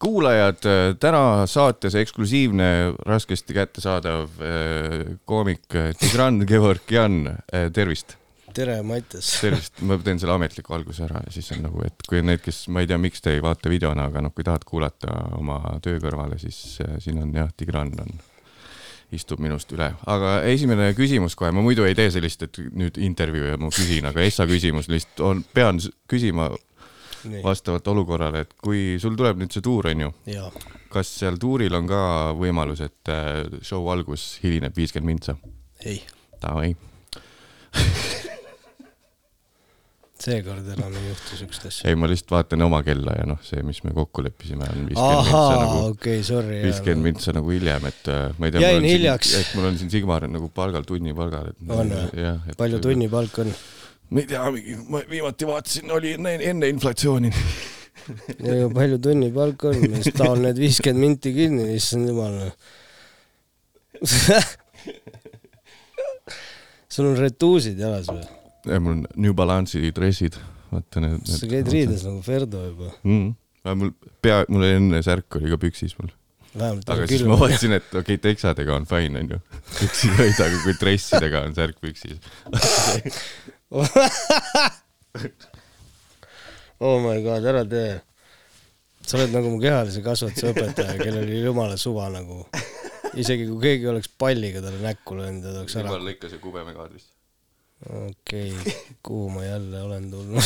kuulajad, täna saates eksklusiivne, raskesti kättesaadav äh, koomik äh, Tigran Gevorgjan, tervist, tere, Mattias. tervist, ma teen selle ametliku alguse ära ja siis on nagu, et kui need, kes, ma ei tea, miks te ei vaata videona, aga noh, kui tahad kuulata oma töö kõrvale, siis äh, siin on jah, Tigran on, istub minust üle, aga esimene küsimus kohe, ma muidu ei tee sellist, et nüüd intervjuu ja ma küsin, aga Essa küsimus lihtsalt on, pean küsima nii, vastavalt olukorrale, et kui sul tuleb nüüd see tuur, onju, kas seal tuuril on ka võimalus, et äh, show algus hilineb viiskümmend mintsa? ei, Davai. seekord enam ei juhtu siukest asja. ei, ma lihtsalt vaatan oma kella ja noh, see, mis me kokku leppisime, on viiskümmend mintsa nagu, sorry. viiskümmend mintsa nagu hiljem, et äh, ma ei tea. Jäin hiljaks. et mul on siin Sigmar nagu palgal, tunnipalgal, et. On või? palju? tunnipalk on? Ma ei tea, ma viimati vaatasin, oli enne, enne inflatsiooni. palju tunnipalk on, siis taon need viiskümmend minti kinni, issand jumal. sul on retuusid jalas või? mul on New Balance'i dressid, vaata need. sa käid riides nagu Ferdo juba. mm.. mul pea, mul enne särk oli ka püksis mul. vähemalt aga on siis ma. vaatasin, et okei okay,, teksadega on fine, onju. püksid olid, aga kui dressidega on särk püksis. oh my god, ära tee. sa oled nagu mu kehalise kasvatuse õpetaja, kellel oli jumala suva nagu. isegi kui keegi oleks palliga talle näkku löönud ta oleks ära. lõikas ja kubeme kaadrist. okei okay., kuhu ma jälle olen tulnud?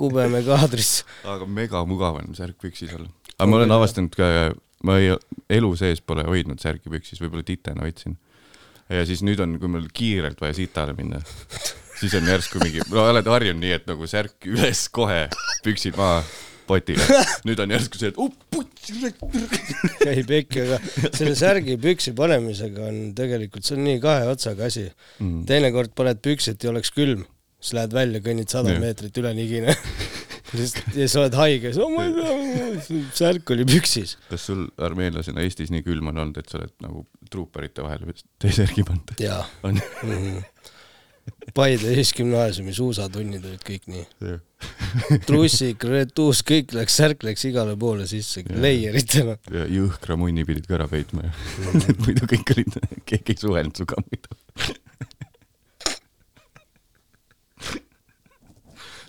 kubeme kaadris. aga mega mugav on särk püksis olla. aga ma olen avastanud ka, ma ei, elu sees pole hoidnud särki püksis, võib-olla titena hoidsin. ja siis nüüd on, kui mul kiirelt vaja sitale minna, siis on järsku mingi, no oled harjunud nii, et nagu särk üles kohe, püksid maha potile. nüüd on järsku see, et oh puts, käi pekki, aga selle särgi püksi panemisega on tegelikult, see on nii kahe otsaga asi. Mm. teinekord paned püksi, et ei oleks külm, siis lähed välja, kõnnid sada meetrit ülenigine. ja sa oled haige, oh ma ei tea, särk oli püksis. kas sul armeenlasena Eestis nii külm on olnud, et sa oled nagu truuperite vahel T-särgi pannud? jaa. Paide ühisgümnaasiumi suusatunnid olid kõik nii. trussik, retuus, kõik läks, särk läks igale poole sisse, leieritena. ja jõhkra munni pidid ka ära peitma ju. muidu kõik olid, keegi ei suhelnud sinuga muidu.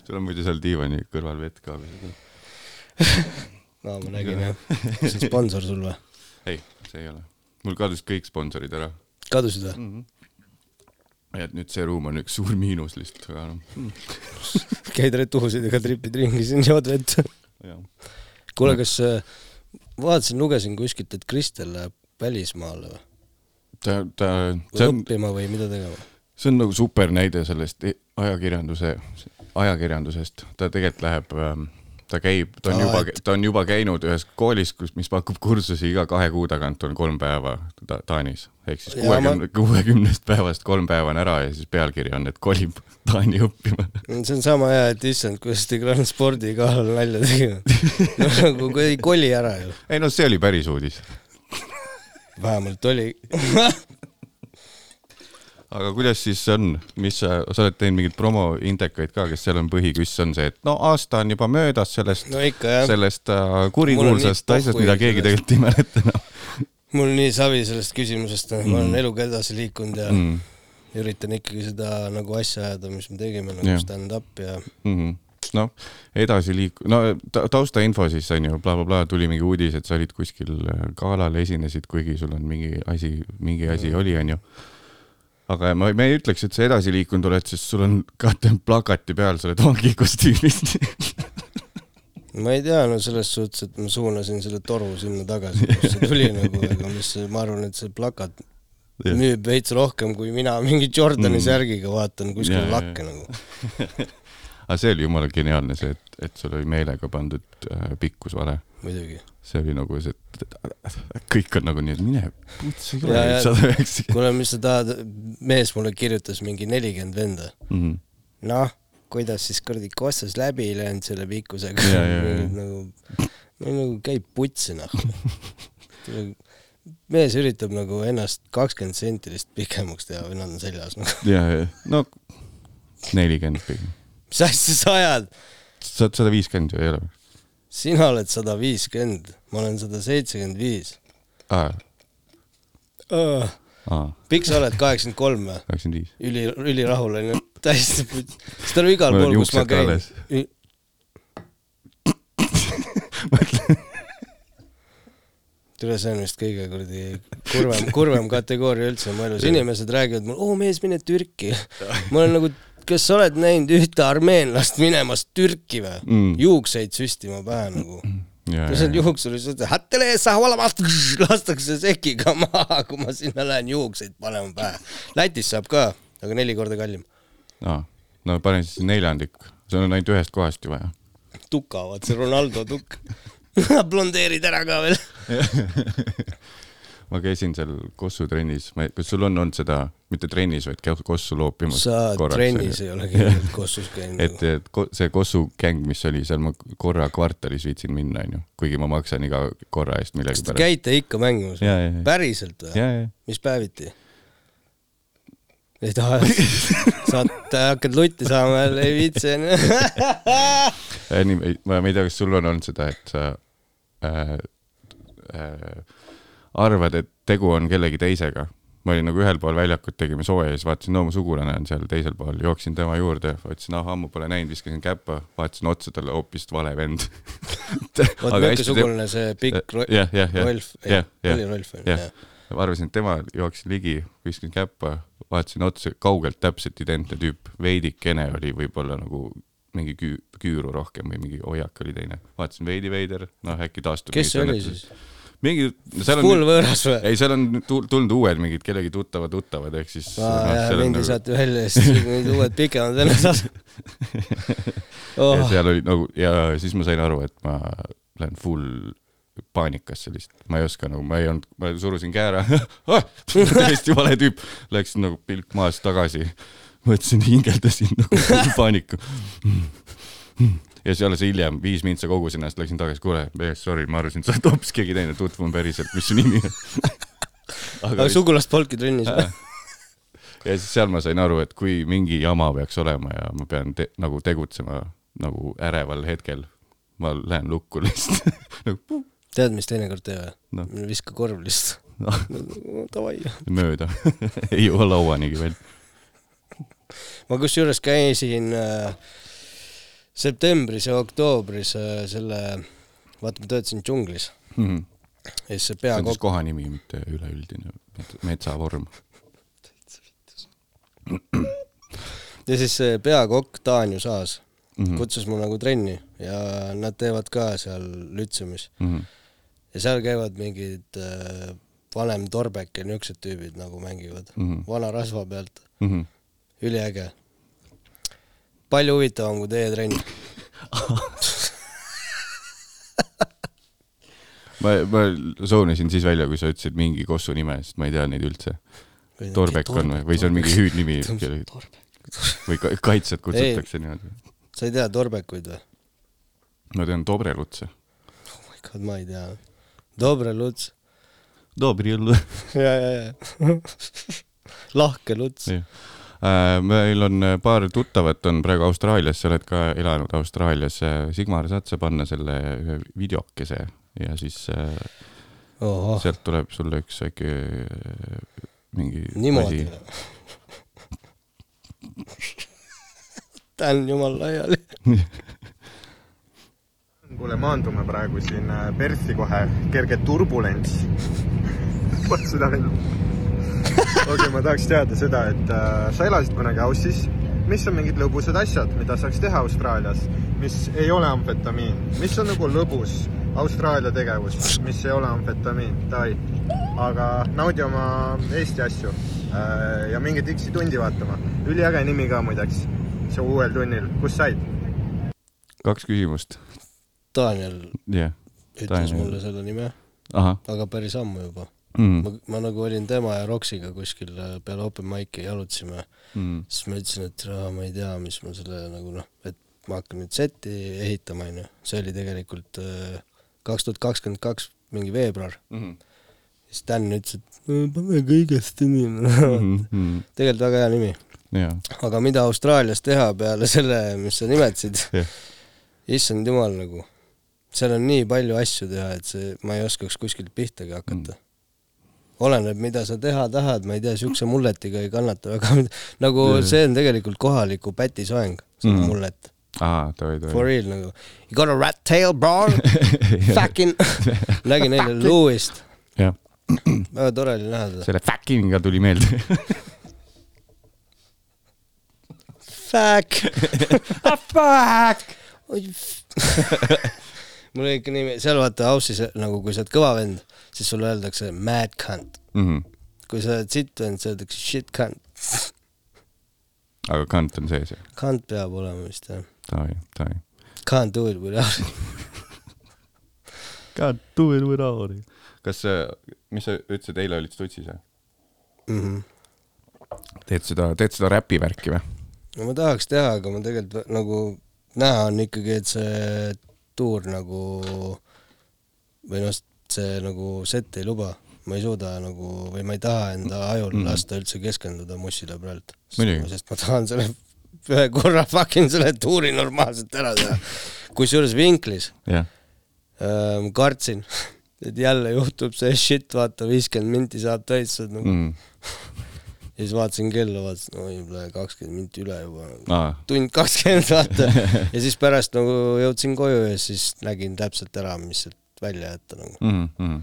sul on muidu seal diivani kõrval vett ka või? aa, ma nägin jah. see on sponsor sul või? ei, see ei ole. mul kadus kõik sponsorid ära kadusid või? mm. -hmm. Et nüüd see ruum on üks suur miinus lihtsalt, aga noh, käid retuusidega, tripid ringi siin, jood vett. kuule, kas äh, vaatasin, lugesin kuskilt, et Kristel läheb välismaale või? ta, ta, või on, õppima või mida tegema? see on nagu super näide sellest e- ajakirjanduse, ajakirjandusest, ta tegelikult läheb ähm, ta käib, ta on juba ta on juba käinud ühes koolis, kus, mis pakub kursusi iga kahe kuu tagant on kolm päeva ta, Taanis. ehk siis kuuekümne, kuuekümnest päevast kolm päeva on ära ja siis pealkiri on, et kolib Taani õppima. see on sama hea, et issand, kuidas Tigran spordi kallal nalja tegi. no nagu kui ei koli ära ju. ei no see oli päris uudis. vähemalt oli. aga kuidas siis on, mis sa, sa oled teinud mingeid promoindekaid ka, kes seal on põhiküss on see, et no aasta on juba möödas sellest no sellest uh, kurikuulsast on asjast, mida keegi tegelikult ei mäleta enam mul nii savi sellest küsimusest, ma olen Mm. eluga edasi liikunud ja mm.. üritan ikkagi seda nagu asja ajada, mis me tegime nagu stand-up ja Mm -hmm. noh, edasi liik-, no ta, taustainfo siis on ju blablabla, tuli mingi uudis, et sa olid kuskil äh, galal, esinesid, kuigi sul on mingi asi, mingi asi oli, onju. Aga ma, ma ei ütleks, et sa edasi liikunud oled, sest sul on katte plakati peal, sa oled vangi kostüümis. ma ei tea, no selles suhtes, et ma suunasin selle toru sinna tagasi, kust see tuli nagu, aga mis, ma arvan, et see plakat müüb veits rohkem, kui mina mingi Jordani Mm. särgiga vaatan kuskil lakke nagu, aga see oli jumala geniaalne, see, et, et sul oli meelega pandud äh, pikkus vale. muidugi. see oli nagu see, et kõik on nagu nii, et mine putsi ja- sada üheksakümmend. kuule, mis sa tahad, mees mulle kirjutas mingi nelikümmend venda. Mhm. noh, kuidas siis kuradi kossas läbi ei löönud selle pikkusega jaa. nagu, nagu käib putsi noh. mees üritab nagu ennast kakskümmend senti lihtsalt pikemaks teha või nad on seljas nagu. ja, ja no nelikümmend pigem. mis asja sa ajad? Sa oled sada viiskümmend ju ei ole sina oled sada viiskümmend, ma olen sada seitsekümmend viis. pikk sa oled, kaheksakümmend kolm või? kaheksakümmend viis. üli, ülirahul onju, täiesti puts. sest tal on igal pool, kus ma käin alles.. tule, see on vist kõige kuradi kurvem, kurvem kategooria üldse mu elus, inimesed räägivad mulle, oo mees, mine Türki. ma olen nagu, kas sa oled näinud ühte armeenlast minemas Türki või Mm. juukseid süstima pähe nagu. ja, no see on ja, juuksur, lastakse sekiga maha, kui ma sinna lähen juukseid panema pähe. Lätis saab ka, aga neli korda kallim. aa, no pane siis neljandik, see on ainult ühest kohast ju vaja. tuka, vaat see Ronaldo tukk. blondeerid ära ka veel. ma käisin seal Kossu trennis, ma, kas sul on olnud seda, mitte trennis, vaid Kossu loopimas? sa trennis ei ole kindlasti Kossus käinud et, et see Kossu gäng, mis oli seal, ma korra kvartalis viitsin minna, onju, kuigi ma maksan iga korra eest kas te käite ikka mängimas? päriselt või? mis päeviti? ei taha, saad, hakkad lutti saama jälle, ei viitsi onju. nii, ma, ma ei tea, kas sul on olnud seda, et sa äh, äh, arvad, et tegu on kellegi teisega. Ma olin nagu ühel pool väljakut, tegime sooja ja siis vaatasin, no mu sugulane on seal teisel pool, jooksin tema juurde, vaatasin, ah ammu pole näinud, viskasin käppa, vaatasin otsa talle hoopis vale vend. oot, milline sugulane see pikk jah, Rolf, oli Rolf onju? ma arvasin, et tema jooksin ligi, viskasin käppa, vaatasin otsa, kaugelt täpselt identne tüüp, veidikene oli võib-olla nagu mingi küü-, küüru rohkem või mingi hoiak oli teine. vaatasin veidi veider, noh äkki taastub. kes see oli siis? mingi, seal on full, võõras või? ei seal on tul- tulnud uued mingid kellegi tuttavad tuttavad, ehk siis noh, mingi nagu- saate välja ja siis need uued pikemad vennad saavad. ja oh, seal oli nagu ja siis ma sain aru, et ma lähen full paanikasse lihtsalt, ma ei oska nagu, ma ei olnud, ma surusin käe ära täiesti vale tüüp, läksin nagu pilk maas tagasi, mõtlesin, hingeldasin nagu paanika. ja siis alles hiljem, viis mintsa kogusin ennast, läksin tagasi, kuule, sorry, ma arvasin, et sa oled hoopis keegi teine, tutvun päriselt, mis su nimi on. aga sugulast polnudki trennis või? ja siis seal ma sain aru, et kui mingi jama peaks olema ja ma pean te nagu tegutsema nagu äreval hetkel, ma lähen lukku lihtsalt nagu tead, mis teinekord tee või no.? viska korv lihtsalt no,. Davai. mööda ei jõua lauanigi veel. ma kusjuures käisin äh, septembris ja oktoobris selle, vaata ma töötasin džunglis Mhm. ja siis see see on siis peakokk, koha nimi, mitte üleüldine met- metsavorm. ja siis see peakokk Taanju Saas Mhm. kutsus mu nagu trenni ja nad teevad ka seal lütseumis Mhm. ja seal käivad mingid äh, vanem Torbek ja niisugused tüübid nagu mängivad Mhm. vana rasva pealt, Mhm. üliäge. Palju huvitavam kui teie trenn. ma, ma soonesin siis välja, kui sa ütlesid mingi kossu nime, sest ma ei tea neid üldse. Torbek on või, või see on mingi hüüdnimi või ka- kaitsjad kutsutakse niimoodi. sa ei tea Torbekuid või? ma tean Dobrelutse. oh my god, ma ei tea. Dobre Luts. Dobrel. ja, ja, ja. lahke Luts. Äh, meil on äh, paar tuttavat on praegu Austraalias, sa oled ka elanud Austraalias. Sigmar, saad sa panna selle ühe videokese ja siis äh, ohoh, sealt tuleb sulle üks väike äh, mingi niimoodi. ta on jumal laiali. kuule, maandume praegu siin äh, Perthi kohe, kerge turbulents. Pole seda veel. Okei okay,, ma tahaks teada seda, et äh, sa elasid kunagi Aussis. mis on mingid lõbusad asjad, mida saaks teha Austraalias, mis ei ole amfetamiin, mis on nagu lõbus Austraalia tegevus, mis ei ole amfetamiin, davai. aga naudi oma Eesti asju äh, ja minge Dixi tundi vaatama. üliäge nimi ka muideks, see uuel tunnil, kus said? kaks küsimust. Daniel jah, ütles Daniel. mulle selle nime, aga päris ammu juba. Mm. ma, ma nagu olin tema ja Roksiga kuskil äh, peale open mic'i jalutasime, mm.. siis ma ütlesin, et aa, ma ei tea, mis ma selle nagu noh, et ma hakkan nüüd seti ehitama, onju. see oli tegelikult kaks tuhat kakskümmend kaks mingi veebruar. Mm. siis Dan ütles, et "No pane kõigest nimi. Mm. tegelikult väga hea nimi. jaa, aga mida Austraalias teha peale selle, mis sa nimetasid Jah. issand jumal nagu, seal on nii palju asju teha, et see, ma ei oskaks kuskilt pihtagi hakata mm.. oleneb, mida sa teha tahad, ma ei tea, siukse mulletiga ei kannata väga, nagu Jaa. see on tegelikult kohaliku päti soeng, see mm. mullet, aa, davai, for davai. real nagu. You got a rat tail bro, fucking, nägin eile jah, väga tore oli näha teda. selle fucking'iga tuli meelde. Fuck. Fuck. Mul oli ikka nii, seal vaata House'is nagu kui sa oled kõva vend, siis sulle öeldakse mad cunt. Mhm. kui sa oled sitt vend, siis öeldakse shit cunt. aga kant on sees jah? Cunt peab olema vist jah. davai, davai. Can't do it without it. God do it without it. kas sa, mis sa ütlesid, eile olid Stutsis või? Mhm. teed seda, teed seda räpivärki või? no ma tahaks teha, aga ma tegelikult nagu näha on ikkagi, et see tuur nagu või noh, see nagu set ei luba. ma ei suuda nagu või ma ei taha enda ajul Mhm. mm. lasta üldse keskenduda mussile praegu. Sest ma tahan selle ühe korra fucking selle tuuri normaalselt ära teha. kusjuures vinklis jah. äh, ma kartsin, et jälle juhtub see shit, vaata viiskümmend minti saab täis, sa oled nagu mm. Mm. ja siis vaatasin kella, vaatasin, oi, kakskümmend minti üle juba. aa, tund kakskümmend vaata ja siis pärast nagu jõudsin koju ja siis nägin täpselt ära, mis sealt välja jätta nagu, mhm,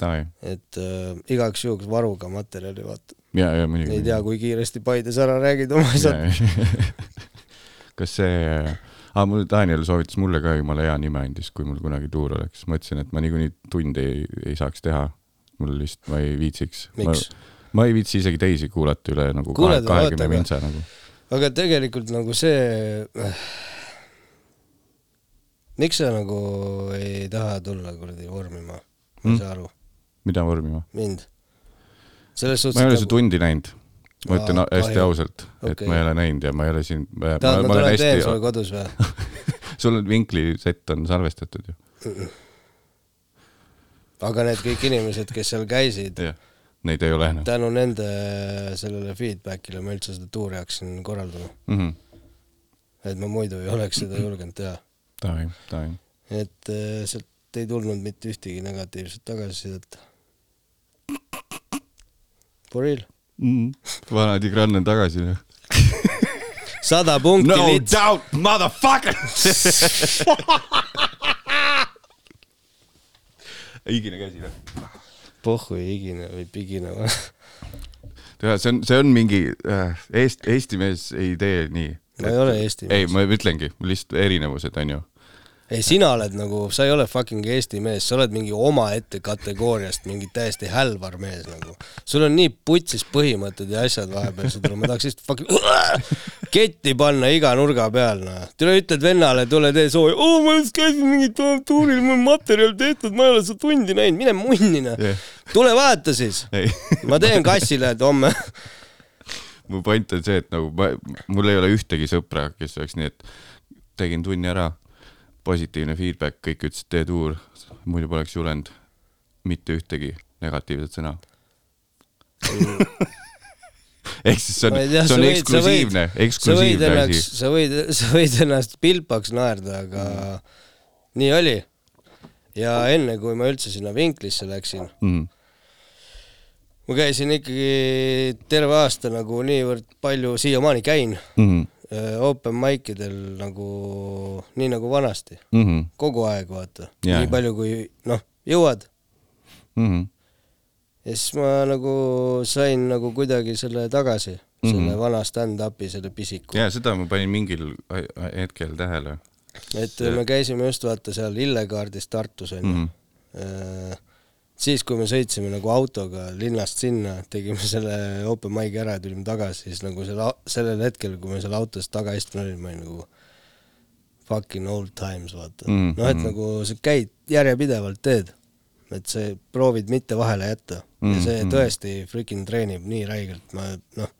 davai. et äh, igaks juhuks varuga materjali vaata, ja, ja muidugi. ei tea, kui kiiresti Paides ära räägid oma asjad. kas see, aa mul Daniel soovitas mulle ka jumala hea nime andis, kui mul kunagi tuur oleks, mõtlesin, et ma niikuinii tunde ei, ei saaks teha. mul lihtsalt, ma ei viitsiks. miks? ma ei viitsi isegi teisi kuulata üle nagu kahekümne vintsa nagu. aga tegelikult nagu see, miks sa nagu ei taha tulla kuradi vormima, ma ei Hmm? saa aru, mida vormima? mind. selles ma suhtes ei ole su nagu, tundi näinud. ma ütlen Aa, hästi kahju. ausalt, et Okei. ma ei ole näinud ja ma ei ole siin, ma, tahad, ma ma tulen teen sulle, kodus või? sul on vinkli sett on salvestatud ju. aga need kõik inimesed, kes seal käisid, jah, neid ei ole enam tänu nende sellele feedback'ile ma üldse seda tuuri hakkasin korraldama. mm. -hmm. et ma muidu ei oleks seda julgenud teha. et äh, sealt ei tulnud mitte ühtegi negatiivset tagasisidet. For real. vana Tigran on tagasi. sada punkti no lits. doubt, motherfucker higine käsi või? Pohhu higine või pigine tead, see on, see on mingi äh, Eesti, Eesti mees ei tee nii. ma ei ole Eesti ei, mees. ma ütlengi, lihtsalt erinevused on ju. ei, sina oled nagu, sa ei ole fucking Eesti mees, sa oled mingi omaette kategooriast mingi täiesti hälvar mees nagu. sul on nii putsis põhimõtted ja asjad vahepeal, seda ma tahaks lihtsalt fucking ketti panna iga nurga peal, noh. tule ütled vennale, tule tee sooja, oo ma just käisin mingit tuuril, mul materjal tehtud, ma ei ole seda tundi näinud, mine munni noh. Jah. tule vaata siis, ma teen kassile, homme. mu point on see, et nagu ma, mul ei ole ühtegi sõpra, kes oleks nii, et tegin tunni ära, positiivne feedback, kõik ütlesid tee tuur, muidu poleks julenud mitte ühtegi negatiivset sõna. ehk siis see on see on eksklusiivne, eksklusiivne asi. sa võid, sa võid ennast pilpaks naerda, aga nii oli. ja enne, kui ma üldse sinna vinklisse läksin, Mm. ma käisin ikkagi terve aasta nagu niivõrd palju, siiamaani käin Mm open mic idel nagu, nii nagu vanasti, -hmm. kogu aeg vaata, Jaa. nii palju kui noh, jõuad. Mm -hmm. ja siis ma nagu sain nagu kuidagi selle tagasi mm, -hmm. selle vana stand-up'i, selle pisiku. ja seda ma panin mingil hetkel tähele et See- me käisime just vaata seal Illegaardis Tartus onju mm. mm. -hmm. siis, kui me sõitsime nagu autoga linnast sinna, tegime selle open mic'i ära ja tulime tagasi, siis nagu selle, sellel hetkel, kui me seal autos taga istun olime, ma olin nagu fucking old times vaata mm. Mhm. -hmm. noh, et nagu sa käid järjepidevalt teed, et see proovid mitte vahele jätta mm -hmm. ja see Mhm. tõesti freaking treenib nii räigelt, ma noh,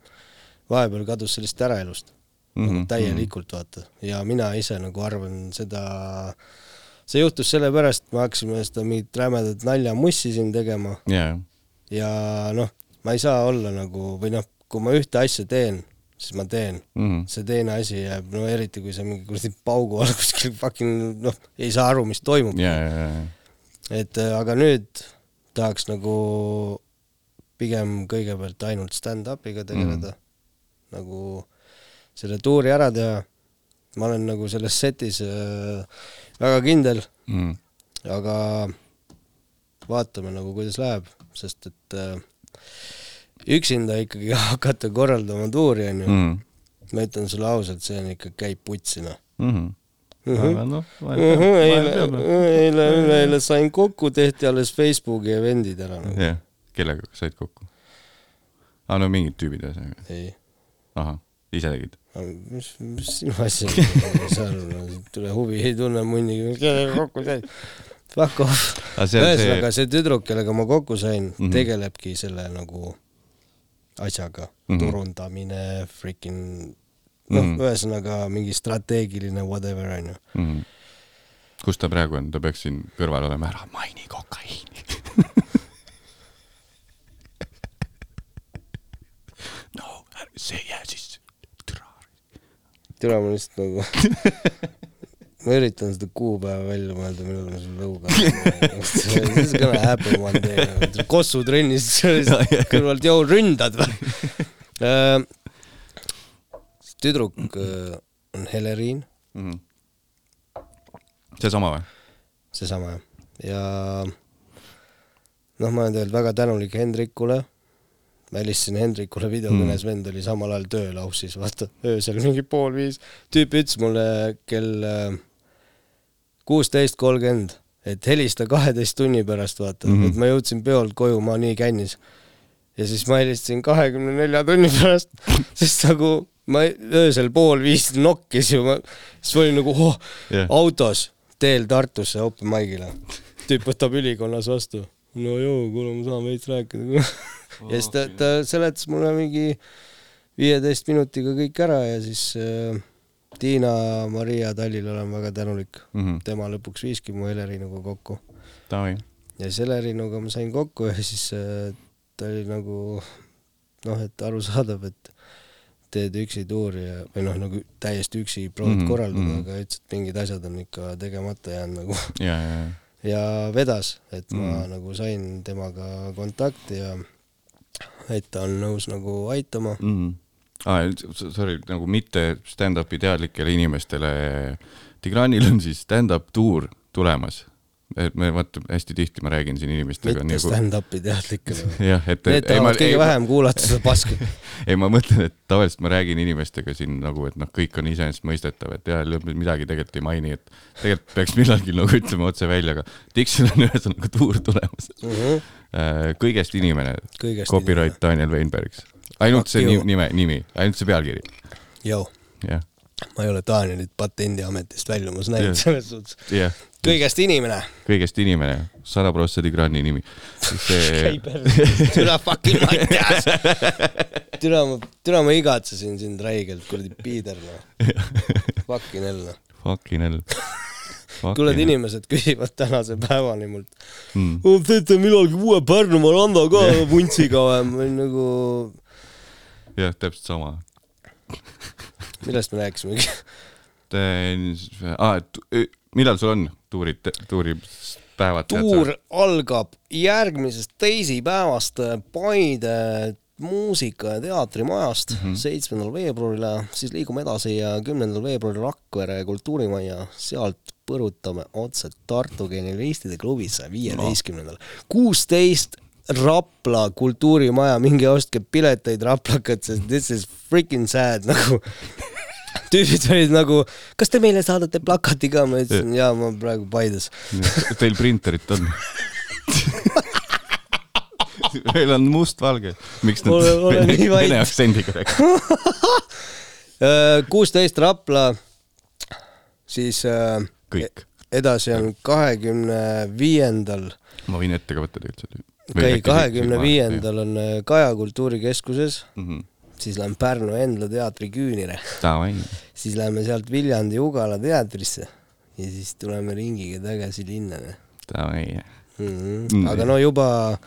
vahepeal kadus sellest ära elust mm Mhm, -hmm. täielikult vaata ja mina ise nagu arvan seda, see juhtus sellepärast, me hakkasime seda mingit rämedat naljamussi siin tegema ja, ja noh, ma ei saa olla nagu või noh, kui ma ühte asja teen siis ma teen. mm. see teine asi jääb, no eriti kui sa mingi kuradi paugu all kuskil fucking noh, ei saa aru, mis toimub. ja, ja, ja, et äh, aga nüüd tahaks nagu pigem kõigepealt ainult stand-up'iga tegeleda mm., nagu selle tuuri ära teha. ma olen nagu selles setis äh, väga kindel, mm.. aga vaatame nagu, kuidas läheb, sest et äh, üksinda ikkagi hakata korraldama tuuri, onju, Mm. ma ütlen sulle ausalt, see on ikka, käib putsi, noh. Mm. Aga noh, eile, eile, üleeile sain kokku, tehti alles Facebooki event'id ära nagu.. jah, kellega said kokku? aa, no mingid tüübid ühesõnaga. ei, ahah, ise tegid? mis, mis sinu asi on, sa tule huvi ei tunne munniga, kellega kokku said. Fuck off. aga see see ühesõnaga, tüdruk, kellega ma kokku sain mm. -hmm. tegelebki selle nagu asjaga mm. -hmm. turundamine, freaking noh mm. -hmm., ühesõnaga mingi strateegiline whatever onju. mm.. kus ta praegu on, ta peaks siin kõrval olema, ära maini kokaiini. no see ei jää siis. Türa ma lihtsalt nagu ma üritan seda kuupäeva välja mõelda, millal ma selle lõuga This is gonna happen one day. Kossu trennis kõrvalt, joo, ründad või? tüdruk äh, on Heleriin, Mhm. seesama või? seesama jah, ja noh, ma olen tegelikult väga tänulik Hendrikule, ma helistasin Hendrikule videokõnes mm., vend oli samal ajal tööl Aussis, vaata, öösel mingi pool viis, tüüp ütles mulle kell äh, kuusteist kolmkümmend, et helista kaheteist tunni pärast, vaata mm, Mhm. -hmm. et ma jõudsin peolt koju, ma nii kännis. ja siis ma helistasin kahekümne nelja tunni pärast, sest nagu ma öösel pool viis nokkis ju, ma, siis ma olin nagu oh, Jah. autos teel Tartusse open mic'ile. tüüp võtab ülikonnas vastu. no joo, kuule, ma saan veits rääkida. ja siis ta, ta seletas mulle mingi viieteist minutiga kõik ära ja siis äh, Tiina Maria Tallile olen väga tänulik. Mhm. tema lõpuks viiski mu Helerinuga kokku. Ja siis Helerinuga ma sain kokku ja siis äh, ta oli nagu noh, et arusaadav, et teed üksi tuuri ja, või noh, nagu täiesti üksi proovid mm -hmm, korraldada mm. -hmm. aga ütles, et mingid asjad on ikka tegemata jäänud nagu ja, ja, ja. ja vedas, et ma Mhm. mm. nagu sain temaga kontakti ja et ta on nõus nagu aitama. mm.. Ah, sorry, nagu mitte stand-up'i teadlikele inimestele. Tigranil on siis stand-up tuur tulemas. et me vaata hästi tihti ma räägin siin inimestega mitte nagu stand-up'i teadlikele. jah, et Need tahavad kõige vähem kuulata seda paska. ei, ma mõtlen, et tavaliselt ma räägin inimestega siin nagu, et noh, kõik on iseenesestmõistetav, et jah, midagi tegelikult ei maini, et tegelikult peaks millalgi nagu ütlema otse välja, aga Dixil on ühesõnaga tuur tulemas. Kõigest inimene, copyright Daniel Weinbergs. ainult see ni- nime, nimi, ainult see pealkiri, jah, ma ei ole Danielit patendiametist väljumas näinud Jah. selles suhtes. jah, kõigest inimene. kõigest inimene, sada prossa Tigrani nimi. see, türa fucking Mattias. türa ma, türa ma igatsesin sind räigelt, kuradi piider noh. Fucking hell noh. fucking hell. kuule, inimesed küsivad tänase päevani mult mm.. teete millalgi uue Pärnumaa randa ka vuntsiga või? ma olin nagu, jah, täpselt sama. millest me rääkisimegi? Ah, millal sul on tuurid, tuuripäevad? tuur algab järgmisest teisipäevast Paide muusika- ja teatrimajast seitsmendal mm -hmm. veebruaril, siis liigume edasi ja kümnendal veebruaril Rakvere kultuurimajja, sealt põrutame otse Tartu Genialistide klubisse viieteistkümnendal, kuusteist Rapla kultuurimaja, minge ostke pileteid Raplakat, sest this is freaking sad nagu tüübid olid nagu, kas te meile saadate plakati ka, ma ütlesin jaa, ma praegu Paides. Teil printerit on? meil on mustvalge. miks nad vene, vene aktsendiga räägivad? kuusteist Rapla, siis äh, kõik. edasi on kahekümne viiendal, ma võin ette ka võtta tegelikult. okei, kahekümne viiendal on äh, Kaja kultuurikeskuses, Mhm. siis lähen Pärnu Endla teatri Küünire, Davai. siis lähme sealt Viljandi Ugala teatrisse ja siis tuleme ringiga tagasi linna Davai. mm. Mm. -hmm. aga no juba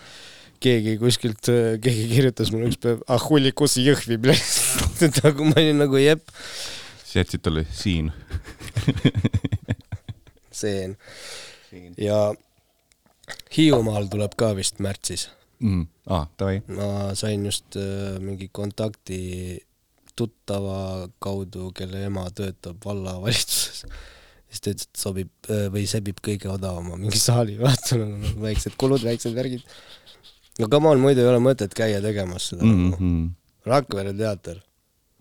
keegi kuskilt, keegi kirjutas mulle üks päev, ah hullikus Jõhvi, nagu ma olin nagu jep, siis jätsid talle siin seen. ja Hiiumaal tuleb ka vist märtsis. mm.. aa, davai. ma sain just äh, mingi kontakti tuttava kaudu, kelle ema töötab vallavalitsuses. siis ta ütles, et sobib äh, või sebib kõige odavama mingi saali, vaata väiksed kulud, väiksed värgid. no come on, muidu ei ole mõtet käia tegemas seda mm. Mm -hmm. -hmm. Rakvere teater,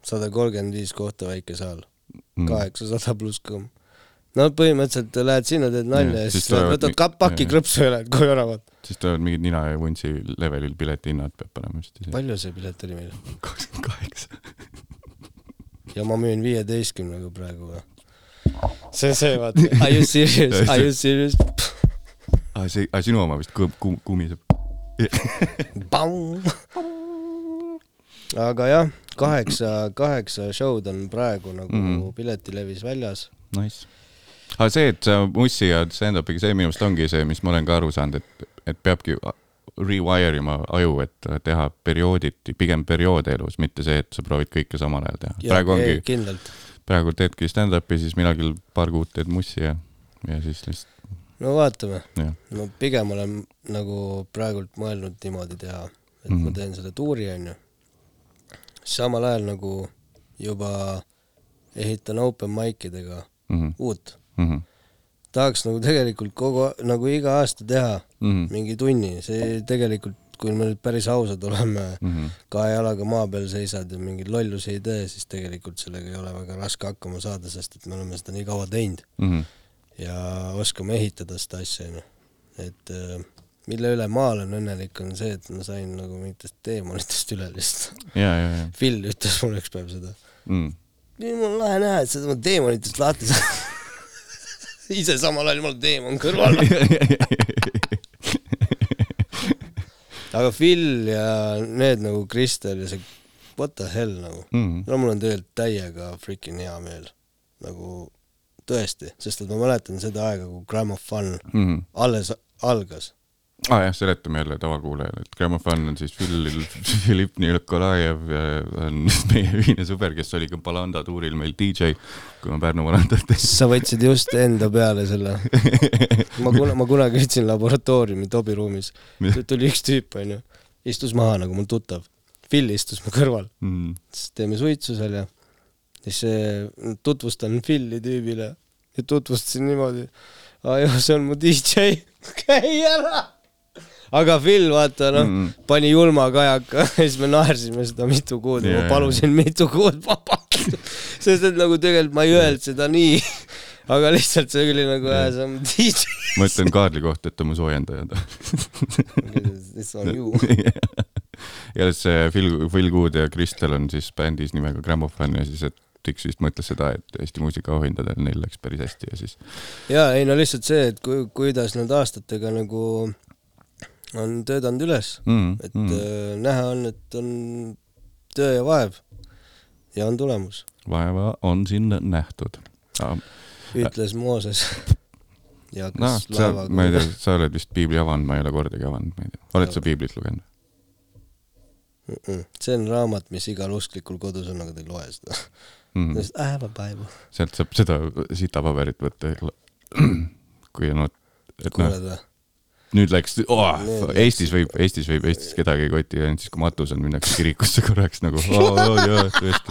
sada kolmkümmend viis kohta väike saal, Mm. kaheksasada pluss kõmm. No põhimõtteliselt lähed sinna, teed nalja ja siis võtad mi- kap- paki jah. krõpsu ja lähed koju ära, vaata. siis tulevad mingid nina ja vuntsi levelil piletihinnad peab panema vist. palju see pilet oli meil? kakskümmend kaheksa. ja ma müün viieteistkümnega praegu see, see vaata, are you serious, are you serious? aa, see, aa sinu oma vist kum-, kum-, kumiseb. aga jah, kaheksa, kaheksa show'd on praegu nagu mm. -hmm. piletilevis väljas. Nice. Aga see, et sa mussi ja stand-up'iga, see minu arust ongi see, mis ma olen ka aru saanud, et, et peabki rewire ima aju, et teha periooditi, pigem perioode elus, mitte see, et sa proovid kõike samal ajal teha. praegu ongi, praegu teedki stand-up'i, siis millalgi paar kuud teed mussi ja, ja siis lihtsalt, no vaatame, no pigem olen nagu praegult mõelnud niimoodi teha, et mm -hmm. ma Mhm. teen selle tuuri, onju. samal ajal nagu juba ehitan open mic idega Mhm. uut. Mhm. tahaks nagu tegelikult kogu, nagu iga aasta teha Mhm. mingi tunni, see tegelikult, kui me nüüd päris ausad oleme, Mhm. kahe jalaga maa peal seisad ja mingeid lollusi ei tee, siis tegelikult sellega ei ole väga raske hakkama saada, sest et me oleme seda nii kaua teinud Mhm. ja oskame ehitada seda asja, onju. et äh, mille üle ma olen õnnelik, on see, et ma sain nagu mingitest teemonitest üle lihtsalt. Phil ütles mulle üks päev seda. mm.. nii mul on lahe näha, et sa oma teemonitest lahti saad. ise samal ajal, mul on teemon kõrval. aga Phil ja need nagu Kristel ja see what the hell nagu, Mm. no mul on tegelikult täiega freaking hea meel. nagu tõesti, sest et ma mäletan seda aega, kui Grammofon Mm. alles algas. Ah, jah, seletame jälle tavakuulajale, et Grammofon on siis Phil, Filipp Nikolajev ja on meie ühine sõber, kes oli ka Palanda tuuril meil DJ, kui ma Pärnu Palandat tegin. sa võtsid just enda peale selle. ma kuna-, ma kunagi ütlesin laboratooriumi Tobi ruumis, tuli üks tüüp, onju, istus maha nagu mul tuttav. Phil istus mu kõrval, Mm. siis teeme suitsu seal ja siis tutvustan Phil'i tüübile ja tutvustasin niimoodi. aa jah, see on mu DJ, käi ära. Aga Phil, vaata noh mm, Mm. -mm. pani julma kajaka ja siis me naersime seda mitu kuud Jaa, ma palusin mitu kuud vabalt. sest et nagu tegelikult ma ei öelnud seda nii, aga lihtsalt see oli nagu, see on DJ. ma ütlen Kaarli kohta, et ta on mu soojendaja. It's on you. ja see Phil, Phil Good ja Kristel on siis bändis nimega Grammofon ja siis, et üks vist mõtles seda, et Eesti muusikaauhindadel neil läks päris hästi ja siis ja ei no lihtsalt see, et kui, kuidas nad aastatega nagu on töötanud üles, mm, et mm. äh, näha on, et on töö ja vaev ja on tulemus, vaeva on siin nähtud ah,. ütles Mooses. ja hakkas sa, laevaga ma ei tea, sa oled vist piibli avanud, ma ei ole kordagi avanud, ma ei tea, oled sa piiblit lugenud? Mm-mm. see on raamat, mis igal usklikul kodus on, aga ta ei loe seda. Mm. I have a bible. sealt saab seda sitapaberit võtta, kui on, et noh, kuuled või? Nüüd läks oh, Eestis võib, Eestis võib Eestis kedagi ei koti, ainult siis kui matus on, minnakse kirikusse korraks nagu oo oh, jaa, tõesti.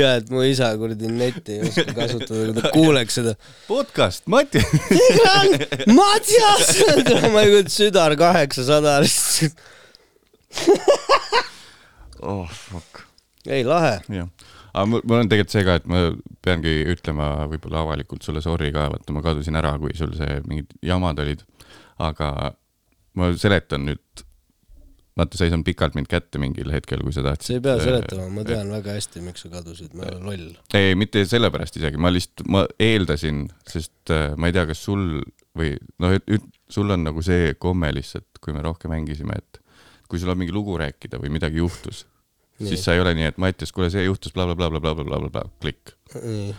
ja et mu isa kuradi netti ei oska kasutada, kui ta kuuleks seda. podcast, Mati. Matjas, ma ei kujuta, südar kaheksasada lihtsalt. oh fuck. ei, lahe. aga mul, mul on tegelikult see ka, et ma peangi ütlema võib-olla avalikult sulle sorry ka, vaata ma kadusin ära, kui sul see mingid jamad olid. aga ma seletan nüüd, vaata, sa ei saanud pikalt mind kätte mingil hetkel, kui sa tahtsid. sa ei pea seletama, ma tean väga hästi, miks sa kadusid, ma ei ole loll. ei, mitte sellepärast isegi, ma lihtsalt, ma eeldasin, sest äh, ma ei tea, kas sul või noh, et sul on nagu see komme lihtsalt, kui me rohkem mängisime, et kui sul on mingi lugu rääkida või midagi juhtus, siis sa ei ole nii, et Mattias, kuule, see juhtus blablabla, klikk.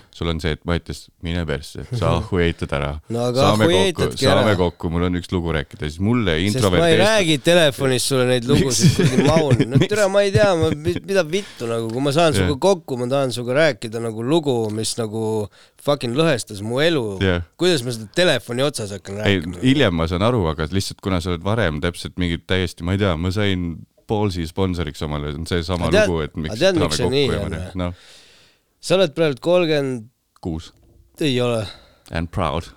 sul on see, et Mattias, mine persse, sa ahhueitad ära No saame kokku, saame ära. kokku, mul on üks lugu rääkida, siis mulle sest ma ei introverteeritud räägi telefonis sulle neid lugusid, kuradi maun. no tere, ma ei tea, ma, mida vittu nagu, kui ma saan Jah. sinuga kokku, ma tahan sinuga rääkida nagu lugu, mis nagu fucking lõhestas mu elu Jah. kuidas ma seda telefoni otsas hakkan rääkima? hiljem ma saan aru, aga lihtsalt kuna sa oled varem täpselt mingit täiesti, ma ei tea, ma sain Ballsi sponsoriks omale, see on seesama lugu, et miks tead, miks see nii ja on noh, sa oled praegu kolmkümmend, kuus ei ole, and proud.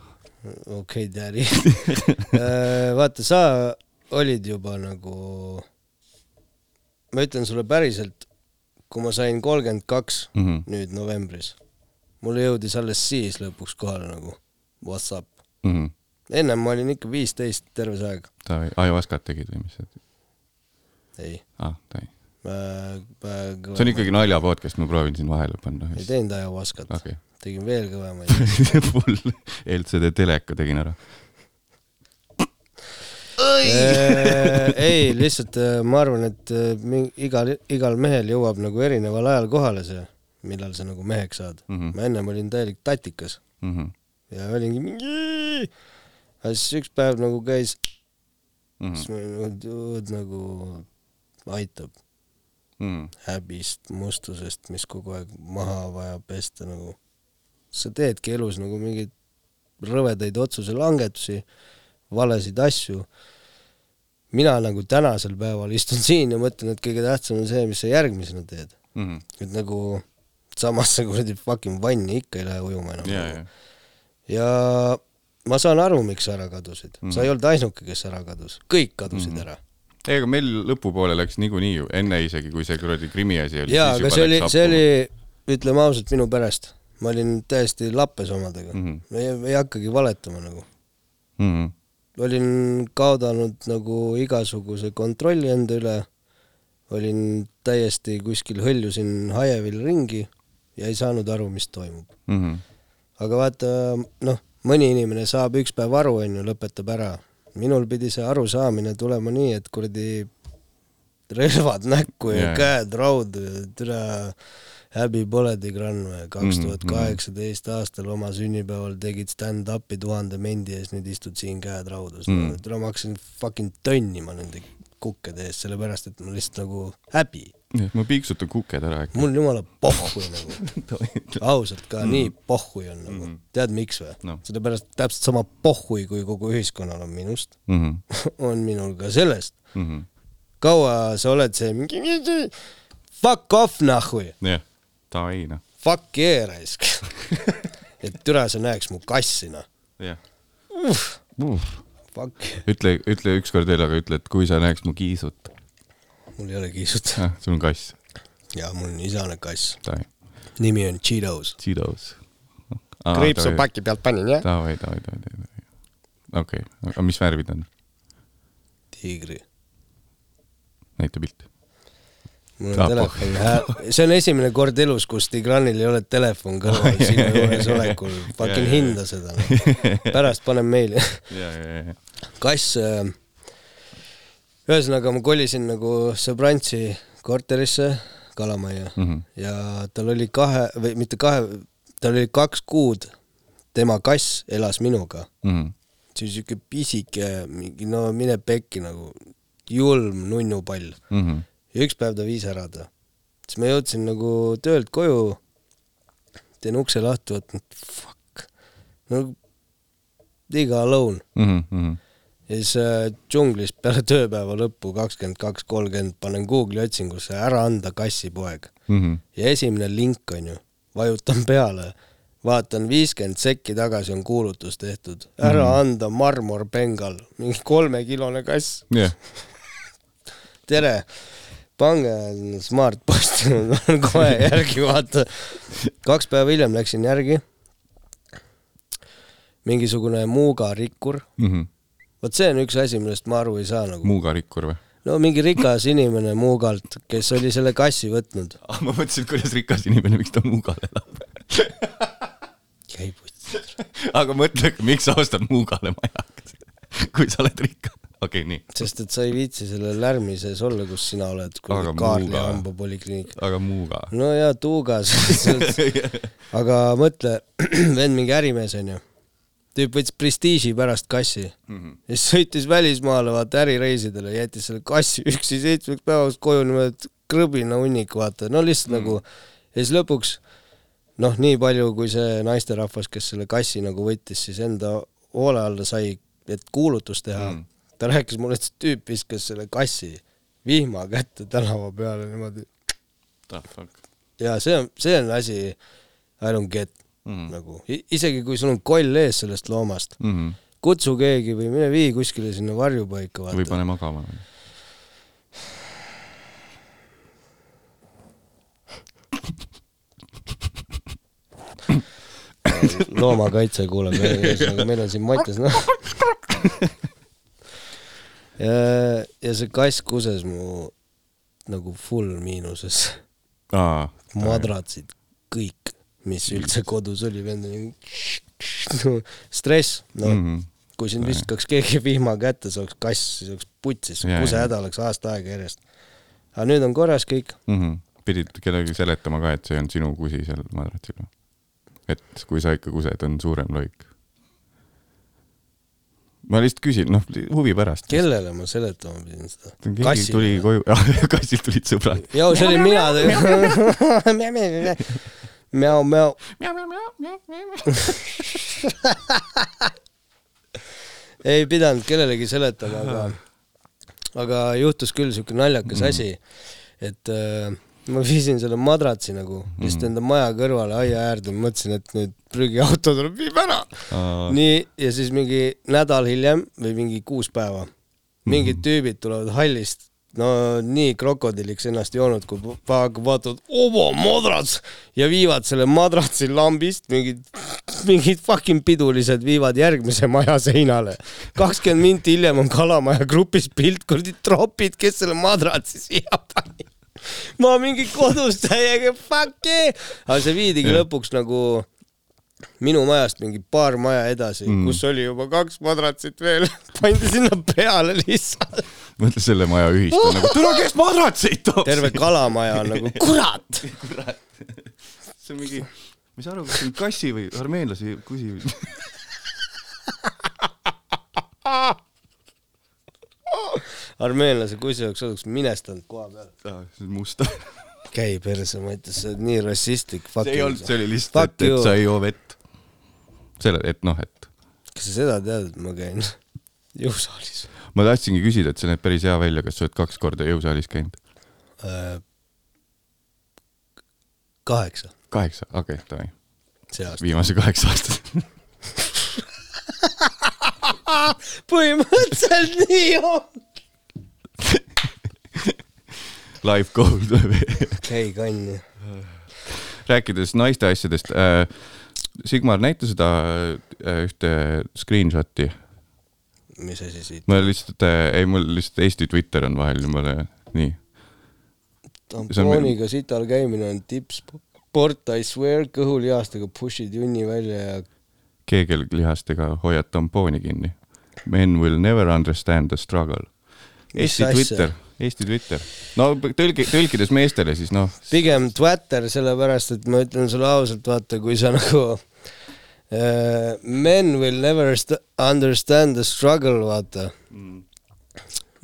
okei okay,, daddy. vaata, sa olid juba nagu, ma ütlen sulle päriselt, kui ma sain kolmkümmend kaks Mhm. nüüd novembris, mulle jõudis alles siis lõpuks kohale nagu what's up. Mhm. ennem ma olin ikka viisteist terve see aeg. ajavaskat tegid või mis see, ei ah,, ta ei, see on ikkagi nalja podcast, ma proovin siin vahele panna. ei teinud ajavaskat okay., tegin veel kõvemaid. full LCD teleka tegin ära. Äh, ei, lihtsalt äh, ma arvan, et äh, igal, igal mehel jõuab nagu erineval ajal kohale see, millal sa nagu meheks saad mm. -hmm. ma ennem olin täielik tatikas Mhm. ja olingi mingi, aga siis üks päev nagu käis, Mhm. siis ma nagu aitab Mhm. häbist, mustusest, mis kogu aeg maha vajab pesta nagu. sa teedki elus nagu mingeid rõvedaid otsuse langetusi, valesid asju. mina nagu tänasel päeval istun siin ja mõtlen, et kõige tähtsam on see, mis sa järgmisena teed. Mhm. et nagu samasse kuradi fucking vanni ikka ei lähe ujuma enam. ja, ja, ja ma saan aru, miks sa ära kadusid mm. Mhm. sa ei olnud ainuke, kes ära kadus, kõik kadusid mm. -hmm. ära. ei, aga meil lõpupoole läks niikuinii ju, enne isegi, kui see kuradi krimi asi oli. jaa, aga see oli, see oli, ütleme ausalt, minu pärast. ma olin täiesti lappes omadega mm. -hmm. ei, ei hakkagi valetama nagu. Mhm. olin kaotanud nagu igasuguse kontrolli enda üle, olin täiesti kuskil, hõljusin haievil ringi ja ei saanud aru, mis toimub. Mhm. aga vaata, noh, mõni inimene saab üks päev aru, onju, lõpetab ära. Minul pidi see arusaamine tulema nii, et kuradi relvad näkku ja jaa. käed raudu ja türa häbi pole Tigran või, kaks tuhat kaheksateist aastal oma sünnipäeval tegid stand-up'i tuhande mendi ees, nüüd istud siin käed raudus mm.. türa ma hakkasin fucking tonnima nende kukkede ees, sellepärast et mul lihtsalt nagu häbi. Ma piiksutan kuked ära äkki. mul jumala pohhui nagu, ausalt ka mm. nii pohhui on nagu mm., tead miks või No. sellepärast täpselt sama pohhui, kui kogu ühiskonnal on minust, Mhm. on minul ka sellest. Mhm. kaua sa oled see mingi fuck off nahhui, jah, davai noh, fuck yeah raisk. et türa sa näeks mu kassi noh, jah. fuck, ütle, ütle ükskord veel, aga ütle, et kui sa näeks mu kiisut. Mul ei ole kiisut. sul on kass, ja mul on isane kass, nimi on Cheetos. Cheetos. kriipsu paki pealt panin jah? davai, davai, davai, davai. okei okay., aga mis värvid on? tiigri. näita pilt. mul Ah, on telefon, see on esimene kord elus, kus Tigranil ei ole telefon kõrval sinu juures olekul, fucking Jaa, jaa, hinda seda no.. pärast panen meili. ja, ja, ja, kass, ühesõnaga ma kolisin nagu sõbrantsi korterisse, Kalamajja Mhm. ja tal oli kahe või mitte kahe, tal oli kaks kuud, tema kass elas minuga, Mhm. see oli siuke pisike, mingi no mine pekki nagu, julm nunnupall Mhm. ja üks päev ta viis ära ta. siis ma jõudsin nagu töölt koju, teen ukse lahti, vaatan, fuck, no liiga alone. Mhm. Ja siis äh, džunglis peale tööpäeva lõppu kakskümmend kaks, kolmkümmend panen Google'i otsingusse ära anda kassipoeg Mhm. ja esimene link on ju, vajutan peale, vaatan viiskümmend sekki tagasi on kuulutus tehtud, ära mm. anda marmorbengal, mingi kolmekilone kass, jah, tere, pange Smartposti, ma lähen kohe järgi vaata. kaks päeva hiljem läksin järgi. mingisugune Muuga rikkur, vot see on üks asi, millest ma aru ei saa nagu. Muuga rikkur või? no mingi rikas inimene Muugalt, kes oli selle kassi võtnud. ah,. ma mõtlesin, et kuidas rikas inimene, miks ta Muugal elab. jäi putsi. aga mõtle, miks sa ostad Muugale maja, kui sa oled rikas. okei, nii, sest et sa ei viitsi selle lärmi sees olla, kus sina oled, kui Aga Kaarli hamba polikliinik. aga Muuga. no ja Tuugas, aga mõtle, vend mingi ärimees onju, tüüp võttis prestiiži pärast kassi Mhm. ja siis sõitis välismaale vaata ärireisidele, jättis selle kassi üksi seitsmeks päevaks koju niimoodi, krõbina hunnik vaata, no lihtsalt mm. nagu ja siis lõpuks noh, nii palju, kui see naisterahvas, kes selle kassi nagu võttis, siis enda hoole alla sai, et kuulutus teha Mm. mm.. ta rääkis mulle, et see tüüp viskas selle kassi vihma kätte tänava peale niimoodi ja see on, see on asi, I don't get Mhm. nagu, isegi kui sul on koll ees sellest loomast, Mhm. kutsu keegi või mine vii kuskile sinna varjupaika, või pane magama. loomakaitse kuuleb, ühesõnaga meil on siin Mattias, noh. ja, ja see kass kuses mu nagu full miinuses, madratsid, kõik, mis üldse kodus oli, vend oli no, stress, noh mm., Mhm. kui sind viskaks keegi vihma kätte, see oleks kass, see oleks putsis, kusehäda oleks aasta aega järjest. aga nüüd on korras kõik, Mhm. pidid kellelegi seletama ka, et see on sinu kusi seal madratsil või? et kui sa ikka kused, on suurem loik. ma lihtsalt küsin, noh, huvi pärast. kellele ma seletama pidin seda? keegi tuli koju, kassilt tulid sõbrad. joo, see olin mina. Meow, meow. Meow, meow, meow, meow. ei pidanud kellelegi seletama, aga, aga juhtus küll siuke naljakas mm. asi, et äh, ma viisin selle madratsi nagu mm. lihtsalt enda maja kõrvale aia äärde, mõtlesin, et nüüd prügiauto tuleb viib ära uh.. nii, ja siis mingi nädal hiljem või mingi kuus päeva mingid mm. tüübid tulevad hallist no nii krokodilliks ennast joonud, kui va- vaatavad, obo madrats ja viivad selle madratsi lambist, mingid, mingid fucking pidulised viivad järgmise maja seinale. kakskümmend minti hiljem on Kalamaja grupis pilt, kuradi tropid, kes selle madratsi siia pani. ma mingi kodus täiega fuck yeah, aga see viidigi lõpuks nagu minu majast mingi paar maja edasi Mm. kus oli juba kaks madratsit veel, pandi sinna peale lihtsalt. mõtle selle maja ühist on nagu, tule kes madratseid toob terve siia?" kalamaja on nagu kurat. see on mingi, ma ei saa aru, kas see on kassi või armeenlasi kusi või armeenlase kusi oleks oleks minestanud koha peal. ah,, see on musta. käi perse, ma ütlen, sa oled nii rassistlik. see ei olnud, see oli lihtsalt, et sa ei joo vett. selle, et noh, et kas sa seda tead, et ma käin jõusaalis ma tahtsingi küsida, et see näeb päris hea välja, kas sa oled kaks korda jõusaalis käinud? äh,? kaheksa kaheksa, okei okay,, davai. aasta. viimase kaheksa aastat. põhimõtteliselt nii on. Life goal tuleb. käi kanni. rääkides naiste asjadest äh,, Sigmar, näita seda äh, ühte screenshot'i. mis asi siit? ma lihtsalt äh,, ei mul lihtsalt Eesti Twitter on vahel jumala, nii. on- tampooniga sital käimine on tippsport, I swear, kõhulihastega push'id junni välja ja keegelihastega hoiad tampooni kinni. Men will never understand the struggle. Eesti? Twitter, Eesti Twitter. no tõlgi, tõlkides meestele siis noh, pigem Twitter, sellepärast et ma ütlen sulle ausalt, vaata, kui sa nagu uh, men will never st- understand the struggle, vaata.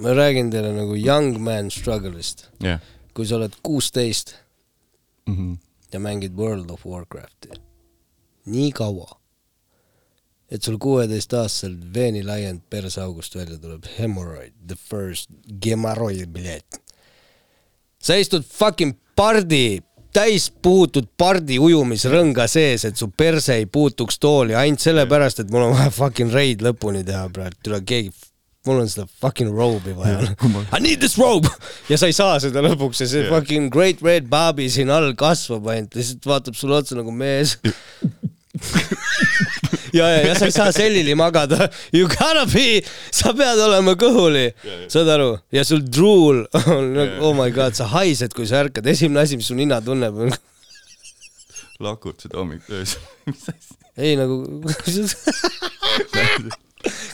ma räägin teile nagu young man struggle'ist. jah kui sa oled kuusteist mm -hmm. ja mängid World of Warcrafti nii kaua, et sul kuueteistaastaselt veenilaiend perseaugust välja tuleb, hemorrhoid, the first gemorrhoid, pilet. sa istud fucking pardi, täis puhutud pardi ujumisrõnga sees, et su perse ei puutuks tooli ainult sellepärast, et mul on vaja fucking raid lõpuni teha praegu, tule keegi, mul on seda fucking robe'i vaja. I need this robe ja sa ei saa seda lõpuks ja see Jah. fucking great red bobby siin all kasvab ainult, lihtsalt vaatab sulle otsa nagu mees. ja, ja, ja sa ei saa selili magada, you gotta be, sa pead olema kõhuli, saad aru, ja sul drool on nagu, oh my god, sa haised, kui sa ärkad, esimene asi, mis su nina tunneb, on lakutad hommikul öösel. mis asja? ei nagu,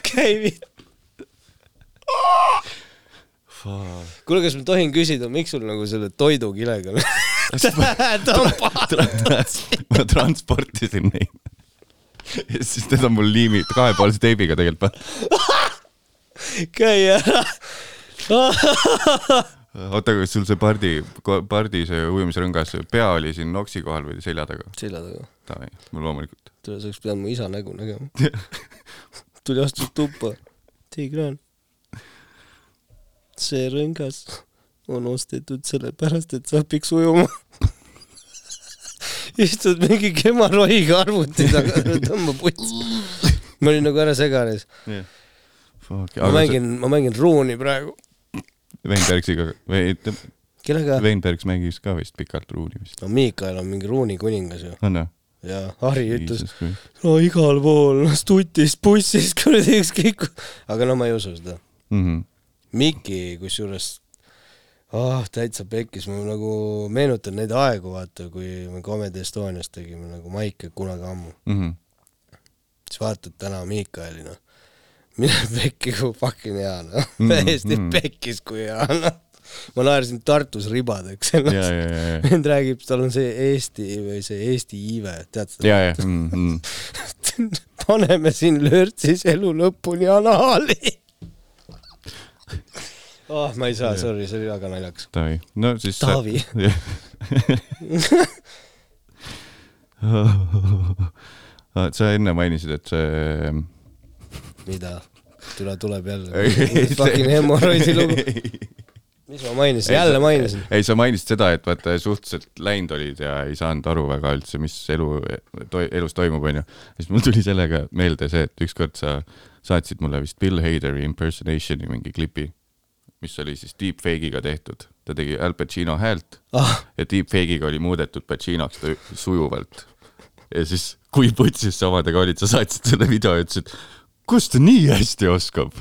käi viit. kuule, kas ma tohin küsida, miks sul nagu selle toidukilega ta on paha. ma transportisin neid. ja siis need on mul liimi, kahepoolse teibiga tegelikult käi ära. oota, kas sul see pardi, pardi see ujumisrõngas, pea oli siin noksi kohal või selja taga? selja taga. Davai, mul loomulikult. tule, sa oleks pidanud mu isa nägu nägema. tuli, astus tuppa. Tigran. see rõngas on ostetud sellepärast, et sa õpiks ujuma. Istud mingi kemaroiga arvuti taga, tõmba putsi. ma olin nagu ära seganes. ma mängin, ma mängin ruuni praegu. Veinbergsiga, või kellega? Veinbergs mängis ka vist pikalt ruuni vist. no Miikael on mingi ruuni kuningas ju. on või? ja Harri ütles, no igal pool, stutist, bussist, kuradi ükskõik. aga no ma ei usu seda. Mhm. Miki kusjuures ah oh, täitsa pekkis, ma nagu meenutan neid aegu, vaata, kui me Comedy Estonias tegime nagu maike kunagi ammu, Mhm. siis vaatad täna Miikaeli noh, mine pekki kui fucking hea noh, Mm, täiesti mm. pekkis kui hea noh. ma naersin Tartus ribadeks ennast. ja, vend räägib, tal on see Eesti või see Eesti iive, tead seda? ja, ja, mhm. paneme siin lörtsis elu lõpuni anaali oh,. ma ei saa, sorry, see oli väga naljakas. Taavi, no siis. Taavi. sa enne mainisid, et see. mida? tule, tuleb jälle fucking hemoroidi lugu. mis ma mainisin, jälle mainisin. ei, sa mainisid seda, et vaata suhteliselt läinud olid ja ei saanud aru väga üldse, mis elu to,, elus toimub, onju. siis mul tuli sellega meelde see, et ükskord sa saatsid mulle vist Bill Haderi impersonation'i mingi klipi, mis oli siis deepfake'iga tehtud. ta tegi Al Pacino häält ah, ja deepfake'iga oli muudetud Pacinoks sujuvalt. ja siis, kui putsis sa omadega olid, sa saatsid selle video ja ütlesid, kust ta nii hästi oskab.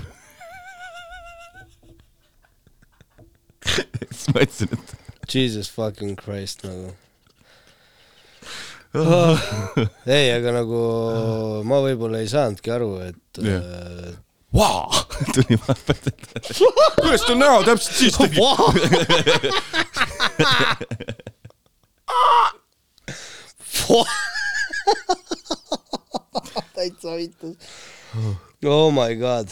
siis ma ütlesin, et jesus fucking christ nagu oh.. ei, aga nagu ma võib-olla ei saanudki aru, et yeah. Vau, tuli vahepeal, et kuidas ta näo täpselt siis tegi. täitsa vitus. Oh my god,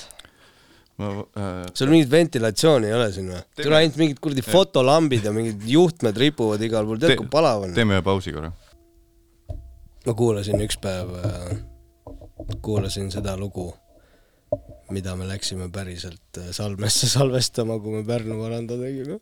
ma äh,, sul mingit ventilatsiooni ei ole siin või? Tule ainult mingid kuradi fotolambid ja mingid juhtmed ripuvad igal pool, tead Te- kui palav on? teeme ühe pausi korra. ma kuulasin üks päev, kuulasin seda lugu, mida me läksime päriselt äh, Salmesse salvestama, kui me Pärnu varanda tegime.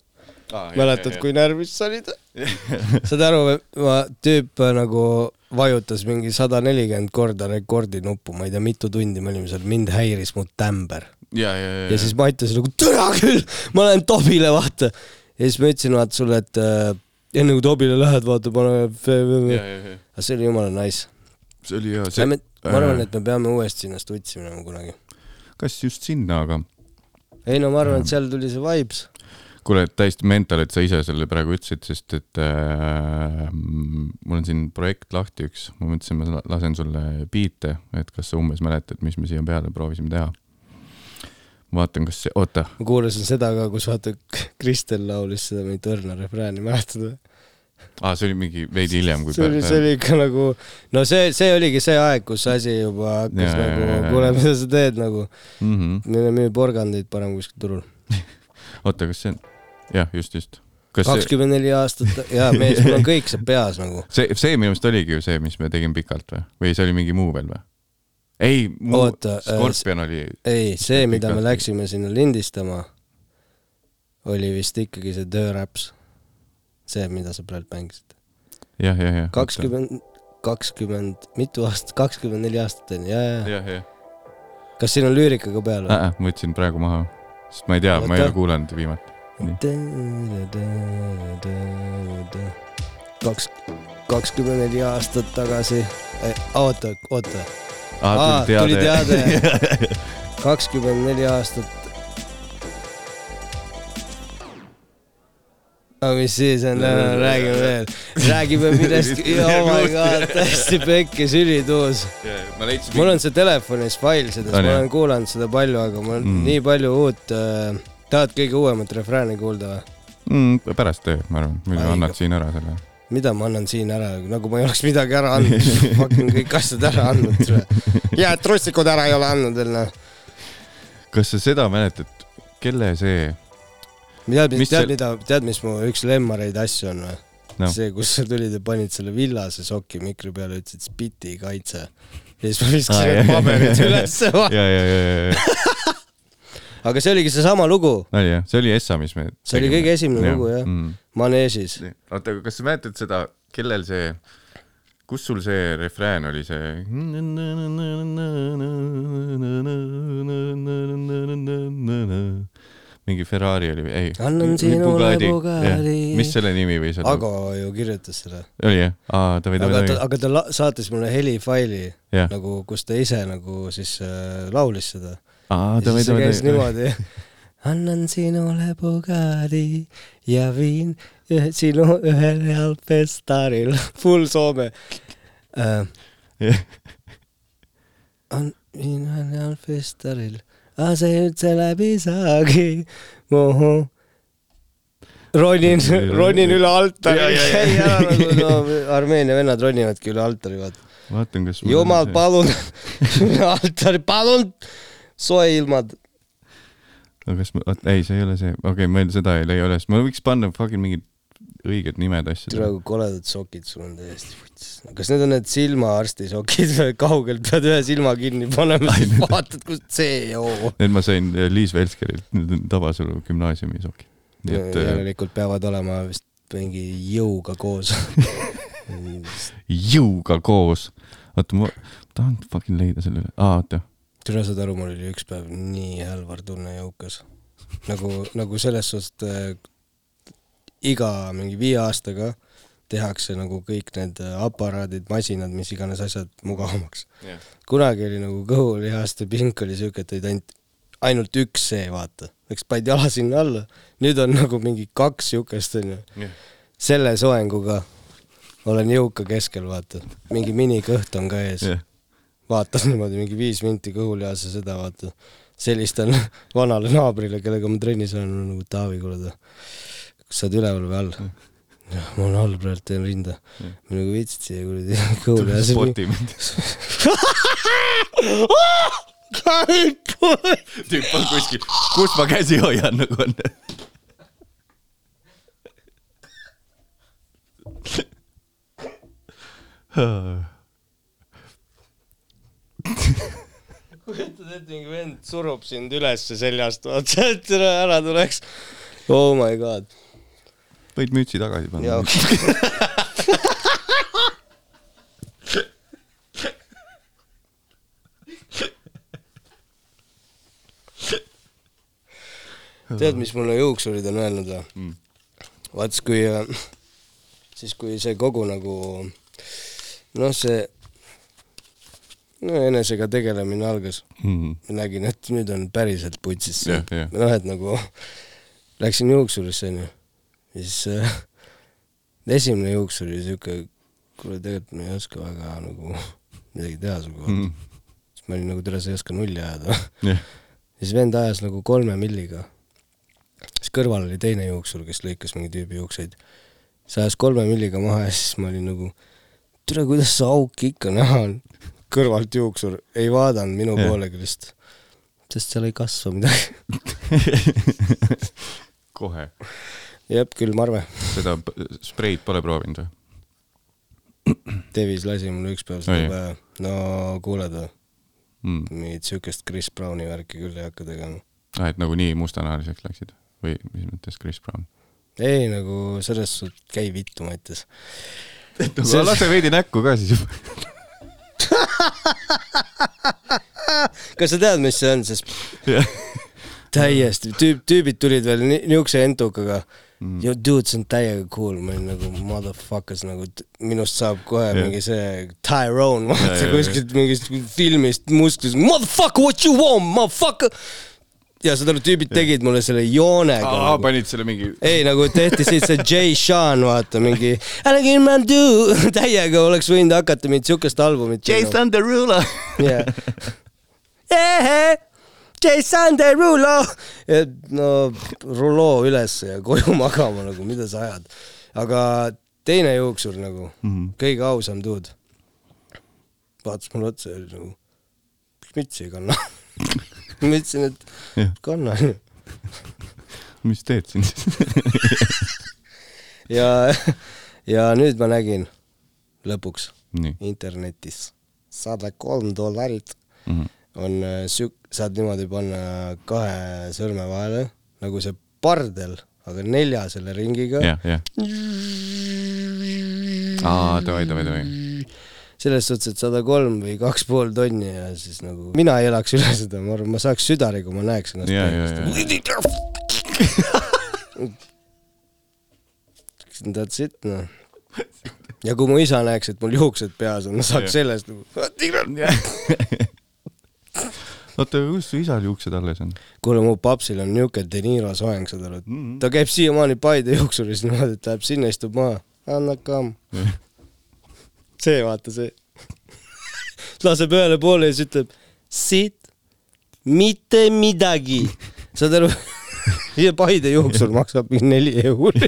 mäletad, kui närvis sa olid? saad aru, ma tüüp äh, nagu vajutas mingi sada nelikümmend korda rekordinuppu, ma ei tea, mitu tundi me olime seal, mind häiris mu tämber. ja, ja, ja, ja siis ma ütlesin nagu türa küll, ma lähen Tobile, vaata. ja siis ma ütlesin vaata sulle, et äh, enne kui Tobile lähed, vaata, pane. aga see oli jumala nice. see oli hea, see ma, arvan, et me peame uuesti sinna stutsi minema kunagi. Kas just sinna, aga ei no ma arvan, et seal tuli see vibes. kuule, täiesti mental, et sa ise selle praegu ütlesid, sest et äh, mul on siin projekt lahti üks, ma mõtlesin, ma lasen sulle biite, et kas sa umbes mäletad, mis me siia peale proovisime teha. vaatan, kas see, oota, ma kuulasin seda ka, kus vaata Kristel laulis seda mingit õrna refrääni, mäletad või? aa, see oli mingi veidi hiljem kui see oli, see oli ikka nagu, no see, see oligi see aeg, kus asi juba hakkas Ja, ja, nagu ja,, ja. kuule, mida sa teed nagu, mm. -hmm. mine müü porgandeid parem kuskil turul. oota, kas see on, jah, just, just. kakskümmend neli aastat, jaa mees, mul on kõik see peas nagu. see, see minu meelest oligi ju see, mis me tegime pikalt või, või see oli mingi muu veel või? ei, muu Oota,, äh, Scorpion oli, ei, see, mida me läksime sinna lindistama, oli vist ikkagi see tööräps. see, mida sa praegu mängisid. jah, jah, jah. kakskümmend, kakskümmend, mitu aastat, kakskümmend neli aastat on ju, ja, ja. jah. kas siin on lüürika ka peal või? ma võtsin praegu maha, sest ma ei tea, ma ei ole kuulanud viimati. kaks, kakskümmend neli aastat tagasi, oota, oota, Aa, tuli teade. kakskümmend neli aastat. Aga mis siis on, räägime veel, räägime millestki, oh my god, täiesti pekkis, ülituus. leidsin mul on see telefonis fail sellest, ma olen kuulanud seda palju, aga mul on Mm. nii palju uut äh,, tahad kõige uuemat refrääni kuulda või? mm,, pärast teed, ma arvan, muidu annad siin ära selle. mida ma annan siin ära, nagu ma ei oleks midagi ära andnud, fucking kõik asjad ära andnud. ja trussikud ära ei ole andnud veel noh. kas sa seda mäletad, kelle see, tead, Mis tead mida, tead, mis mu üks lemmareid asju on või No. see, kus sa tulid ja panid selle villase soki mikri peale, ütlesid spiti kaitse. ja siis ma viskasin need jah. paberid ülesse. ja, ja, ja, ja, ja, aga see oligi seesama lugu, oli jah, see oli Essa, mis me. See oli kõige esimene lugu, jah. mm.. Maneežis. oota, aga kas sa mäletad seda, kellel see, kus sul see refrään oli, see? Mingi Ferrari oli või ei? Annan sinule Bugatti. mis selle nimi võis olla? Ago ju kirjutas seda. oli jah? aa, davai, aga davai, ta, davai. aga ta la- saatis mulle helifaili jah, nagu, kus ta ise nagu siis äh, laulis seda. aa, ja davai, siis see davai, käis davai. niimoodi. annan sinule Bugatti ja viin sinu ühel jalgpestaril. Full Soome äh,. on, viin ühel jalgpestaril, aga see üldse läbi saagi. ronin, ronin üle altari käi ära nagu no Armeenia vennad ronivadki üle altari, vaata. vaatan, kas. jumal, palun, üle altari, palun, soe ilmad. aga kas ma, ei, see ei ole see, okei okay,, ma seda ei leia üles, ma võiks panna fucking mingid õiged nimed asjadele. praegu koledad sokid sul on täiesti vuts. kas need on need silmaarsti sokid või kaugelt pead ühe silma kinni panema, siis vaatad, kust see joo. Need ma sain äh, Liis Velskerilt, need on Tabasalu gümnaasiumi sokid. nii et äh, järelikult peavad olema vist mingi jõuga koos. jõuga koos. oota, ma tahan fucking leida selle üle, aa oota, tule saad aru, mul oli üks päev nii hälvar tunne jõukas. nagu, nagu selles suhtes, et äh, iga mingi viie aastaga tehakse nagu kõik need äh, aparaadid, masinad, mis iganes asjad mugavamaks. kunagi oli nagu kõhulihaste pink oli siuke, et olid ainult, ainult üks see, vaata. eks panid jala sinna alla. nüüd on nagu mingi kaks siukest onju. selle soenguga olen jõuka keskel, vaata. mingi minikõht on ka ees jah, vaatas niimoodi mingi viis minti kõhulihas ja seda vaata. helistan vanale naabrile, kellega ma trennis olen, nagu Taavi, kuule ta, kas sa oled üleval või all? jah, ma olen all praegu, teen rinda. ma nagu viitsid siia kuradi kõhulihase. sporti mind. tüüp on kuskil, kus ma käsi hoian nagu on. kujutad ette, mingi vend surub sind ülesse seljast, vaata, et ära tuleks. Oh my god. Võid mütsi tagasi panna tead, mis mulle juuksurid on öelnud või Mm. vaat siis kui, siis kui see kogu nagu noh, see no enesega tegelemine algas, Mhm. ma nägin, et nüüd on päriselt putsis see Jah, jah. noh, et nagu läksin juuksurisse onju ja siis äh, esimene juuksur oli siuke, kuule tegelikult ma ei oska väga nagu midagi teha su kohta mm.. siis ma olin nagu, tere, sa ei oska nulli ajada. jah, ja siis vend ajas nagu kolme milliga. siis kõrval oli teine juuksur, kes lõikas mingi tüübi juukseid. siis ajas kolme milliga maha ja siis ma olin nagu, tere, kuidas see auk ikka näha on. kõrvalt juuksur ei vaadanud minu Jah. poolegi lihtsalt, sest seal ei kasva midagi. kohe. jep, külmarve. seda p- spreid pole proovinud või? Devis lasi mulle üks päev seda päeva. no kuule ta, Mm. mingit siukest Chris Browni värki küll ei hakka tegema. Ah, et nagu nii mustanahaliseks läksid või mis mõttes Chris Brown? ei nagu selles suhtes, käi vittu, ma ütles. no lase veidi näkku ka siis juba. kas sa tead, mis see on, sest täiesti, tüüp, tüübid tulid veel ni- niisuguse entukaga mm.. Yo dude, see on täiega cool, ma olin nagu motherfuckers nagu minust saab kohe Jah. yeah. mingi see Tyrone, vaata Ja, ja, kuskilt mingist filmist musklis, motherfucker what you want, motherfucker. ja saad aru, tüübid tegid mulle selle joonega aa, nagu. panid selle mingi ei, nagu tehti siit see Jay Sean, vaata mingi I like in my do, täiega oleks võinud hakata mingit siukest albumit tegema. Derulo. Yeah. Jason Derulo. no ruloo üles ja koju magama nagu, mida sa ajad. aga teine juuksur nagu, Mhm. kõige ausam dude. vaatas mulle otsa ja oli nagu, mütsi ei kanna? ma ütlesin, et kanna. mis teed siin siis? ja, ja nüüd ma nägin lõpuks nii. internetis sada kolm dollarit Mhm. On äh, siuk-, saad niimoodi panna kahe sõrme vahele nagu see pardel, aga nelja selle ringiga. jah, jah. aa, davai, davai, davai. selles suhtes, et sada kolm või kaks pool tonni ja siis nagu mina ei elaks üle seda, ma arvan, ma saaks südari, kui ma näeks ennast ja, ja, ja. That's it noh. ja kui mu isa näeks, et mul juuksed peas on, ma saaks sellest nagu oota, kus su isal juuksed alles on? kuule, mu papsil on niuke De Niro soeng, saad aru, et Mhm. ta käib siiamaani Paide juuksuris niimoodi, et läheb sinna, istub maha, anna kamm. see, vaata see. laseb ühele poole ja siis ütleb siit mitte midagi. saad aru? ja Paide juuksur maksab mingi neli euri.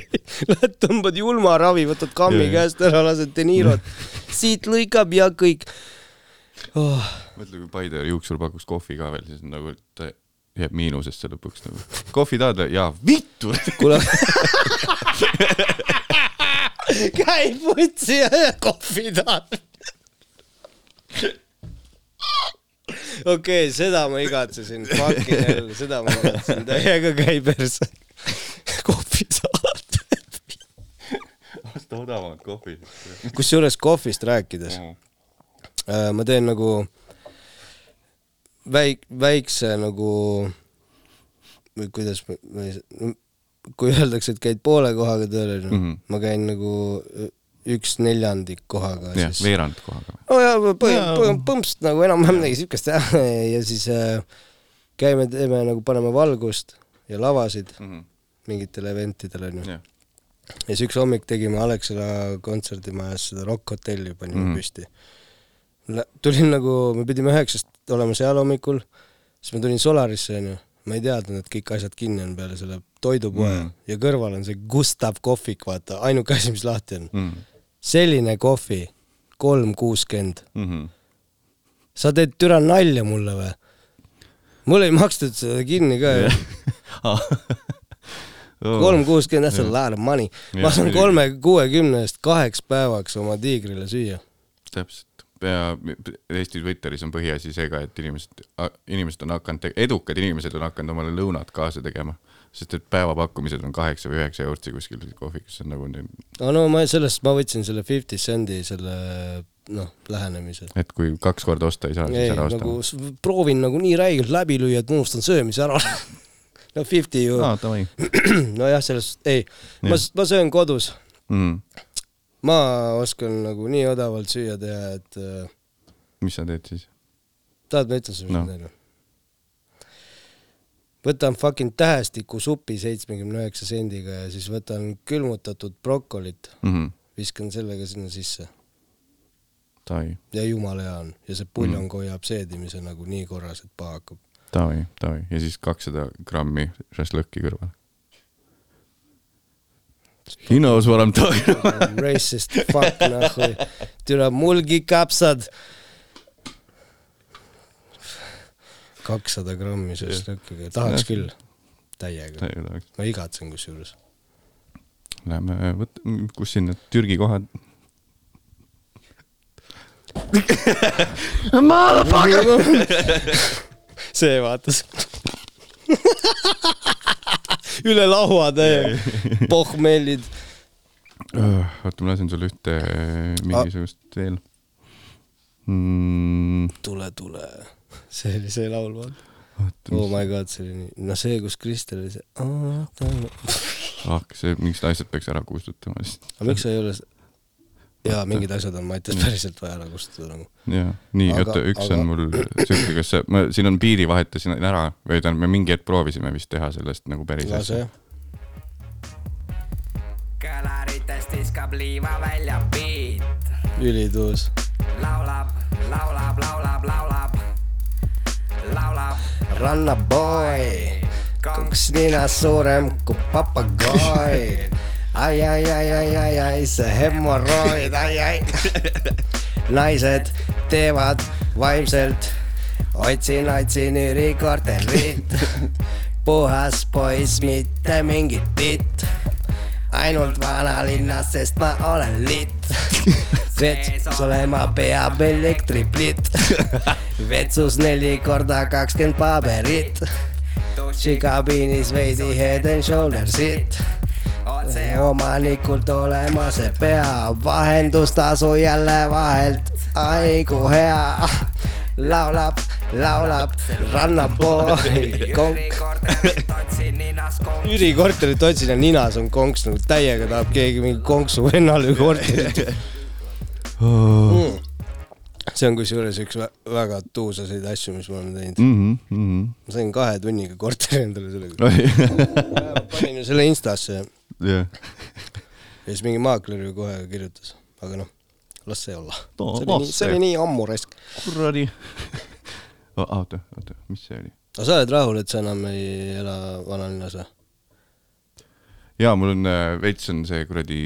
Lähed, tõmbad julmaravi, võtad kammi käest ära, lased De Nirot. siit lõikab ja kõik oh.. mõtle, kui Paide juuksur pakuks kohvi ka veel, siis nagu ta jääb miinusesse lõpuks nagu. kohvi tahad või? jaa, vittu. kuule. käib vutsi ja kohvi tahab. okei okay,, seda ma igatsesin, fucking hell, seda ma igatsesin, täiega käi perse. kohvi saad. osta odavamat kohvi. kusjuures kohvist rääkides, ma teen nagu väik-, väikse nagu, või kuidas ma, ma ei kui öeldakse, et käid poole kohaga tööl, onju, Mhm. ma käin nagu üks neljandik kohaga jah, siis. veerand kohaga. no ja Jaa. põmps nagu enam-vähem midagi siukest jah, ja siis äh, käime, teeme nagu, paneme valgust ja lavasid mingitele eventidele onju. jah, ja siis üks hommik tegime Alexela kontserdimajas seda Rock Hotelli panime mm. Mhm. püsti. Tulin nagu, me pidime üheksast olema seal hommikul, siis ma tulin Solarisse onju, ma ei teadnud, et kõik asjad kinni on peale selle toidupoe mm. Mhm. ja kõrval on see Gustav kohvik, vaata, ainuke asi, mis lahti on. Mhm. selline kohvi, kolm kuuskümmend. sa teed türa nalja mulle või? mul ei makstud seda kinni ka ju. kolm kuuskümmend, that's a lot of money. ma saan kolme kuuekümne eest kaheks päevaks oma tiigrile süüa. täpselt. Eesti Twitteris on põhiasi see ka, et inimesed, inimesed on hakanud, edukad inimesed on hakanud omale lõunat kaasa tegema, sest et päevapakkumised on kaheksa või üheksa eurtsi kuskil kohvikus, see on nagu nii, no no ma sellest, ma võtsin selle Fifty Cendi selle noh, lähenemise. et kui kaks korda osta ei saa, siis ära osta nagu. proovin nagu nii räigelt läbi lüüa, et ma unustan söömise ära. no Fifty ju, aa, davai. nojah, sellest, ei, ma ma söön kodus Mm. Ma oskan nagu nii odavalt süüa teha, et äh, mis sa teed siis? tahad, ma ütlen sulle No. midagi? võtan fucking tähestikusupi seitsmekümne üheksa sendiga ja siis võtan külmutatud brokolit, viskan sellega sinna sisse ja jumala hea on ja see puljong mm. hoiab seedimise nagu nii korras, et paha hakkab. ja siis kakssada grammi šašlõkki kõrval. He knows what I m talking about. Racist fuck nahhu, türa mulgi kapsad. kakssada grammi šašlõkkiga, tahaks küll, täiega, ma igatsen kusjuures. Läheme võt-, kus siin need Türgi kohad? see vaatas. üle laua täiega, pohmellid. oota, ma lasen sulle ühte mingisugust veel mm,. tule, tule. see oli see laul, vaata. oh my god, see oli nii, no see, kus Kristel oli see. aga ah,, see mingid asjad peaks ära kustutama lihtsalt. miks sa ei ole, ja mingid asjad on Mattias päriselt vaja ära kustutada nagu. jah, nii, oota, üks aga- on mul siuke, kas sa, ma siin on piiri vahetasin ära või tähendab, me mingi hetk proovisime vist teha sellest nagu päris asja. kõlaritest viskab liiva välja beat, ülituus. laulab, laulab, laulab, laulab, laulab. rannaboy, konks ninas suurem kui papagoi. ai, ai, ai, ai, ai, ai, see hemoroid, ai, ai. naised teevad vaimselt, otsin, otsin üürikorterit. puhas poiss, mitte mingit titt. ainult vanalinnas, sest ma olen litt. vets olema peab elektriplitt. vetsus neli korda kakskümmend paberit. dušikabiinis veidi head and shoulder'sit. Omanikult olema see pea, vahendustasu jälle vahelt, ai kui hea. laulab, laulab rannapool, konk. konks. üürikorterit otsin ja ninas on konks nagu täiega tahab keegi mingi konksu vennale korterit mm.. see on kusjuures üks vä- väga tuusaseid asju, mis ma olen teinud. Mhm, ma sain kahe tunniga korteri endale sellega. panin ju selle Instasse ja jah, siis mingi maakler ju kohe kirjutas, aga noh, las see olla. Too see oli see oli nii ammu raisk. kuradi. oota, oota, mis see oli? aga sa oled rahul, et sa enam ei ela vanalinnas või? jaa, mul on äh, veits on see kuradi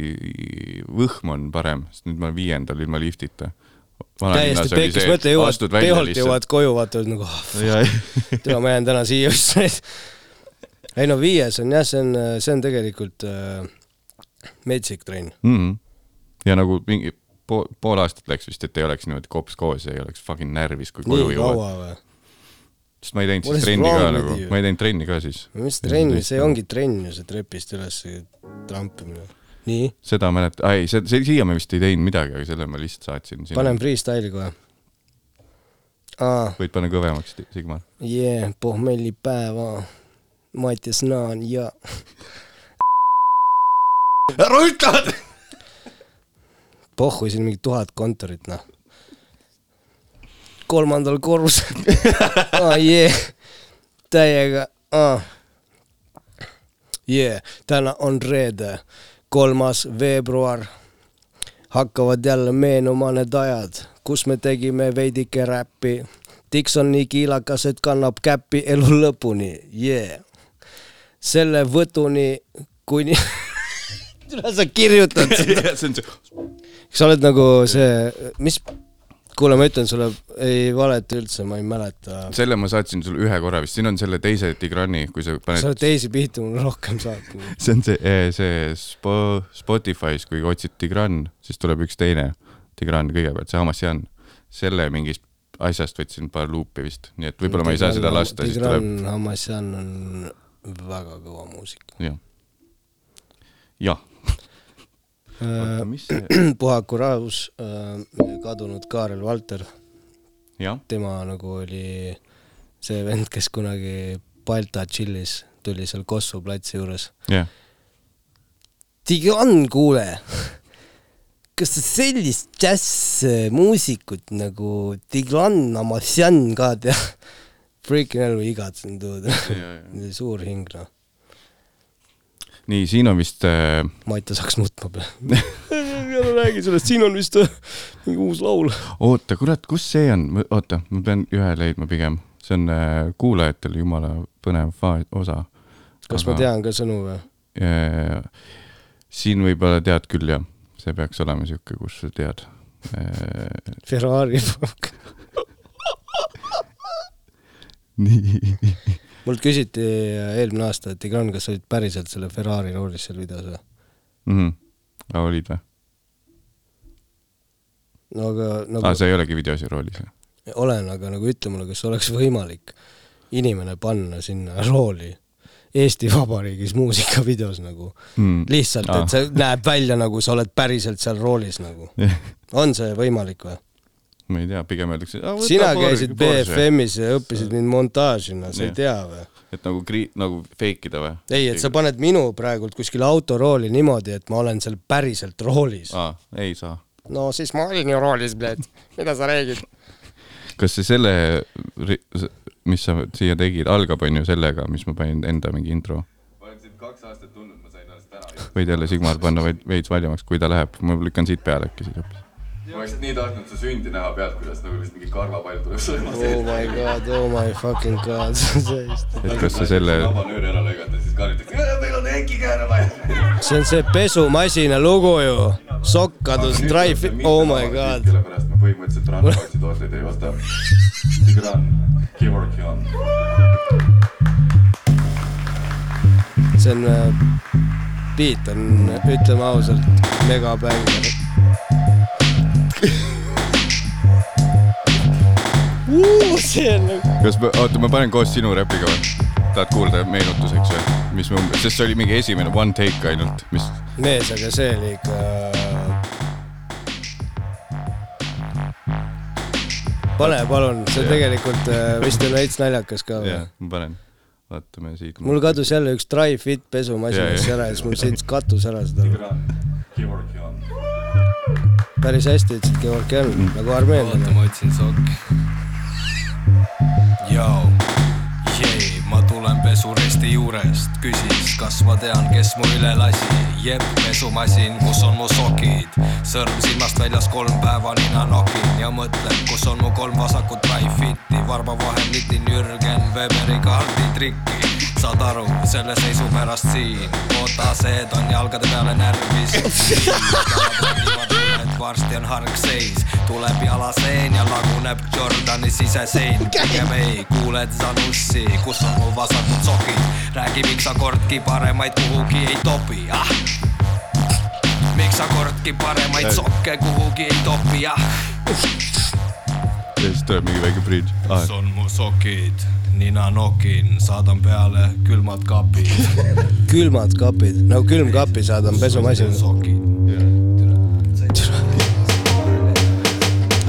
võhm on parem, sest nüüd ma olen viiendal ilma liftita. täiesti pekkis, mõtle jõuad, teolt jõuad koju, vaatad nagu oh,, ja, tea, ma jään täna siia just. ei no viies on jah, see on, see on tegelikult äh, metsik trenn. mm. ja nagu mingi pool, pool aastat läks vist, et ei oleks niimoodi kops koos ja ei oleks fucking närvis, kui koju jõuad. sest ma ei teinud siis is trenni ka nagu ma ei teinud trenni ka siis. mis trenn, see ongi trenn ju, see trepist üles trampimine. nii, seda mäletan, ei, see, see siia ma vist ei teinud midagi, aga selle ma lihtsalt saatsin. panen freestyle'i kohe. võid panna kõvemaks, Sigmar. jee, pohmellipäeva, Mattias Naan ja ära ütle! pohhu siin mingi tuhat kontorit, noh. kolmandal korrusel ah,. jee, täiega ah.. jee, täna on reede, kolmas veebruar. hakkavad jälle meenuma need ajad, kus me tegime veidike räppi. Dix on nii kiilakas, et kannab käppi elu lõpuni, jee. Selle võtuni, kuni tule sa kirjutad seda. see, sa oled nagu see, mis, kuule, ma ütlen sulle, ei valeta üldse, ma ei mäleta. selle ma saatsin sulle ühe korra vist, siin on selle teise Tigrani, kui sa sa paned oled teisi pihta mulle rohkem saatnud. see on see, see Spo-, Spotify's, kui otsid Tigran, siis tuleb üks teine Tigran kõigepealt, see Hamasjan. selle mingist asjast võtsin paar luupi vist, nii et võib-olla ma ei saa seda lasta, siis tuleb, Tigran Hamasjan on väga kõva muusika. jah. jah, see, puhaku rahus äh, kadunud Kaarel Valter, tema nagu oli see vend, kes kunagi Balta tšillis, tuli seal Kossu platsi juures jah, Tigran, kuule, kas sa sellist džässmuusikut nagu Tigran Amasjan ka tead? Freaking hell, ma igatsen tuud. suur hing, noh. nii, siin on vist äh, Maita saaks nutma peale. ära räägi sellest, siin on vist äh, mingi uus laul. oota, kurat, kus see on, oota, ma pean ühe leidma pigem, see on äh, kuulajatel jumala põnev osa. kas ma tean ka sõnu või? tean? siin võib-olla tead küll jah, see peaks olema siuke, kus sa tead. Ferrari. nii, mult küsiti eelmine aasta, et Tigran, kas sa olid päriselt selle Ferrari roolis seal videos või? Mhm. olid või? no aga nagu aa, sa ei olegi videos ja roolis või? olen, aga nagu ütle mulle, kas oleks võimalik inimene panna sinna rooli Eesti Vabariigis muusikavideos nagu Mm. lihtsalt, Aa. et see näeb välja nagu sa oled päriselt seal roolis nagu. on see võimalik või? Ma ei tea, pigem öeldakse. sina käisid BFM-is ja õppisid mind montaažina, sa ei tea või? et nagu kri-, nagu fake ida või? ei, et sa paned minu praegult kuskile autorooli niimoodi, et ma olen seal päriselt roolis. aa, ei saa. no siis ma olin ju roolis, mida sa räägid? kas see selle, mis sa siia tegid, algab onju sellega, mis ma panin enda mingi intro? ma olen sind kaks aastat tundnud, ma sain alles täna. võid jälle Sigmar panna veid- veits valjemaks, kui ta läheb, ma lükkan siit peale äkki siis hoopis. Ma oleks nii tahtnud su sündi näha pealt, kuidas nagu lihtsalt mingi karvapall tuleb sõrme oh my god, oh my fucking god, et kas sa selle, vabanööri ära lõigata, siis karjutakse, meil on Heiki Kääre vaja. see on see pesumasina lugu ju. sokk kadus, drive, oh my god. sellepärast ma põhimõtteliselt Randboxi tooteid ei osta. Tigran, Kevorki on. see on, beat on, ütleme ausalt, megabänger. See on nagu, kas ma, oota, ma panen koos sinu räpiga või? tahad kuulda meenutuseks või? mis me umbes, sest see oli mingi esimene one take ainult, mis, mees, aga see oli ikka. pane palun, see tegelikult äh, vist on veits naljakas ka jah, ma panen, vaatame siit. mul kadus jälle üks Dry Fit Jaa, pesumasinas jaa. ära ja siis mul sõitis katus ära seda. On. Päris hästi ütlesid Georgi on Mm. nagu oota, armeenlane. ma otsin sokki. Joo, jee, ma tulen pesuresti juurest, küsis, kas ma tean, kes mu üle lasi. jep, pesumasin, kus on mu sokid, sõrm silmast väljas kolm päeva nina nokin ja mõtlen, kus on mu kolm vasakut Dry-Fiti, varba vahel nitin Jürgen Weberi kaarditrikki. Saad aru, selle seisu pärast siin, oota, see on jalgade peale närvis. varsti on hargseis, tuleb jalaseen ja laguneb Jordani sisesein. pigem ei, kuuled Zanussi, kus on mu vasakud sokid, räägi, miks sa kordki paremaid kuhugi ei topi, ah. miks sa kordki paremaid sokke kuhugi ei topi, ah. ja siis tuleb mingi väike bridž ah, kus. on mu sokid, nina nokin, saadan peale külmad kapid. külmad kapid, nagu külmkapi saadan pesumasina. sokid.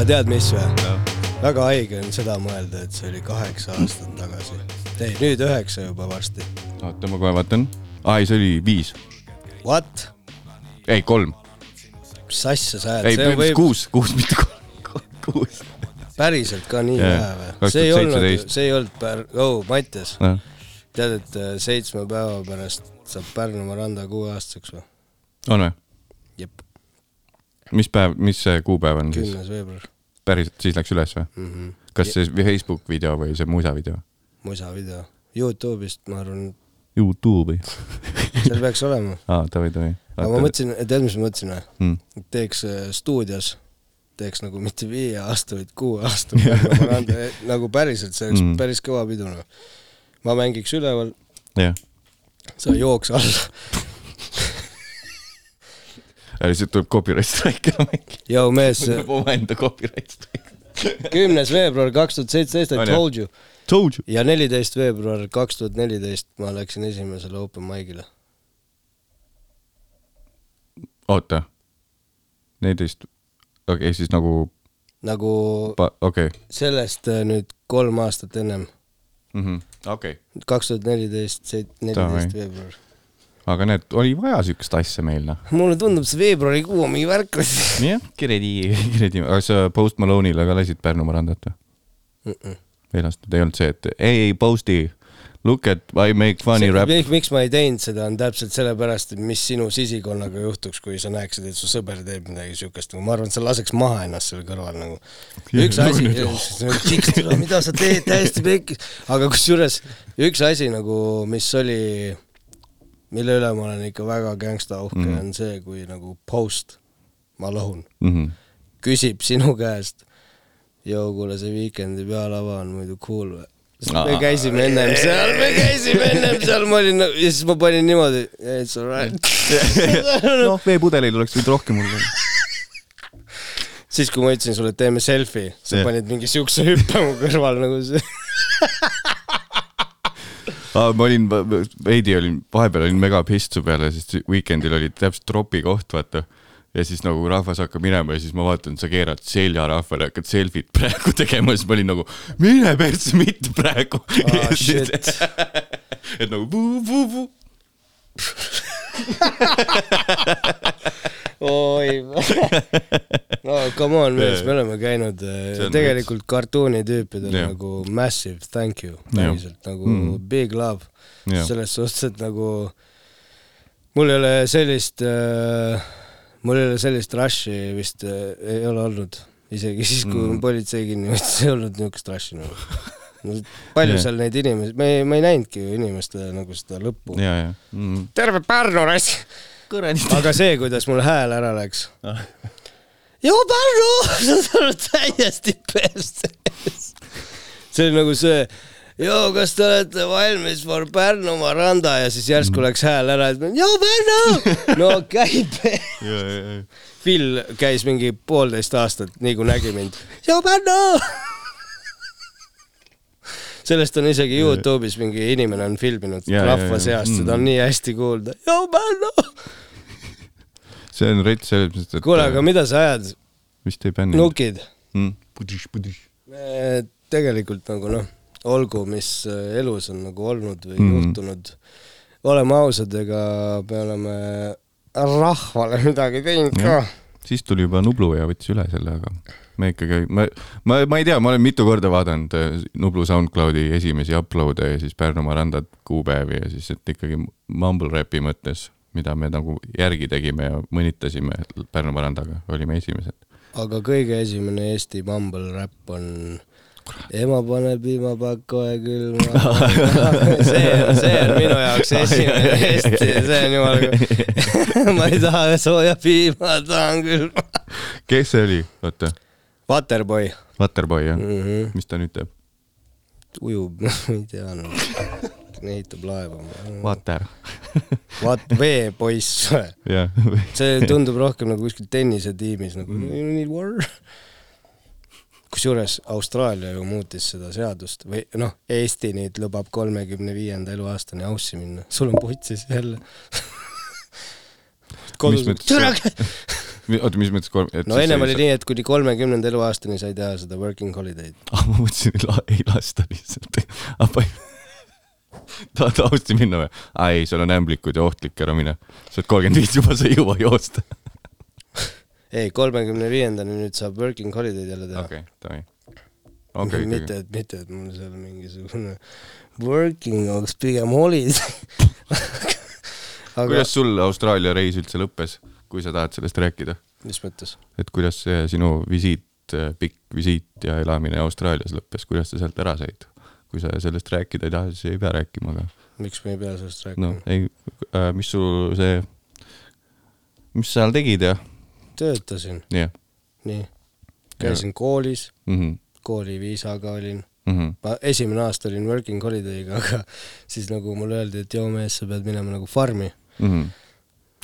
aga tead, mis või? väga haige on seda mõelda, et see oli kaheksa aastat tagasi. ei, nüüd üheksa juba varsti. oota, ma kohe vaatan. aa, ei, see oli viis. What? ei, kolm. mis asja sa ajad? ei see, võib kuus, kuus, mitte kolm, kuus. Päriselt ka nii Jaa, vähe või? see ei 2017. olnud, see ei olnud pär-, oh Mattias, noh, tead, et äh, seitsme päeva pärast saab Pärnumaa randa kuueaastaseks või? on või? jep, mis päev, mis see kuupäev on siis? kümnes veebruar päriselt, siis läks üles või? mm. -hmm. kas see Facebook video või see musa video? musa video, Youtube'ist ma arvan, Youtube'i. seal peaks olema. aa, davai, davai. aga ma mõtlesin, tead, mis ma mõtlesin või? mm.. teeks äh, stuudios, teeks nagu mitte viie aasta, vaid kuue aasta Pärnumaa randa, nagu päriselt, see oleks Mm. päris kõva pidu noh. ma mängiks üleval, jah, sa jooks alla. lihtsalt tuleb copyright strike ära mängida. Jou mees, tuleb omaenda copyright strike. kümnes veebruar kaks tuhat seitseteist, I told you. Told you. ja neliteist veebruar kaks tuhat neliteist ma läksin esimesele open mic'ile. oota, neliteist, okei okay,, siis nagu, nagu okei okay. sellest äh, nüüd kolm aastat ennem, mm -hmm., okei okay.. kaks tuhat neliteist, neliteist veebruar. aga näed, oli vaja siukest asja meil noh. mulle tundub, see veebruarikuu on mingi värk. jah, kiredi, kiredi, aga sa Post Malone'ile ka lasid Pärnumaa randat või? ei lasknud, ei olnud see, et ei, ei Posti, look at I make funny rap. miks ma ei teinud seda, on täpselt sellepärast, et mis sinu sisikonnaga juhtuks, kui sa näeksid, et su sõber teeb midagi siukest, ma arvan, et sa laseks maha ennast seal kõrval nagu. üks asi, mida sa teed, täiesti pekkis, aga kusjuures üks asi nagu, mis oli, mille üle ma olen ikka väga gängsta uhke mm., on see, kui nagu post, ma lõhun, Mhm. küsib sinu käest, joo, kuule, see Weekend'i pealava on muidu cool või? Me käisime ennem seal, me käisime ennem seal, ma olin ja siis ma panin niimoodi, it's alright. noh, veepudeleid oleks võinud rohkem olla. siis, kui ma ütlesin sulle, et teeme selfie, sa Jah. panid mingi siukse hüppe mu kõrval nagu see. Aa, ma olin, veidi olin, vahepeal olin mega pist su peale, sest Weekendil oli täpselt tropi koht, vaata. Ja siis nagu rahvas hakkab minema ja siis ma vaatan, sa keerad selja rahvale, hakkad selfit praegu tegema siis ma olin nagu, mine persse, mitte praegu shit. et nagu vuu-vuu-vuu. oi, no come on mees, me oleme käinud on tegelikult kartuunitüüpidel Jah. nagu massive thank you, päriselt nagu Mm. big love, jah, selles suhtes, et nagu mul ei ole sellist äh,, mul ei ole sellist rush'i vist äh, ei ole olnud, isegi siis, kui Mm. politsei kinni võttis, ei olnud niisugust rush'i nagu no,. palju Jah. seal neid inimesi, me ei, ma ei näinudki ju inimeste nagu seda lõppu. ja, ja mm.. terve Pärnu rass. aga see, kuidas mul hääl ära läks. joo Pärnu, sa oled täiesti perses. see oli nagu see, joo, kas te olete valmis for Pärnumaa randa ja siis järsku läks hääl ära, et joo Pärnu, no käib. Phil käis mingi poolteist aastat, nii kui nägi mind. joo Pärnu. sellest on isegi Youtube'is mingi inimene on filminud Ja, rahva ja. seast, seda on Mm. nii hästi kuulda. joo Pärnu. see on rets selles mõttes, et kuule, aga mida sa ajad, vist ei bänni nukid? mm.. tegelikult nagu noh, olgu, mis äh, elus on nagu olnud või mm. juhtunud, oleme ausad, ega me oleme rahvale midagi teinud ka siis tuli juba Nublu ja võttis üle selle, aga me ikkagi, ma, ma, ma ei tea, ma olen mitu korda vaadanud äh, Nublu SoundCloudi esimesi upload'e ja siis Pärnumaa randad kuupäevi ja siis, et ikkagi mumble rap'i mõttes, mida me nagu järgi tegime ja mõnitasime Pärnumaa randaga, olime esimesed. aga kõige esimene Eesti mumble räpp on ema paneb piimapakk kohe külma. see, see on minu jaoks esimene Eesti, see on jumala, ma ei taha sooja piima, tahan külma. kes see oli, oota, Waterboy Waterboy jah mm, mm., -hmm. mis ta nüüd teeb? ujub, ma ei tea no., ehitab laeva. Water, vaat veepoiss, jah. see tundub rohkem nagu kuskil tennisetiimis nagu Mm. you need water. Kusjuures Austraalia ju muutis seda seadust või noh, Eesti nüüd lubab kolmekümne viienda eluaastani aussi minna, sul on putsis jälle. kodus türa, oota, mis mõttes kolm? no ennem oli nii, et kuni kolmekümnenda eluaastani sai teha seda working holiday'd. ah,. ma mõtlesin, et la, ei lasta lihtsalt. tahad austi minna või? aa ei, seal on ämblikud ja ohtlik, ära mine. sa oled kolmkümmend viis juba, sa ei jõua joosta. ei, kolmekümne viiendani nüüd saab working holiday'd jälle teha okei, davai. okei, mitte, et mitte, et mul seal mingisugune working oleks pigem holiday. aga kuidas sul Austraalia reis üldse lõppes, kui sa tahad sellest rääkida? mis mõttes? et kuidas see sinu visiit, pikk visiit ja elamine Austraalias lõppes, kuidas sa sealt ära said? kui sa sellest rääkida ei taha, siis ei pea rääkima, aga miks me ei pea sellest rääkima no.?, ei äh,, mis sul see, mis sa seal tegid ja, töötasin, jah nii. käisin koolis, mm -hmm. kooliviisaga olin. Mm -hmm. ma esimene aasta olin working holiday'ga, aga siis nagu mulle öeldi, et joo mees, sa pead minema nagu farmi. Mm -hmm.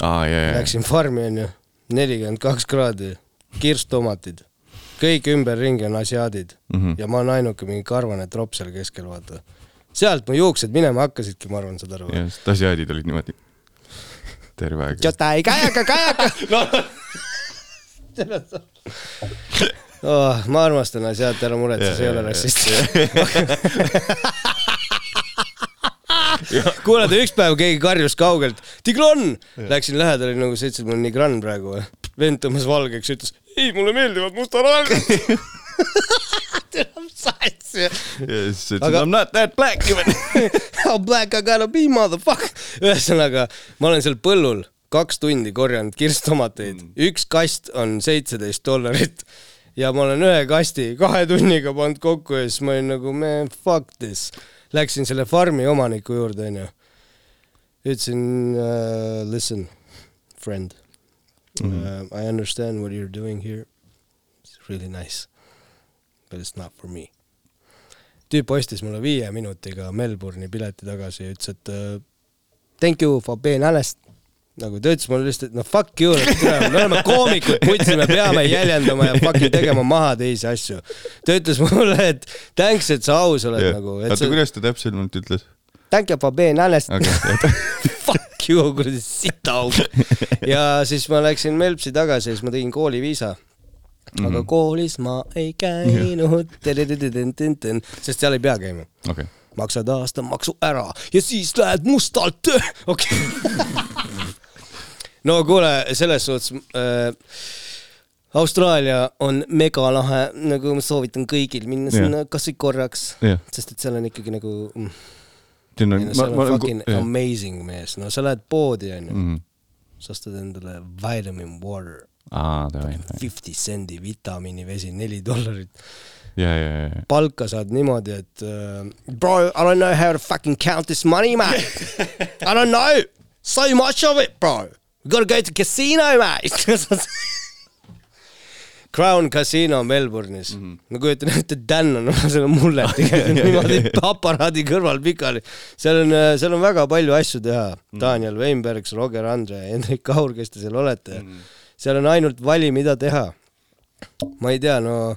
aa, ja, ja, Läksin farmi onju, nelikümmend kaks kraadi, kirstomatid, kõik ümberringi on asiaadid mm -hmm. ja ma olen ainuke mingi karvane tropp seal keskel, vaata. sealt mu juuksed minema hakkasidki, ma arvan, saad aru või? ja sest asiaadid olid niimoodi terve aeg. Jotai, kajaka, kajaka no.. Oh, ma armastan asiaate, ära muretse, see ei ole rassist. kuule, üks päev keegi karjus kaugelt, Tigran! Läksin lähedale nagu sa ütlesid, mul on Nigran praegu. Vend tõmbas valgeks ütles, ei, mulle meeldivad ja siis Aga- I m not that black even. How black I gotta be, motherfucker. ühesõnaga, ma olen seal põllul kaks tundi korjanud kirstomateid mm., üks kast on seitseteist dollarit ja ma olen ühe kasti kahe tunniga pannud kokku ja siis ma olin nagu man fuck this. Läksin selle farmi omaniku juurde onju. ütlesin uh, listen friend mm, -hmm. uh, I understand what you are doing here. It's really nice but it's not for me tüüp ostis mulle viie minutiga Melbourne'i pileti tagasi ja ütles, et uh, thank you for being honest. Nagu ta ütles mulle lihtsalt, no fuck you, me oleme koomikud, putsi, me peame jäljendama ja fucking tegema maha teisi asju. ta ütles mulle, et thanks, et sa aus oled yeah. nagu, oota, sa, kuidas ta täpsemalt ütles? thank you for being honest okay. fuck you, kuradi sitaauk. ja siis ma läksin Melpsi tagasi ja siis ma tegin kooliviisa. aga Mhm. koolis ma ei käinud, sest seal ei pea käima okei. maksad aastamaksu ära ja siis lähed mustalt, okei. No kuule, selles suhtes äh, Austraalia on megalahe, nagu ma soovitan kõigil minna sinna kasvõi korraks, jah, sest et seal on ikkagi nagu mm,, siin on, seal on fucking jah. amazing mees, no sa lähed poodi onju mm., Mhm. sa ostad endale vitamin water, davai, fifty sendi vitamiinivesi, neli dollarit. ja, ja, ja, palka saad niimoodi, et uh, bro, I don't know how to fucking count this money, man. I don't know, so much of it, bro. We gotta go to casino, mate. Crown Casino Melbourne'is mm. -hmm. ma kujutan ette, Dan on oma selle mulleti niimoodi aparaadi kõrval pikali. seal on, seal on väga palju asju teha mm. -hmm. Daniel Weinbergs, Roger Andre, Hendrik Kaur, kes te seal olete mm. -hmm. seal on ainult vali, mida teha. ma ei tea, no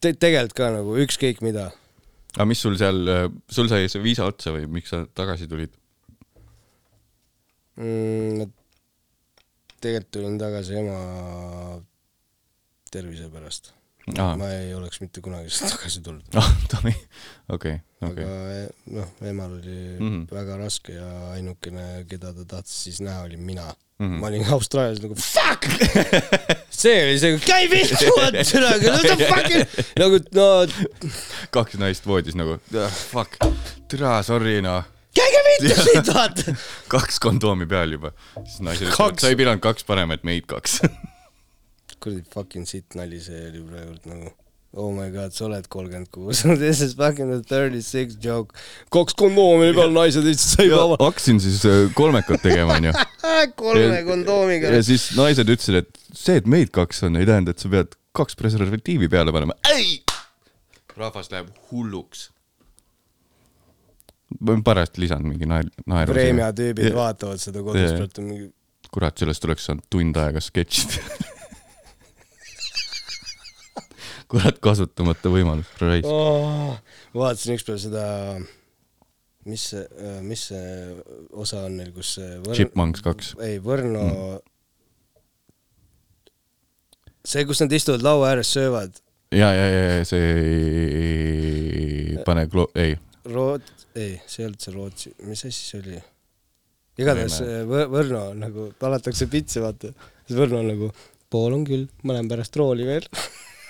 te tegelikult ka nagu ükskõik mida. aga mis sul seal, sul sai see viisa otsa või miks sa tagasi tulid? mm,. tegelikult tulin tagasi ema tervise pärast aa, ma ei oleks mitte kunagi sealt tagasi tulnud. ah, davai, okei, aga okei, eh, noh, emal oli mm. -hmm. väga raske ja ainukene, keda ta tahtis siis näha, olin mina mm. -hmm. ma olin Austraalias nagu fuck, see oli see, käi vittu, nagu no kaks naist voodis nagu, fuck, türa, sorry noh, käige vittu siit, vaata. kaks kondoomi peal juba. siis naised ütlevad, Kaks. sa ei pidanud kaks panema, et meid kaks. kuradi fucking sitt nali see oli praegult nagu oh my god, sa oled kolmkümmend kuus, this is fucking the thirty six joke. kaks kondoomi peal, naised lihtsalt sai vaba. hakkasin siis äh, kolmekat tegema, onju. kolme kondoomiga. ja siis naised ütlesid, et see, et meid kaks on, ei tähenda, et sa pead kaks preservatiivi peale panema. ei, rahvas läheb hulluks. Pärast lisan mingi naer, naeru. Preemia tüübid vaatavad seda kodus Jaa. praegu mingi kurat, sellest oleks saanud tund aega sketšida. kurat, kasutamata võimalus, raisk. oh,. vaatasin ükspäev seda, mis see, mis see osa on neil, kus see Võr... Chipmunks kaks. ei, Võrno mm., see, kus nad istuvad laua ääres, söövad, ja, ja, ja, ja see ei pane klo-, ei, Root-, ei, see ei olnud see Rootsi, mis asi see oli? igatahes Võ- Võrno nagu talatakse pitsi, vaata, siis Võrno on nagu pool on küll, ma lähen pärast rooli veel.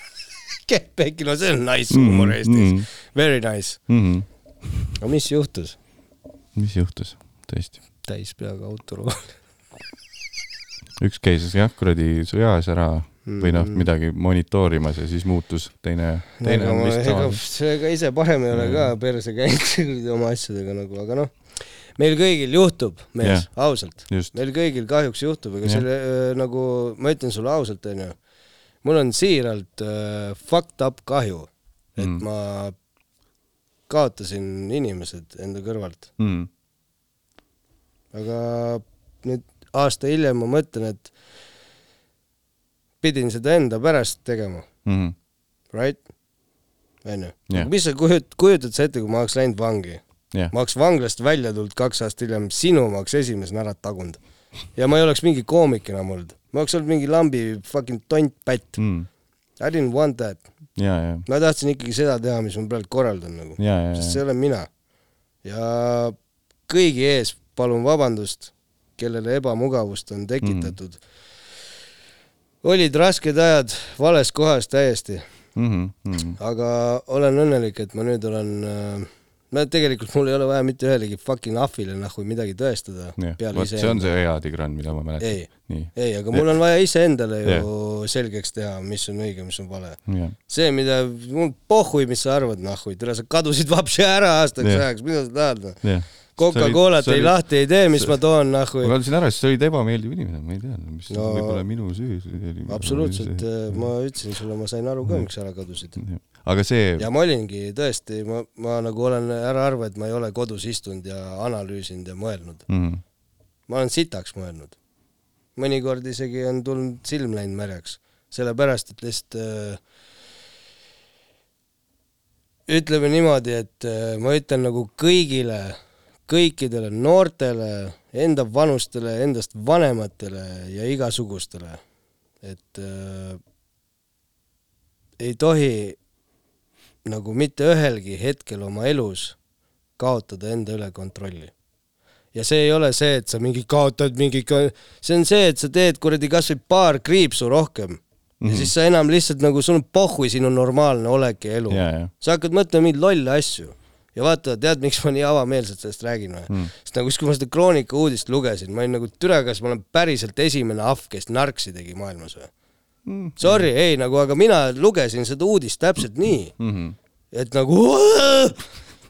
Kehpeki, no see on nice huumor Eestis mm,. Very nice. mm -hmm. aga mis juhtus? mis juhtus, tõesti? täis peaga autorool. üks käis jah, kuradi sõjas ära või noh, Mhm. midagi monitoorimas ja siis muutus, teine, teine ega on vist sama. see ega ise parem ei ole ka perse käinud oma asjadega nagu, aga noh, meil kõigil juhtub, mees yeah., ausalt. meil kõigil kahjuks juhtub, ega Jah. selle öö, nagu, ma ütlen sulle ausalt, onju, mul on siiralt äh, fucked up kahju, et Mm. mm. ma kaotasin inimesed enda kõrvalt, mm.. aga nüüd aasta hiljem ma mõtlen, et pidin seda enda pärast tegema, Mm. right? onju mis sa kujut-, kujutad sa ette, kui ma oleks läinud vangi? jah, ma oleks vanglast välja tulnud kaks aastat hiljem, sinu ma oleks esimesena ära tagunud. ja ma ei oleks mingi koomik enam olnud, ma oleks olnud mingi lambi fucking tontpätt. mm. I didn't want that, ma tahtsin ikkagi seda teha, mis ma praegu korraldan nagu, sest see, olen mina. ja kõigi ees palun vabandust, kellele ebamugavust on tekitatud mm.. Olid rasked ajad vales kohas täiesti, mm. -hmm. aga olen õnnelik, et ma nüüd olen äh, no tegelikult mul ei ole vaja mitte ühelegi fucking ahvile nahhu midagi tõestada see on see hea Tigran, mida ma mäletan. ei, ei, aga mul on vaja iseendale ju selgeks teha, mis on õige, mis on vale. see, mida, mul pohhui, mis sa arvad, nahhui, tere, sa kadusid vapsi ära aastaks ajaks, mida sa tahad, noh. Coca-Colat ei lahti ei tee, mis ma toon, nahhui ma. kadusin ära, sest sa olid ebameeldiv inimene, ma ei tea, mis no, võib-olla minu süü. absoluutselt, ma ütlesin sulle, ma sain aru ka, miks sa ära kadusid. aga see, ja ma olingi tõesti, ma, ma nagu olen, ära arva, et ma ei ole kodus istunud ja analüüsinud ja mõelnud. mm, ma olen sitaks mõelnud. mõnikord isegi on tulnud silm läinud märjaks, sellepärast et lihtsalt äh, ütleme niimoodi, et äh, ma ütlen nagu kõigile, kõikidele noortele, enda vanustele, endast vanematele ja igasugustele, et äh, ei tohi nagu mitte ühelgi hetkel oma elus kaotada enda üle kontrolli. ja see ei ole see, et sa mingi kaotad mingi, see on see, et sa teed kuradi kasvõi paar kriipsu rohkem mm. -hmm. ja siis sa enam lihtsalt nagu, sul on pohhui sinu normaalne olek ja elu ja, ja, sa hakkad mõtlema mingeid lolle asju ja vaata, tead, miks ma nii avameelselt sellest räägin või mm.? sest nagu siis, kui ma seda Kroonika uudist lugesin, ma olin nagu, türa, kas ma olen päriselt esimene ahv, kes narksi tegi maailmas või mm.? Sorry, ei nagu, aga mina lugesin seda uudist täpselt nii mm, -hmm. et nagu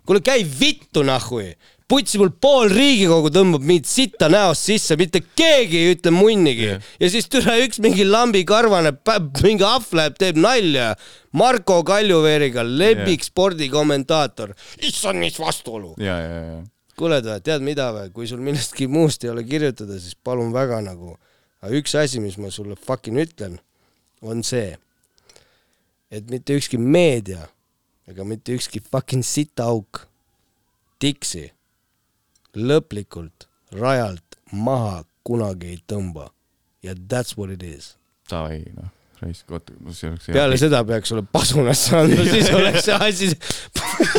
kuule, käi vittu nahhui, putsi mul pool Riigikogu tõmbab mind sitta näost sisse, mitte keegi ei ütle munnigi yeah. ja siis türa üks mingi lambikarvane, mingi ahv läheb, teeb nalja Marko Kaljuveeriga, lemmik yeah. spordikommentaator, issand, mis vastuolu. ja, ja, ja, kuule, tead mida või, kui sul millestki muust ei ole kirjutada, siis palun väga nagu, aga üks asi, mis ma sulle fucking ütlen, on see, et mitte ükski meedia ega mitte ükski fucking sitaauk tiksi lõplikult rajalt maha kunagi ei tõmba. ja that's what it is. davai, noh, raisk, oota, see oleks peale seda peaks sulle pasunasse andma, siis oleks see asi,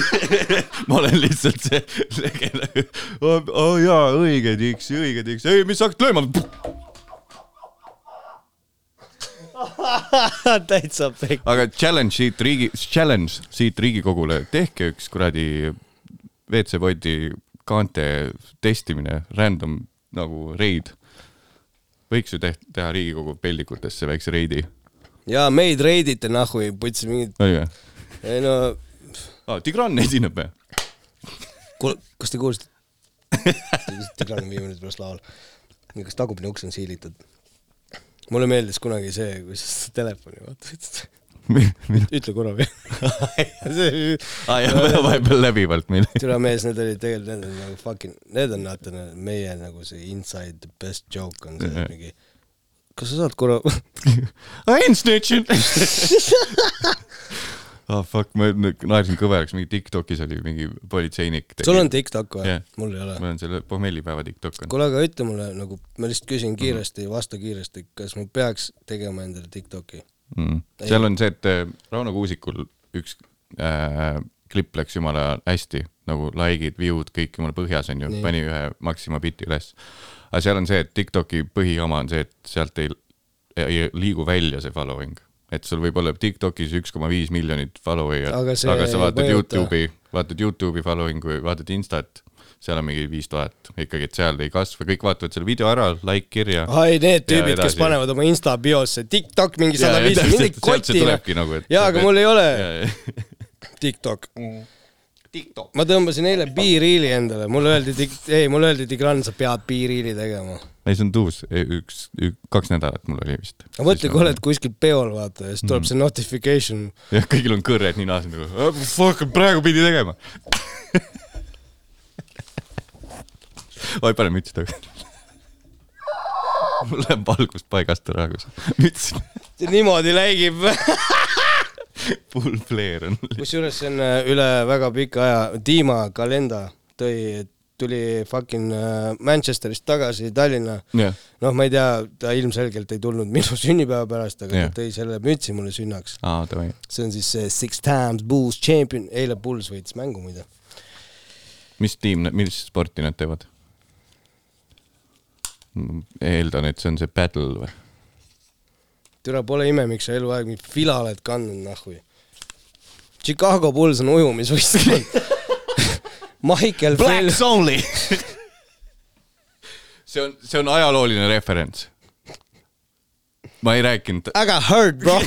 ma olen lihtsalt see legend, oo oh, jaa, õige tiks, õige tiks, ei, mis sa hakkad lööma? täitsa pekk. aga challenge siit riigi, challenge siit Riigikogule, tehke üks kuradi WC-poti kaante testimine, random nagu reid. võiks ju teht-, teha Riigikogu peldikutesse väikse reidi. ja meid reidite nahhu, putsi mingid, õige ei no, ah,? Tigran esineb või? kuule, kas te kuulsite? Tigran on viie minuti pärast laval. kas tagumine uks on siilitud? mulle meeldis kunagi see, kui sa telefoni vaatasid. Ütle korra veel. see aa jah, vahepeal läbivalt meil. türa mees, need olid tegelikult, need on nagu fucking, need on vaata meie nagu see inside the best joke on see mingi. kas sa saad korra I ain't snitching. ah fuck, ma naersin kõveraks, mingi Tiktokis oli mingi politseinik. sul on TikTok või Jah. mul ei ole. mul on selle pohmellipäeva Tiktok kuule, aga ütle mulle nagu, ma lihtsalt küsin kiiresti, vasta kiiresti, kas ma peaks tegema endale TikToki? mm.. seal on see, et äh, Rauno Kuusikul üks äh, klipp läks jumala hästi, nagu like'id, view'd, kõik jumala põhjas onju pani ühe Maxima biti üles. aga seal on see, et Tiktoki põhijama on see, et sealt ei, ei liigu välja see following, et sul võib olla Tiktokis üks koma viis miljonit follower'it, Aga aga sa vaatad. Youtube'i, vaatad Youtube'i following'u vaatad Instat, seal on mingi viis tuhat ikkagi, et seal ei kasva, kõik vaatavad selle video ära, like kirja. ai, need tüübid, kes panevad oma Insta biosse TikTok mingi sada ja viiskümmend, mingi kotina tulebki nagu, et- jaa, aga mul ei ole ja, TikTok. ma tõmbasin eile B-Reeli endale, mulle öeldi, ei, mulle öeldi, Tigran, sa pead B-Reeli tegema. ei, see on tuus, üks, üks, kaks nädalat mul oli vist. aga mõtle, kui oled kuskil peol, vaata, ja siis tuleb see notification. jah, kõigil on kõrred ninas nagu, fuck, praegu pidi tegema. oi, pane müts tagasi. mul läheb valgust paigast ära, kui see müts, niimoodi läigib. full flare on. kusjuures see on äh, üle väga pika aja, Dima Kalenda tõi, tuli fucking äh, Manchesterist tagasi Tallinna. jah, noh, ma ei tea, ta ilmselgelt ei tulnud minu sünnipäeva pärast, aga Jah. ta tõi selle mütsi mulle sünnaks. davai. see on siis see Six Times Bulls Champion, eile Bulls võitis mängu muide. mis tiim, millist sporti nad teevad? eeldan, et see on see battle või? türa, pole ime, miks sa eluaeg mingit fila oled kandnud, nahhui. Chicago Bulls on ujumisvõistkond. Michael Phelps, only. see on, see on ajalooline referents. ma ei rääkinud. I got hurt, bro.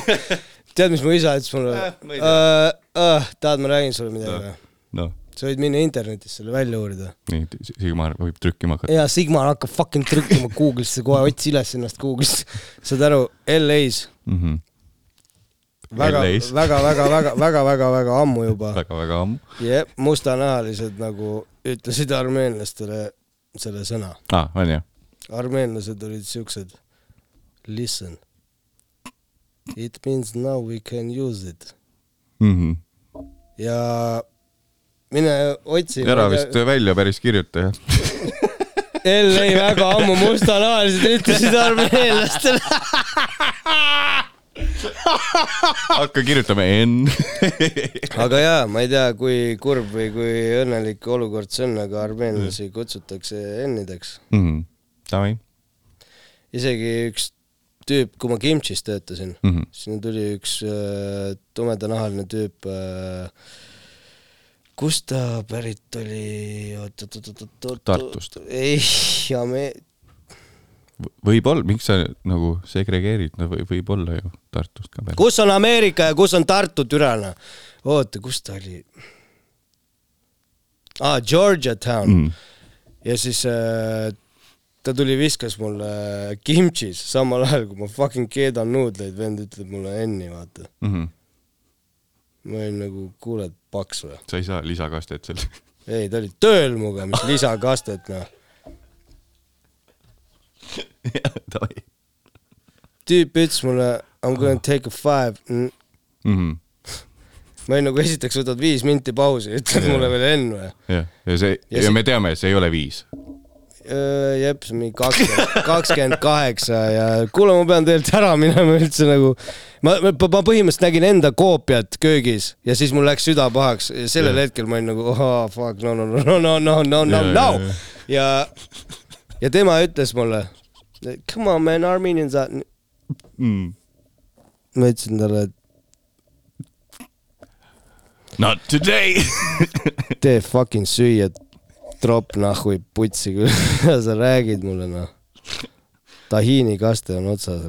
tead, mis mu isa ütles mulle Äh, uh,? Uh, tahad, ma räägin sulle midagi või? noh, sa võid minna internetist selle välja uurida. nii, Sigmar võib trükkima hakata. ja Sigmar hakkab fucking trükkima Google'isse kohe, otsi üles ennast Google'ist. saad aru, LA-s Mm -hmm. väga, väga, väga, väga, väga, väga, väga ammu juba. väga-väga ammu. jep, mustanahalised nagu ütlesid armeenlastele selle sõna. aa, on jah? armeenlased olid siuksed, listen, it means now we can use it Mhm. ja mine otsi. ära vist välja päris kirjuta, jah. LA väga ammu mustanahalised ütlesid armeenlastele. hakka kirjutama N. aga jaa, ma ei tea, kui kurb või kui õnnelik olukord see on, aga armeenlasi kutsutakse N-ideks. Mhm. Davai. isegi üks tüüp, kui ma Kimchis töötasin, Mhm. sinna tuli üks äh, tumedanahaline tüüp äh, kust ta pärit oli? Tartust. ei, ja me, võib-olla, miks sa nagu segregeerid, no või- võib-olla ju Tartust ka pärit. kus on Ameerika ja kus on Tartu türana? oota, kus ta oli? aa, Georgia Town mm.. Ja siis äh, ta tuli, viskas mulle kimchis samal ajal, kui ma fucking keedan nuudleid, vend ütleb mulle N-i, vaata. Mm -hmm. Ma olin nagu, kuule, paks või? sa ei saa lisakastet seal. ei, ta oli tööl muga, mis lisakastet, noh. Tüüp ütles mulle I m gonna take a five mm.. Mhm. ma olin nagu, esiteks võtad viis minti pausi, ütled mulle veel N või? jah, ja see, Ja ja see- me teame, see ei ole viis. jep, see on mingi kakskümmend, kakskümmend kaheksa ja kuule, ma pean tegelikult ära minema üldse nagu. ma, ma, ma põhimõtteliselt nägin enda koopiat köögis ja siis mul läks süda pahaks ja sellel Jah. hetkel ma olin nagu oh, fuck no no no no no no no no Ja, ja, no ja. ja ja tema ütles mulle come on man Armenians are Mm. ma ütlesin talle, et Not today tee fucking süüa, tropp nahhui putsi küll, mida sa räägid mulle noh. tahiini kaste on otsas.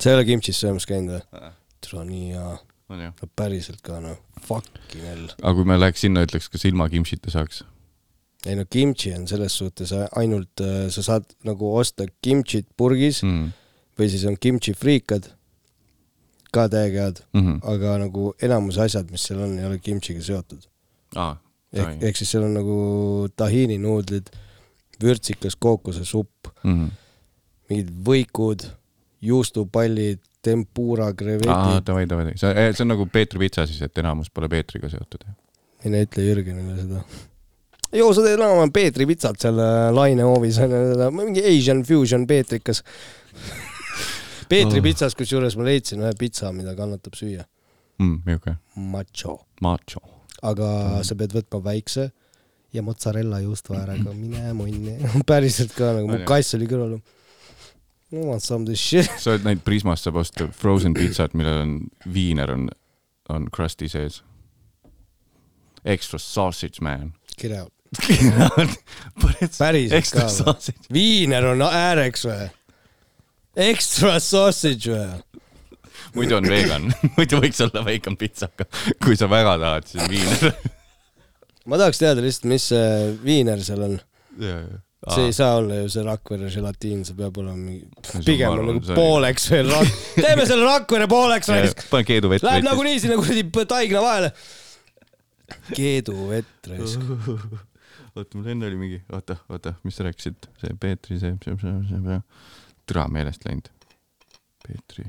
sa ei ole kimchis söömas käinud või? tule nii hea, no päriselt ka noh, fucking hell. aga kui me läheks sinna, ütleks, kas ilma kimchita saaks? ei no kimchi on selles suhtes ainult, sa saad nagu osta kimchit purgis mm. mm.. või siis on kimchi friikad, ka täiega head, Mm -hmm. aga nagu enamus asjad, mis seal on, ei ole kimchiga seotud. ah, ehk, ehk siis seal on nagu tahiini nuudlid, vürtsikas kookosesupp, mm -hmm. mingid võikud, juustupallid, tempura, krevetid. davai, davai, see, see on nagu Peetri pitsa siis, et enamus pole Peetriga seotud. mine ütle Jürgenile seda. joo, sa teed enam-vähem Peetri pitsat seal äh, lainehoovis mingi Asian fusion Peetrikas. Peetri Oh. pitsas, kusjuures ma leidsin ühe pitsa, mida kannatab süüa, mm,. niisugune macho, macho. Aga mm. sa pead võtma väikse ja mozzarella juustvaeraga, mine munni, päriselt ka nagu, mu kass oli kõrval. I want some of this shit. sa oled näinud Prismast saab osta frozen pitsat, millel on viiner on, on crusty sees. Extra sausage man. Get out. päriselt ka või? viiner on ääreks või? Extra sausage või? Muidu on vegan, muidu võiks olla vegan pitsa, aga kui sa väga tahad, siis viiner. ma tahaks teada lihtsalt, mis see viiner seal on. see ei saa olla ju see Rakvere želatiin, see peab olema mingi, pigem on nagu see- pooleks veel rak-, teeme selle Rakvere pooleks raisk, pane keedu vett. läheb nagunii sinna kuradi taigna vahele. keeduvett raisk. oota, mul enne oli mingi, oota, oota, mis sa rääkisid, see Peetri, see, see, see, see, türa meelest läinud. Peetri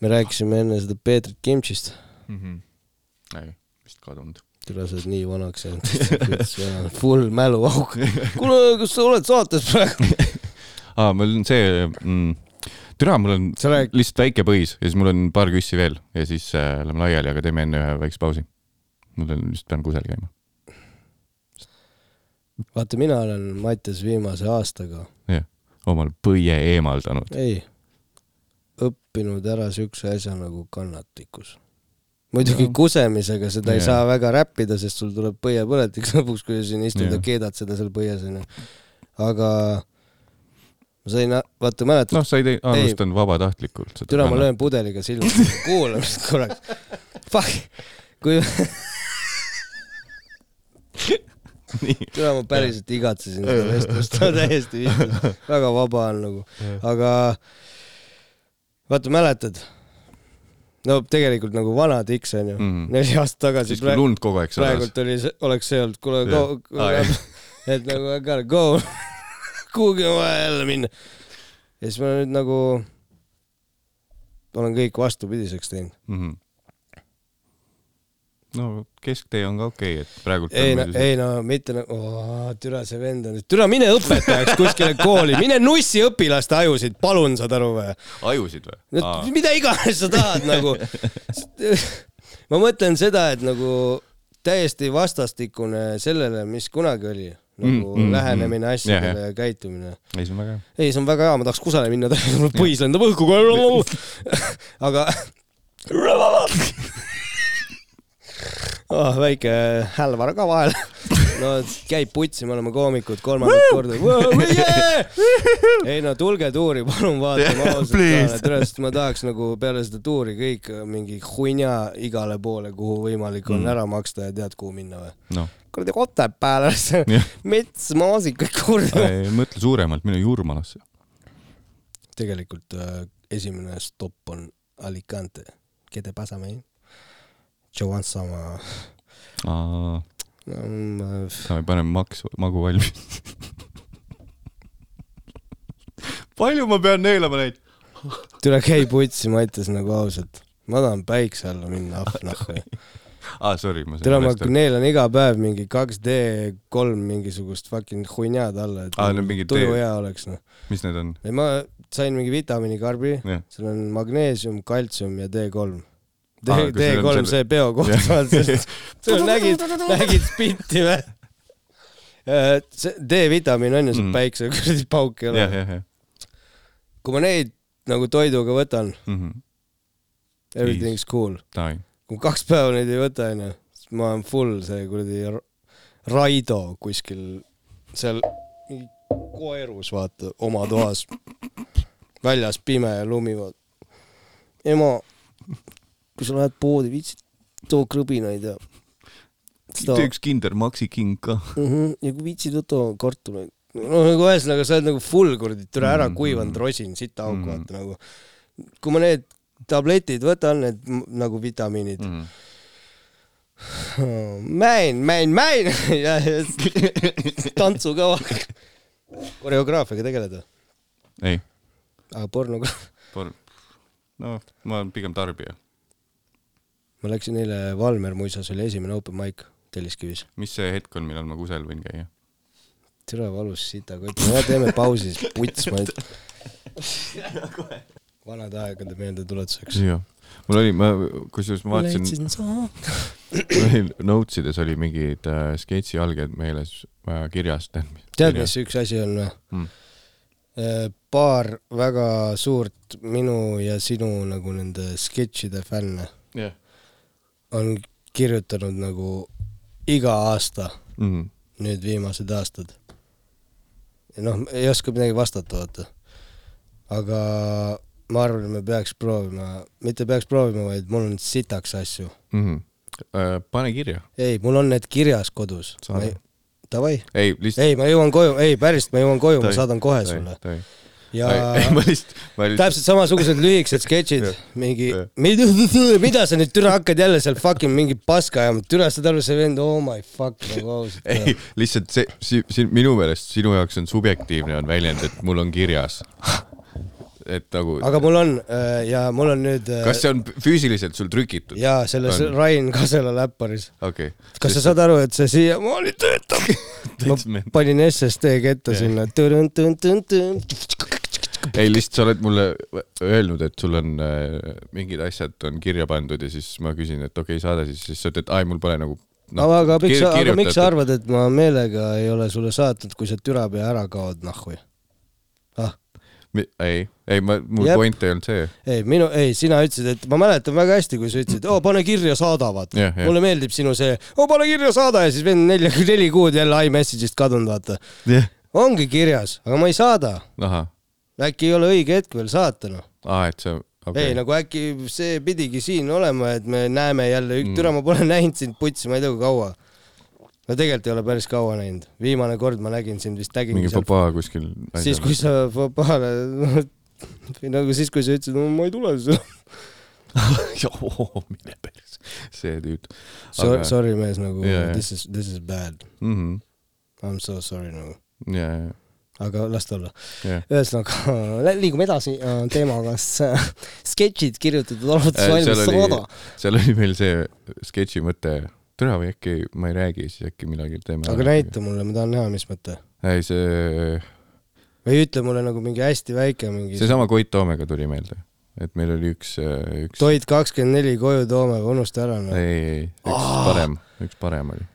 me rääkisime enne seda Peetrit Kimchist. mm. -hmm. ei, vist kadunud. tule, sa oled nii vanaks jäänud. full mäluauk. kuule, kas sa oled saates praegu? aa, mul on see mm,, türa, mul on Sa rääg- lihtsalt väike põis ja siis mul on paar küssi veel ja siis äh, lähme laiali, aga teeme enne ühe väikse pausi. mul on, just pean kusagil käima. vaata, mina olen Mattias viimase aastaga, jah, omal põie eemaldanud. ei, õppinud ära siukse asja nagu kannatlikkus. muidugi No. kusemisega seda ei Jaa. saa väga räppida, sest sul tuleb põiepõletik lõpuks, kui sa siin istud ja keedad seda seal põies onju. aga ma sain, vaata mäletad noh, sa ei tee, alustan vabatahtlikult türa, ma löön pudeliga silma, kuula mind korraks. Fuck, kui, türa, ma päriselt igatsesin seda vestlust, täiesti vihkas, väga vaba on nagu, aga vaata, mäletad? no tegelikult nagu vana tiks onju mm. Mhm., neli aastat tagasi siis kui lund kogu aeg sadas. praegult oli oleks see olnud, kuule Jah. go, jah. et nagu I gotta go, kuhugi on vaja jälle minna. ja siis ma nüüd nagu olen kõik vastupidiseks teinud. Mhm. No kesktee on ka okei okay,, et praegult ei no, ei no mitte nagu oh,, türa see vend on, türa mine õpetajaks kuskile kooli, mine nussi õpilaste ajusid, palun, saad aru või? ajusid või no mida iganes sa tahad nagu. ma mõtlen seda, et nagu täiesti vastastikune sellele, mis kunagi oli, nagu Mm, mm, lähenemine mm. asjadele ja käitumine. ei, see on väga hea. ei, see on väga hea, ma tahaks kusagile minna, põis lendab õhku kohe. aga oh,. väike hälvar ka vahel. no käib putsi, me oleme koomikud kolmandat korda. ei no tulge tuuri, palun vaatame ausalt Please. ka, tõesti ma tahaks nagu peale seda tuuri kõik mingi hunnia igale poole, kuhu võimalik on Mm. ära maksta ja tead, kuhu minna või? noh, kuradi Otepääle, mets, maasikaid, kuradi. mõtle suuremalt, mine Jurmalasse. tegelikult äh, esimene stopp on Alicante. ¿Qué te pasa, man? Joan sama um,. me paneme maks, magu valmis. palju ma pean neelama neid? tule käi putsi, ma ütlesin nagu ausalt. ma tahan päikse alla minna, ah nahku. aa, sorry, ma tule, ma sain neelan iga päev mingi 2D kolm mingisugust fucking hunniad alla, et Aa, tuju hea oleks noh. mis need on? ei, ma sain mingi vitamiinikarbi, jah, seal on magneesium, kaltsium ja D3. D- Aa, kas seal on D3 selle- see peo koht, sa nägid, nägid spinti või? see D-vitamiin on ju see Mhm. päikse kuradi pauk ei ole kui ma neid nagu toiduga võtan, Mhm. everything's cool. Kui kaks päeva neid ei võta, onju, siis ma olen full see kuradi Ra- Raido kuskil seal koerus, vaata, oma toas. väljas pime ja lumi, vaata. ema, kui sa lähed poodi, viitsid, too krõbinaid ja seda teeks Kinder Maxi king ka. mm. -hmm. ja kui viitsid, võta kartuleid. no nagu ühesõnaga, sa oled nagu full kuradi, türa ära Mhm. kuivanud rosin, sita auk, Mhm. vaata nagu. kui ma need tabletid võtan, need nagu vitamiinid mm., mäin, mäin, mäin ja, ja tantsukava. koreograafiaga tegeled või? ei, aga pornoga. noh, ma olen pigem tarbija. Ma läksin eile Valmer muisas oli esimene open mic Telliskivis. mis see hetk on, millal ma kusel võin käia? tere valus sitakott, no teeme pausi siis, puts, ma ei. vanade aegade meeldetuletuseks. jah, mul oli, ma, kusjuures ma vaatasin, oli notes ides oli mingid äh, sketši alged meeles äh, kirjas. tead, mis üks asi on või Mm. paar väga suurt minu ja sinu nagu nende sketšide fänne jah. On kirjutanud nagu iga aasta, Mhm. nüüd viimased aastad. noh, ei oska midagi vastata, vaata. aga ma arvan, et me peaks proovima, mitte peaks proovima, vaid mul on sitaks asju. Mhm. pane kirja. ei, mul on need kirjas kodus. Davai, ei, lihtsalt. ei, ma jõuan koju, ei päriselt, ma jõuan koju, ma saadan kohe sulle. Ja ei, ma lihtsalt, ma lihtsalt. täpselt samasugused lühikesed sketšid mingi mida, sa nüüd türa hakkad jälle seal fucking mingi paska ajama, türa saad aru, see vend, oh my fuck nagu ausalt. ei, lihtsalt see si,, si, minu meelest sinu jaoks on subjektiivne on väljend, et mul on kirjas. et nagu, aga mul on äh, ja mul on nüüd äh, kas see on füüsiliselt sul trükitud? jaa, selles On. Rain Kasela läpparis. okei. kas sa saad aru, et see siiamaani töötab? ma panin SSD ketta Jah. sinna. ei, lihtsalt sa oled mulle öelnud, et sul on äh, mingid asjad on kirja pandud ja siis ma küsin, et okei okay,, saada siis, siis sa ütled, ai, mul pole nagu no,. aga miks sa, aga miks sa arvad? et ma meelega ei ole sulle saatnud, kui sa türapea ära kaod, nahhu? ah, ei, ei, ma, mul Jep. point ei olnud see. ei minu, ei sina ütlesid, et ma mäletan väga hästi, kui sa ütlesid, oo pane kirja, saada vaata Jah, jah. mulle meeldib sinu see, oo pane kirja, saada ja siis vend neli, neli kuud jälle iMessage'ist kadunud, vaata. jah. ongi kirjas, aga ma ei saada. ahah, äkki ei ole õige hetk veel saata, noh. aa, et see, okei ei, okay.. nagu äkki see pidigi siin olema, et me näeme jälle, Mm. türa ma pole näinud sind putsi, ma ei tea kui kaua. no tegelikult ei ole päris kaua näinud, viimane kord ma nägin sind vist nägingi mingi seal, fopaa kuskil. siis kui sa Fopale, või nagu siis, kui sa ütlesid, no ma ei tule sulle. joo, mine pers, see tüüp. Sorry, sorry mees, nagu jaa. this is, this is bad, Mhm. I m so sorry nagu. ja, ja, aga las ta olla. jah. ühesõnaga, liigume edasi äh, teemaga, sketšid kirjutatud arvates Äh, valmis saada. seal oli meil see sketši mõte, tere või äkki ma ei räägi, siis äkki millalgi teeme. aga näita mulle, ma tahan näha, mis mõte. ei, see, või ütle mulle nagu mingi hästi väike mingi. seesama Koit Toomega tuli meelde, et meil oli üks, üks, toit kakskümmend neli koju toome, unusta ära ei, noh. ei, üks parem, üks parem oli.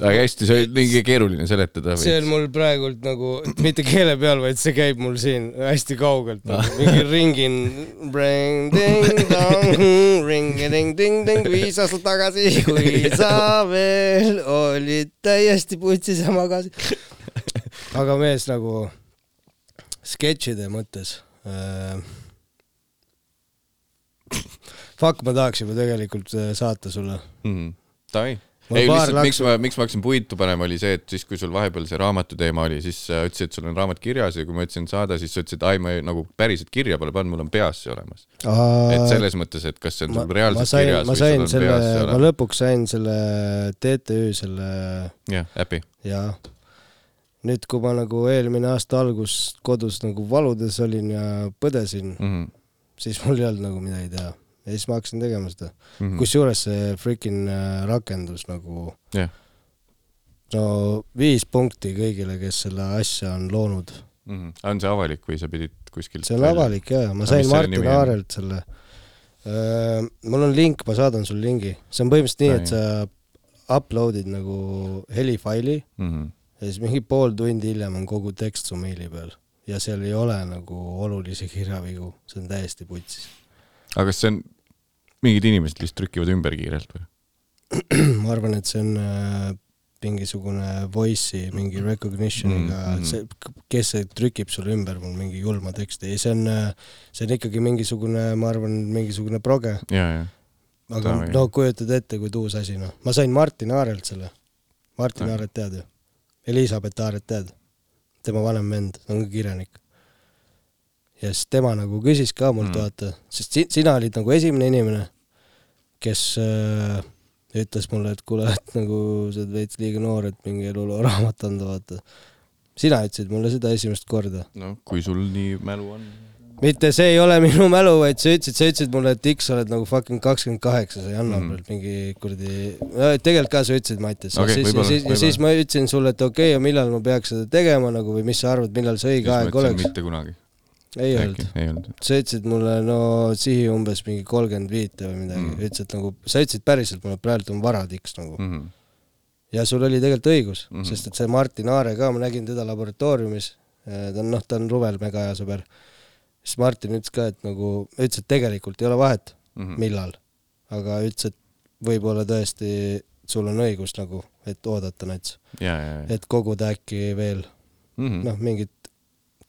Aga hästi, see oli mingi keeruline seletada see on mul praegult nagu mitte keele peal, vaid see käib mul siin hästi kaugelt nagu,. mingi ringin, ring-ding-dong, viis aastat tagasi, kui sa veel olid täiesti putsis ja magasid. aga mees nagu sketšide mõttes äh,. Fuck, ma tahaks juba tegelikult äh, saata sulle. mm.. Davai. Ei, lihtsalt miks ma, miks ma hakkasin puitu panema, oli see, et siis, kui sul vahepeal see raamatu teema oli, siis sa ütlesid, et sul on raamat kirjas ja kui ma ütlesin saada, siis sa ütlesid, et ai, ma ei, nagu päriselt kirja pole pannud, mul on peas see olemas. et selles mõttes, et kas see on ma, sul ma reaalselt kirjas ma või sul on selle peas see, ma olemas. lõpuks sain selle TTÜ selle jah, äpi. ja nüüd, kui ma nagu eelmine aasta algus kodus nagu valudes olin ja põdesin mm, Mhm. siis mul ei olnud nagu midagi teha. Ja siis ma hakkasin tegema seda mm. -hmm.. kusjuures see freaking äh, rakendus nagu jah, no viis punkti kõigile, kes selle asja on loonud. Mhm. on see avalik või sa pidid kuskilt see on avalik ja, ma sain Martin? Aarelt selle. mul on link, ma saadan sulle lingi, see on põhimõtteliselt nii, et sa upload'id nagu helifaili mm. ja siis mingi pool tundi hiljem on kogu tekst su meili peal ja seal ei ole nagu olulisi kirjavigu, see on täiesti putsis. Aga kas see on, mingid inimesed lihtsalt trükivad ümber kiirelt või? ma arvan, et see on äh, mingisugune voice'i mingi recognition'iga Mm, mm, mm. see, kes see trükib sulle ümber mul mingi julma teksti, ei see on, see on ikkagi mingisugune, ma arvan, mingisugune proge, ja, ja, aga Davai. no kujutad ette, kui tuus asi noh, ma sain Martin Aarelt selle, Martin. Aaret tead ju, Elizabeth Aaret tead, tema vanem vend, ta on ka kirjanik. Ja siis tema nagu küsis ka mult Mm. vaata, sest si sina olid nagu esimene inimene, kes äh, ütles mulle, et kuule, et nagu sa oled veits liiga noor, et mingi eluloo raamat anda, vaata. sina ütlesid mulle seda esimest korda. no kui sul nii mälu on. mitte see ei ole minu mälu, vaid sa ütlesid, sa ütlesid mulle, et X sa oled nagu fucking kakskümmend kaheksa, sa ei anna mm. mingi kuradi, tegelikult ka sa ütlesid, Mattias okay,, siis, ja siis, ja siis ma ütlesin sulle, et okei okay,, ja millal ma peaks seda tegema nagu või mis sa arvad, millal see õige aeg oleks? mitte kunagi. Ei olnud sa ütlesid mulle no sihi umbes mingi kolmkümmend viite või midagi Mm. mm., ütlesid nagu, sa ütlesid päriselt mulle, praegu on vara tiks nagu mm.. Mhm. ja sul oli tegelikult õigus mm. -hmm. sest et see Martin Aare ka, ma nägin teda laboratooriumis, ta on noh, ta on Ruvel mega hea sõber. siis Martin ütles ka, et nagu, ütles, et tegelikult ei ole vahet, Mhm. millal, aga ütles, et võib-olla tõesti sul on õigus nagu, et oodata nats, et koguda äkki veel Mhm. noh, mingit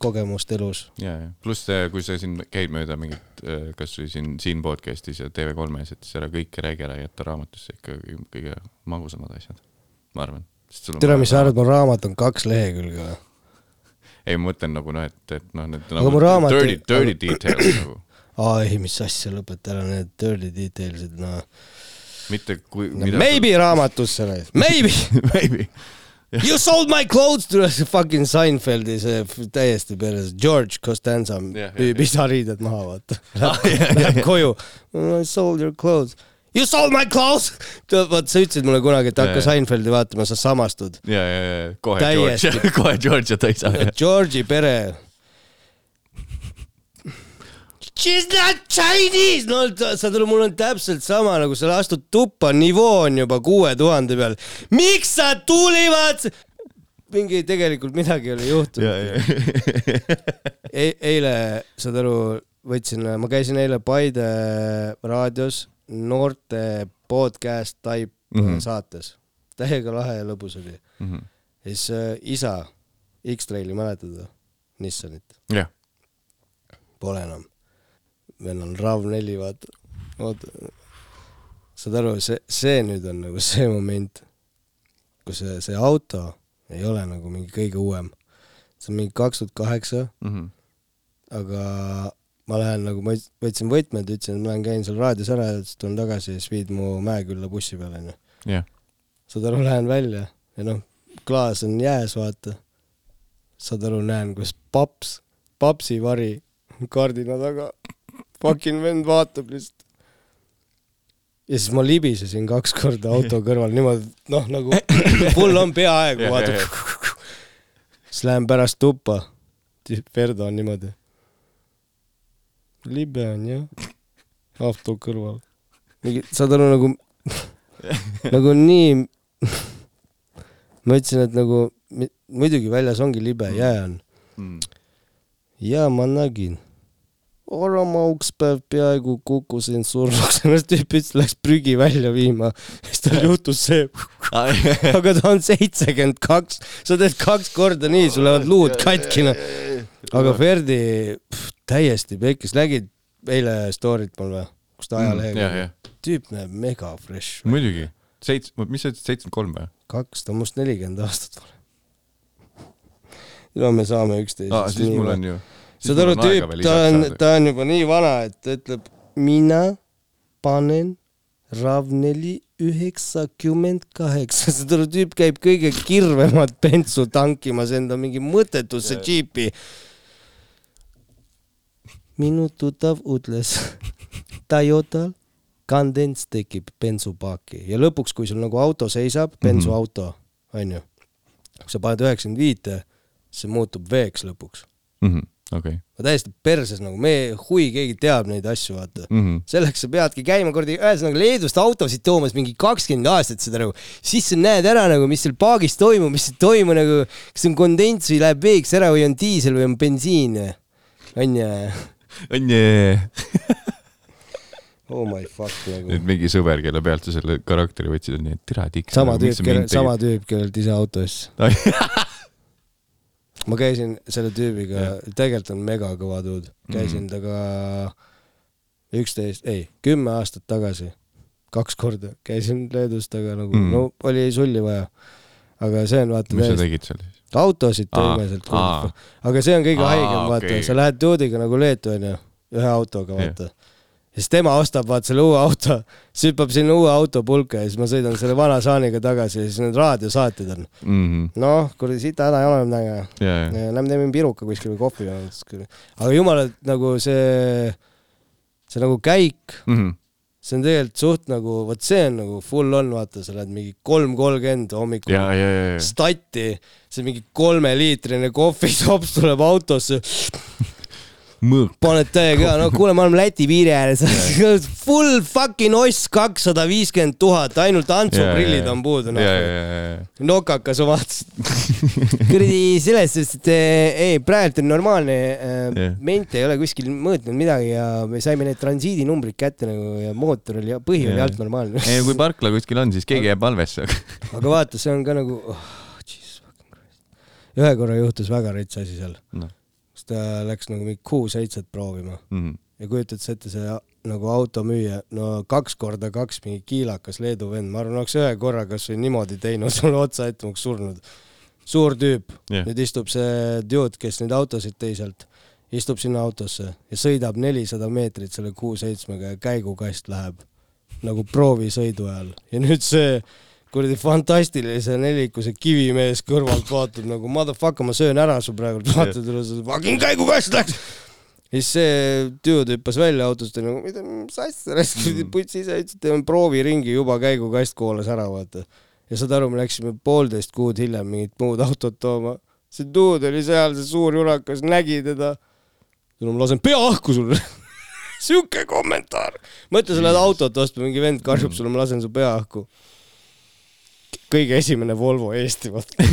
kogemust elus. ja, ja pluss kui sa siin käid mööda mingit, kasvõi siin, siin podcast'is ja TV3-s, et siis ära kõike räägi ära, jäta raamatusse ikka kõige magusamad asjad, ma arvan. tere, mis sa arvad, mu raamat on kaks lehekülge või? ei, ma mõtlen nagu noh, et, et noh, need mu raamat- dirty, dirty details nagu, aa ei, mis asja, lõpeta ära need dirty details'id, noh. mitte kui no,. Maybe raamatusse, maybe Maybe. You sold my clothes to see fucking Seinfeldi see täiesti peres, George Costanza jah, isa riided maha, vaata. Läheb koju, I sold your clothes. You sold my clothes! vot sa ütlesid mulle kunagi, et Ja, hakka ja. Seinfeldi vaatama, sa samastud. ja, ja, ja kohe. Georgia, kohe Georgia ta isa. George'i pere. She's not Chinese! no saad aru, mul on täpselt sama nagu sa astud tuppa, nivoo on juba kuue tuhande peal. miks sa tulivad? mingi tegelikult midagi ei ole juhtunud e. eile, saad aru, võtsin, ma käisin eile Paide raadios noorte podcast type mm. -hmm. saates. täiega lahe ja lõbus oli. Mhm. ja siis äh, isa, X-Traili mäletad või? Nissanit, jah, pole enam. Vennal on RAV4, vaata, oota. saad aru, see, see nüüd on nagu see moment, kus see, see auto ei ole nagu mingi kõige uuem. see on mingi kaks tuhat kaheksa, Mhm. aga ma lähen nagu, ma võtsin võtmed, ütlesin, et ma lähen käin seal raadios ära ja siis tulen tagasi ja siis viid mu Mäekülla bussi peale, onju. saad aru, lähen välja ja noh, klaas on jääs, vaata. saad aru, näen, kus paps, papsi vari kardina taga, fucking vend vaatab lihtsalt. ja siis ma libisesin kaks korda auto kõrval niimoodi, noh nagu full on peaaegu vaatab. siis lähen pärast tuppa, Verdo on niimoodi. libe on jah, auto kõrval. mingi, saad aru nagu, nagu nii. ma ütlesin, et nagu muidugi väljas ongi libe, jää on. Mm. ja ma nägin. Ora ma üks päev peaaegu kukkusin surnuks, ennast tüüp ütles, läks prügi välja viima. siis tal juhtus see, aga ta on seitsekümmend kaks, sa teed kaks korda nii, sul lähevad luud katki, noh. aga Ferdi pff, täiesti pekkis, nägid eile story't mul või, kus ta jah, ajalehega jah, tüüp näeb mega fresh. muidugi. seits-, mis sa ütlesid, seitsekümmend kolm või? kaks, ta on must nelikümmend aastat vanem. no me saame üksteisest aa, siis mul on ju. Saad aru, tüüp, ta on, ta on juba nii vana, et ta ütleb, mina panen Ravneli üheksakümmend kaheksa, saad aru, tüüp käib kõige kirvemat bensu tankimas enda mingi mõttetusse džiipi. minu tuttav ütles, Toyotal kandents tekib bensupaaki ja lõpuks, kui sul nagu auto seisab, bensuauto, onju, kui sa paned üheksakümmend viite, see muutub veeks lõpuks. Mhm, okei. Ma täiesti perses nagu, me, hui, keegi teab neid asju, vaata. Mhm. selleks sa peadki käima kuradi, ühesõnaga Leedust autosid toomas mingi kakskümmend aastat seda nagu, siis sa näed ära nagu, mis seal paagis toimub, mis ei toimu nagu, kas on kondents või läheb veeks ära või on diisel või on bensiin, onju. on ju. Oh my fuck nagu nüüd. mingi sõber, kelle pealt sa selle karakteri võtsid, on nii, et tere tiks. sama tüüp, kellel, sama tüüp, kellelt ise auto ostis. ma käisin selle tüübiga, tegelikult on mega kõva dude, käisin temaga üksteist, ei, kümme aastat tagasi, kaks korda käisin Leedus temaga nagu Mm. mm., no oli sulli vaja. aga see on vaata mis sa tegid seal siis? autosid tõime sealt aga see on kõige haigem, vaata okei. sa lähed dude'iga nagu Leetu onju, ühe autoga vaata ja siis tema ostab vaata selle uue auto, süppab sinna uue auto pulka ja siis ma sõidan selle vana saaniga tagasi ja siis need raadiosaated on. noh, kuradi sita häda ei ole midagi. Ja, ja, Lähme teeme piruka kuskil või kohvi. aga jumala, nagu see, see nagu käik, Mhm. see on tegelikult suht nagu, vot see on nagu full on, vaata, sa lähed mingi kolm kolmkümmend hommikul ja, ja, ja, stati, see mingi kolmeliitrine kohvitops tuleb autosse, mõõk. paned täiega no kuule, me oleme Läti piiri ääres. Full fucking oss kakssada viiskümmend tuhat, ainult Antsu prillid on puudu. ja, nokakas oma vaatasid. kuradi selles suhtes, et eh, ei, praegu on normaalne yeah., ment ei ole kuskil mõõtnud midagi ja me saime need transiidinumbrid kätte nagu ja mootor oli, põhi oli alt normaalne. ei, kui parkla kuskil on, siis keegi jääb valvesse. aga vaata, see on ka nagu oh,, ühe korra juhtus väga rets asi seal, noh, kus ta läks nagu mingi Q7-t proovima mhm. ja kujutad sa ette, see nagu automüüja, no kaks korda kaks mingi kiilakas Leedu vend, ma arvan, oleks ühe korra kasvõi niimoodi teinud mulle otsa ette, oleks surnud. suur tüüp Jah. nüüd istub see dude, kes neid autosid tõi sealt, istub sinna autosse ja sõidab nelisada meetrit selle Q7-ga ja käigukast läheb nagu proovisõidu ajal ja nüüd see kuradi fantastilise nelikuse kivimees kõrvalt vaatab nagu motherfucker, ma söön ära su praegu, vaatad üle, fucking käigukast läks ja siis see dude hüppas välja autost ja nagu, mida, mis asja, raisk putsi ise ütles, et teeme prooviringi juba käigukast koolas ära, vaata. ja saad aru, me läksime poolteist kuud hiljem mingit muud autot tooma. see dude oli seal, see suur jurakas, nägi teda. no ma lasen pea ahku sulle. sihuke kommentaar. mõtle, sa lähed autot ostma, mingi vend karjub sulle, ma lasen su pea ahku. Kõige esimene Volvo Eesti, vaata.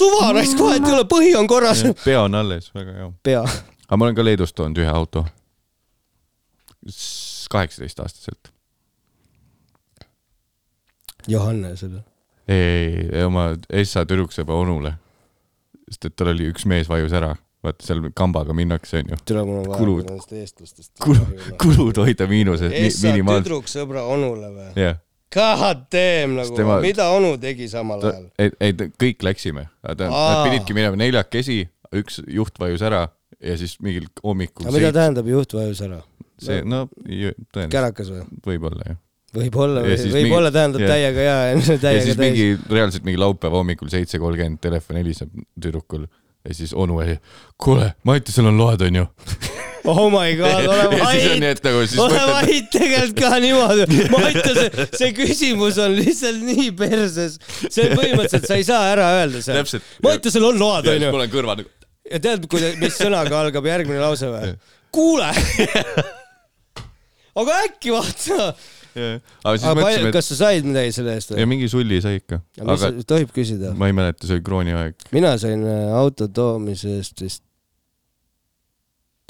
suva raisk, vahet ei ole, põhi on korras. pea on alles, väga hea. pea aga ma olen ka Leedust toonud ühe auto. kaheksateist aastaselt. Johannesele. ei, ei, ei oma Essa tüdruksõbra onule. sest et tal oli üks mees vajus ära, vaata seal kambaga minnakse, onju. Kulud. nendest eestlastest. kulu, kulud hoida miinuses mi, Essa tüdruksõbra onule või? jah, God damn nagu tema- mida onu tegi samal ta ajal?, ei, ei kõik läksime, nad pididki minema neljakesi, üks juht vajus ära ja siis mingil hommikul aga mida tähendab juht vajus ära? see, no tõenäoliselt, kärakas või? võib-olla jah. võib-olla Ja, võib-olla mingi- tähendab jah. täiega ja, ja täiega siis täis mingi, reaalselt mingi laupäeva hommikul seitse kolmkümmend telefon heliseb tüdrukul. ja siis onu oli, kuule, Mattisel on loed, onju. oh my god, ole vait, et nagu ole vait tegelikult ka niimoodi. ma ütlen, see küsimus on lihtsalt nii perses. see põhimõtteliselt sa ei saa ära öelda seal. Mattiasel on load, onju mul. on kõrval nagu, ja tead, mis sõnaga algab järgmine lause või? kuule. aga äkki vaata. aga siis aga mõtlesime, kas sa said midagi selle eest et ja või? mingi sulli sai ikka, mis aga tohib küsida? ma ei mäleta, see oli krooni aeg mina sain äh, auto toomise eest vist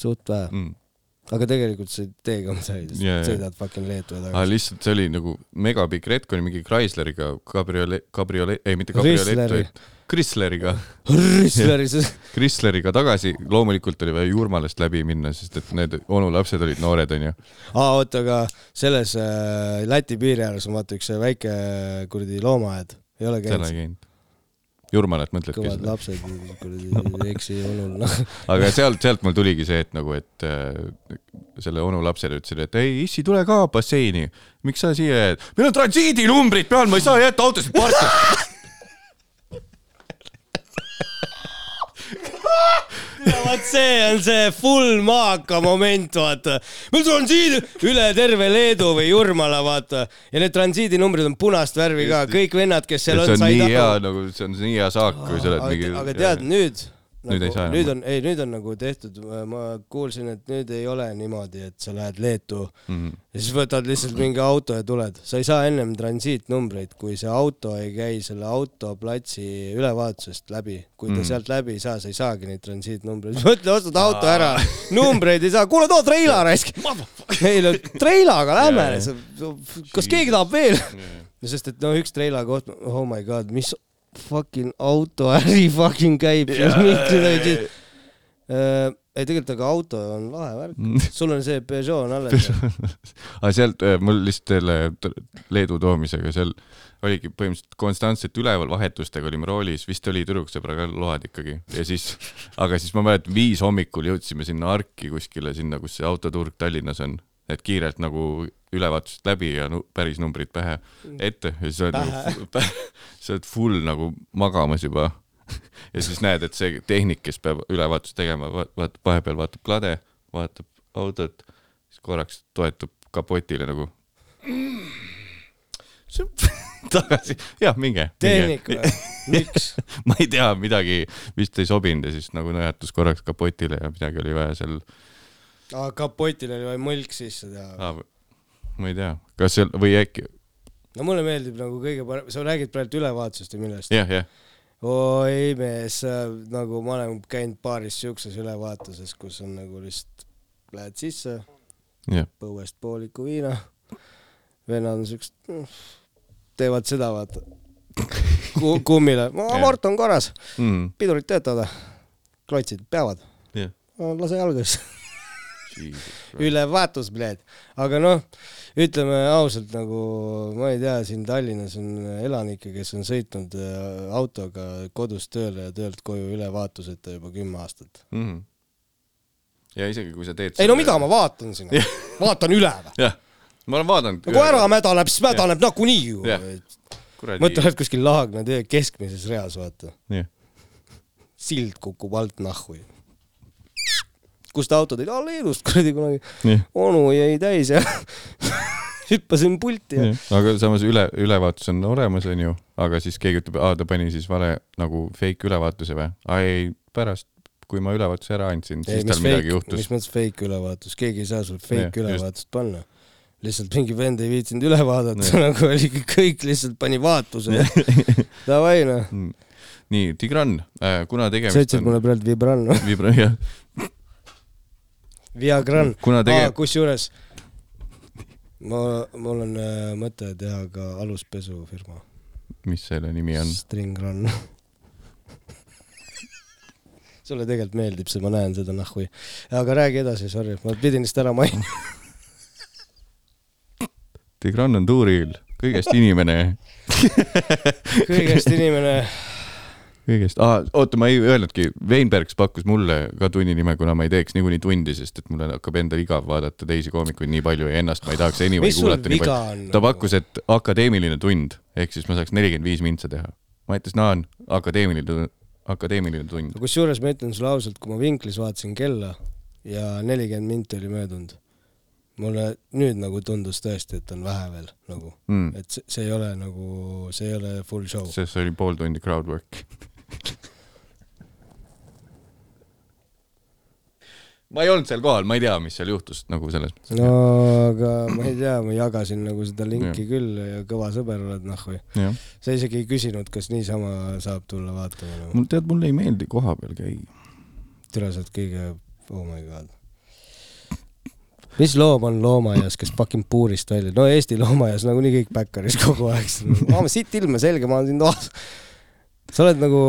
suht vähe, mm.. aga tegelikult sa ei tee ka midagi, Jaa, jaa. sõidad fucking Leetu ja aga tagasi. lihtsalt see oli nagu megapikk retk oli mingi Chrysleriga kabriolet, kabriolet, ei mitte kabriolet, vaid Chrysleriga, Rüssleris, Chrysleriga tagasi, loomulikult oli vaja Jurmalast läbi minna, sest et need onu lapsed olid noored, onju. aa oota, aga selles äh, Läti piiri ääres on vaata üks väike kuradi loomaaed, ei ole käinud ei? käinud. Jurmalat mõtledki kõvad lapsed, kuradi eksi onul, noh. aga sealt, sealt mul tuligi see, et nagu, et äh, selle onu lapsele ütlesin, et ei, issi, tule ka basseini. miks sa siia jääd? meil on transiidinumbrid peal, ma ei saa jätta autosid parki. vot see on see full maaka moment, vaata. meil transiit üle terve Leedu või Jurmala, vaata. ja need transiidinumbrid on punast värvi ka, kõik vennad, kes seal on, see on said nii hea nagu, see on nii hea saak, kui sa oled mingi. aga tead, nüüd Nüüd ei saa enam. nüüd on, ei nüüd on nagu tehtud, ma kuulsin, et nüüd ei ole niimoodi, et sa lähed Leetu Mhm. ja siis võtad lihtsalt mingi auto ja tuled, sa ei saa ennem transiitnumbreid, kui see auto ei käi selle autoplatsi ülevaatusest läbi. kui ta Mm. sealt läbi ei saa, sa ei saagi neid transiitnumbreid, mõtle, ostad auto ära, numbreid ei saa, kuule too treila raisk. ei no treilaga lähme kas keegi tahab veel? sest, et no üks treila koht, oh my god, mis fucking autoäri fucking käib yeah.. Uh, ei tegelikult, aga auto on lahe värk, sul on see Peugeot on alles. aga sealt äh, mul lihtsalt selle Leedu toomisega seal oligi põhimõtteliselt konstantselt üleval vahetustega olime roolis, vist oli tüdruksõbraga load ikkagi ja siis, aga siis ma mäletan, viis hommikul jõudsime sinna Arki kuskile sinna, kus see autoturg Tallinnas on, et kiirelt nagu ülevaatusest läbi ja nu, päris numbrid pähe ette ja siis oled nagu, sa oled full nagu magamas juba ja siis näed, et see tehnik, kes peab ülevaatust tegema, vaatab vahepeal vaatab klade, vaatab autot, siis korraks toetub kapotile nagu. tagasi, jah, minge. tehnik või? miks? ma ei tea, midagi vist ei sobinud ja siis nagu nõjatus korraks kapotile ja midagi oli vaja seal aa, kapotil oli vaja mõlk sisse teha. ah,, ma ei tea, kas seal või äkki, no mulle meeldib nagu kõige parem, sa räägid praegu ülevaatusest või millest? jah, jah, oi mees, nagu ma olen käinud paaris siukses ülevaatuses, kus on nagu lihtsalt lähed sisse, jah, põuest pooliku viina, vennad on siuksed, teevad seda, vaata. Ku. kummile, amort on korras, mm, pidurid töötavad, klotsid peavad, jah, lase jalgadesse. ülevaatus, bled. aga noh, ütleme ausalt nagu ma ei tea, siin Tallinnas on elanikke, kes on sõitnud äh, autoga kodust tööle ja töölt koju ülevaatuseta juba kümme aastat. mm.. ja isegi kui sa teed ei no mida ma vaatan sinna, vaatan üle või? ma olen vaadanud. kui ära mädaneb, siis mädaneb nagunii ju. Mõtle, oled kuskil Laagna tee keskmises reas, vaata. sild kukub alt nahku. Kust auto tõid? aa, Leedust kuradi kunagi. jah, onu jäi täis ja hüppasin pulti ja aga samas üle, ülevaatus on olemas, onju, aga siis keegi ütleb, aa, ta pani siis vale nagu fake ülevaatuse või? aa ei, pärast, kui ma ülevaatuse ära andsin, ei, siis mis tal midagi fake, juhtus mis. mõttes fake ülevaatus, keegi ei saa sul fake just. ülevaatust panna. lihtsalt mingi vend ei viitsinud üle vaadata, nagu oligi kõik lihtsalt pani vaatuse. Davai noh, nii, Tigran, kuna sa tegemist ütlesid mulle praegu Vibran või? vibra-, jah, Viagran. kusjuures ma, mul on äh, mõte teha ka aluspesufirma, mis selle nimi on? Stringran. sulle tegelikult meeldib see, ma näen seda nahhui. aga räägi edasi, sorry, ma pidin lihtsalt ära mainima. Tigran on tuuril, kõigest inimene, kõigest inimene kõigest ah,, oota, ma ei öelnudki, Weinbergs pakkus mulle ka tunni nime, kuna ma ei teeks niikuinii tundi, sest et mul hakkab endal igav vaadata teisi koomikuid nii palju ja ennast ma ei tahaks anyway kuulata nii palju. on? ta pakkus, et akadeemiline tund ehk siis ma saaks nelikümmend viis mintsa teha. ma ütlesin, aa, akadeemiline tund, akadeemiline tund. kusjuures ma ütlen sulle ausalt, kui ma vinklis vaatasin kella ja nelikümmend minti oli möödunud, mulle nüüd nagu tundus tõesti, et on vähe veel nagu, Mm. et see, see ei ole nagu, see ei ole full show. sest see oli pool tundi crowd work. ma ei olnud seal kohal, ma ei tea, mis seal juhtus nagu selles mõttes. no aga ma ei tea, ma jagasin nagu seda linki küll ja kõva sõber oled nahhu. jah, sa isegi ei küsinud, kas niisama saab tulla vaatama no.. mul tead, mulle ei meeldi koha peal käia. tere, sa oled kõige, oh my god. mis loom on loomaaias, kes fucking puurist välja, no Eesti loomaaias nagunii kõik päkkaris kogu aeg. aa, siit ilma selge, ma olen siin toas. Sa oled nagu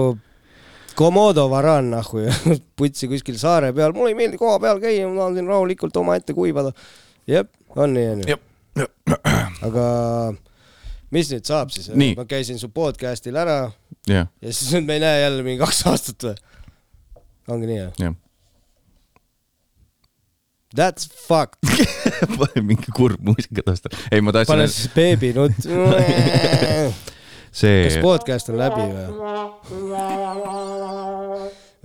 Komodo varaan nahku ja putsi kuskil saare peal, mulle ei meeldi koha peal käia, ma tahan siin rahulikult omaette kuivada. jep, on nii onju. aga mis nüüd saab siis ma käisin su podcast'il ära jah, ja siis nüüd me ei näe jälle mingi kaks aastat või? ongi nii või? jah. That's fucked. mingi kurb muusika taustal. ei, ma tahtsin pane, siis beebinutt. See kas, podcast on läbi või?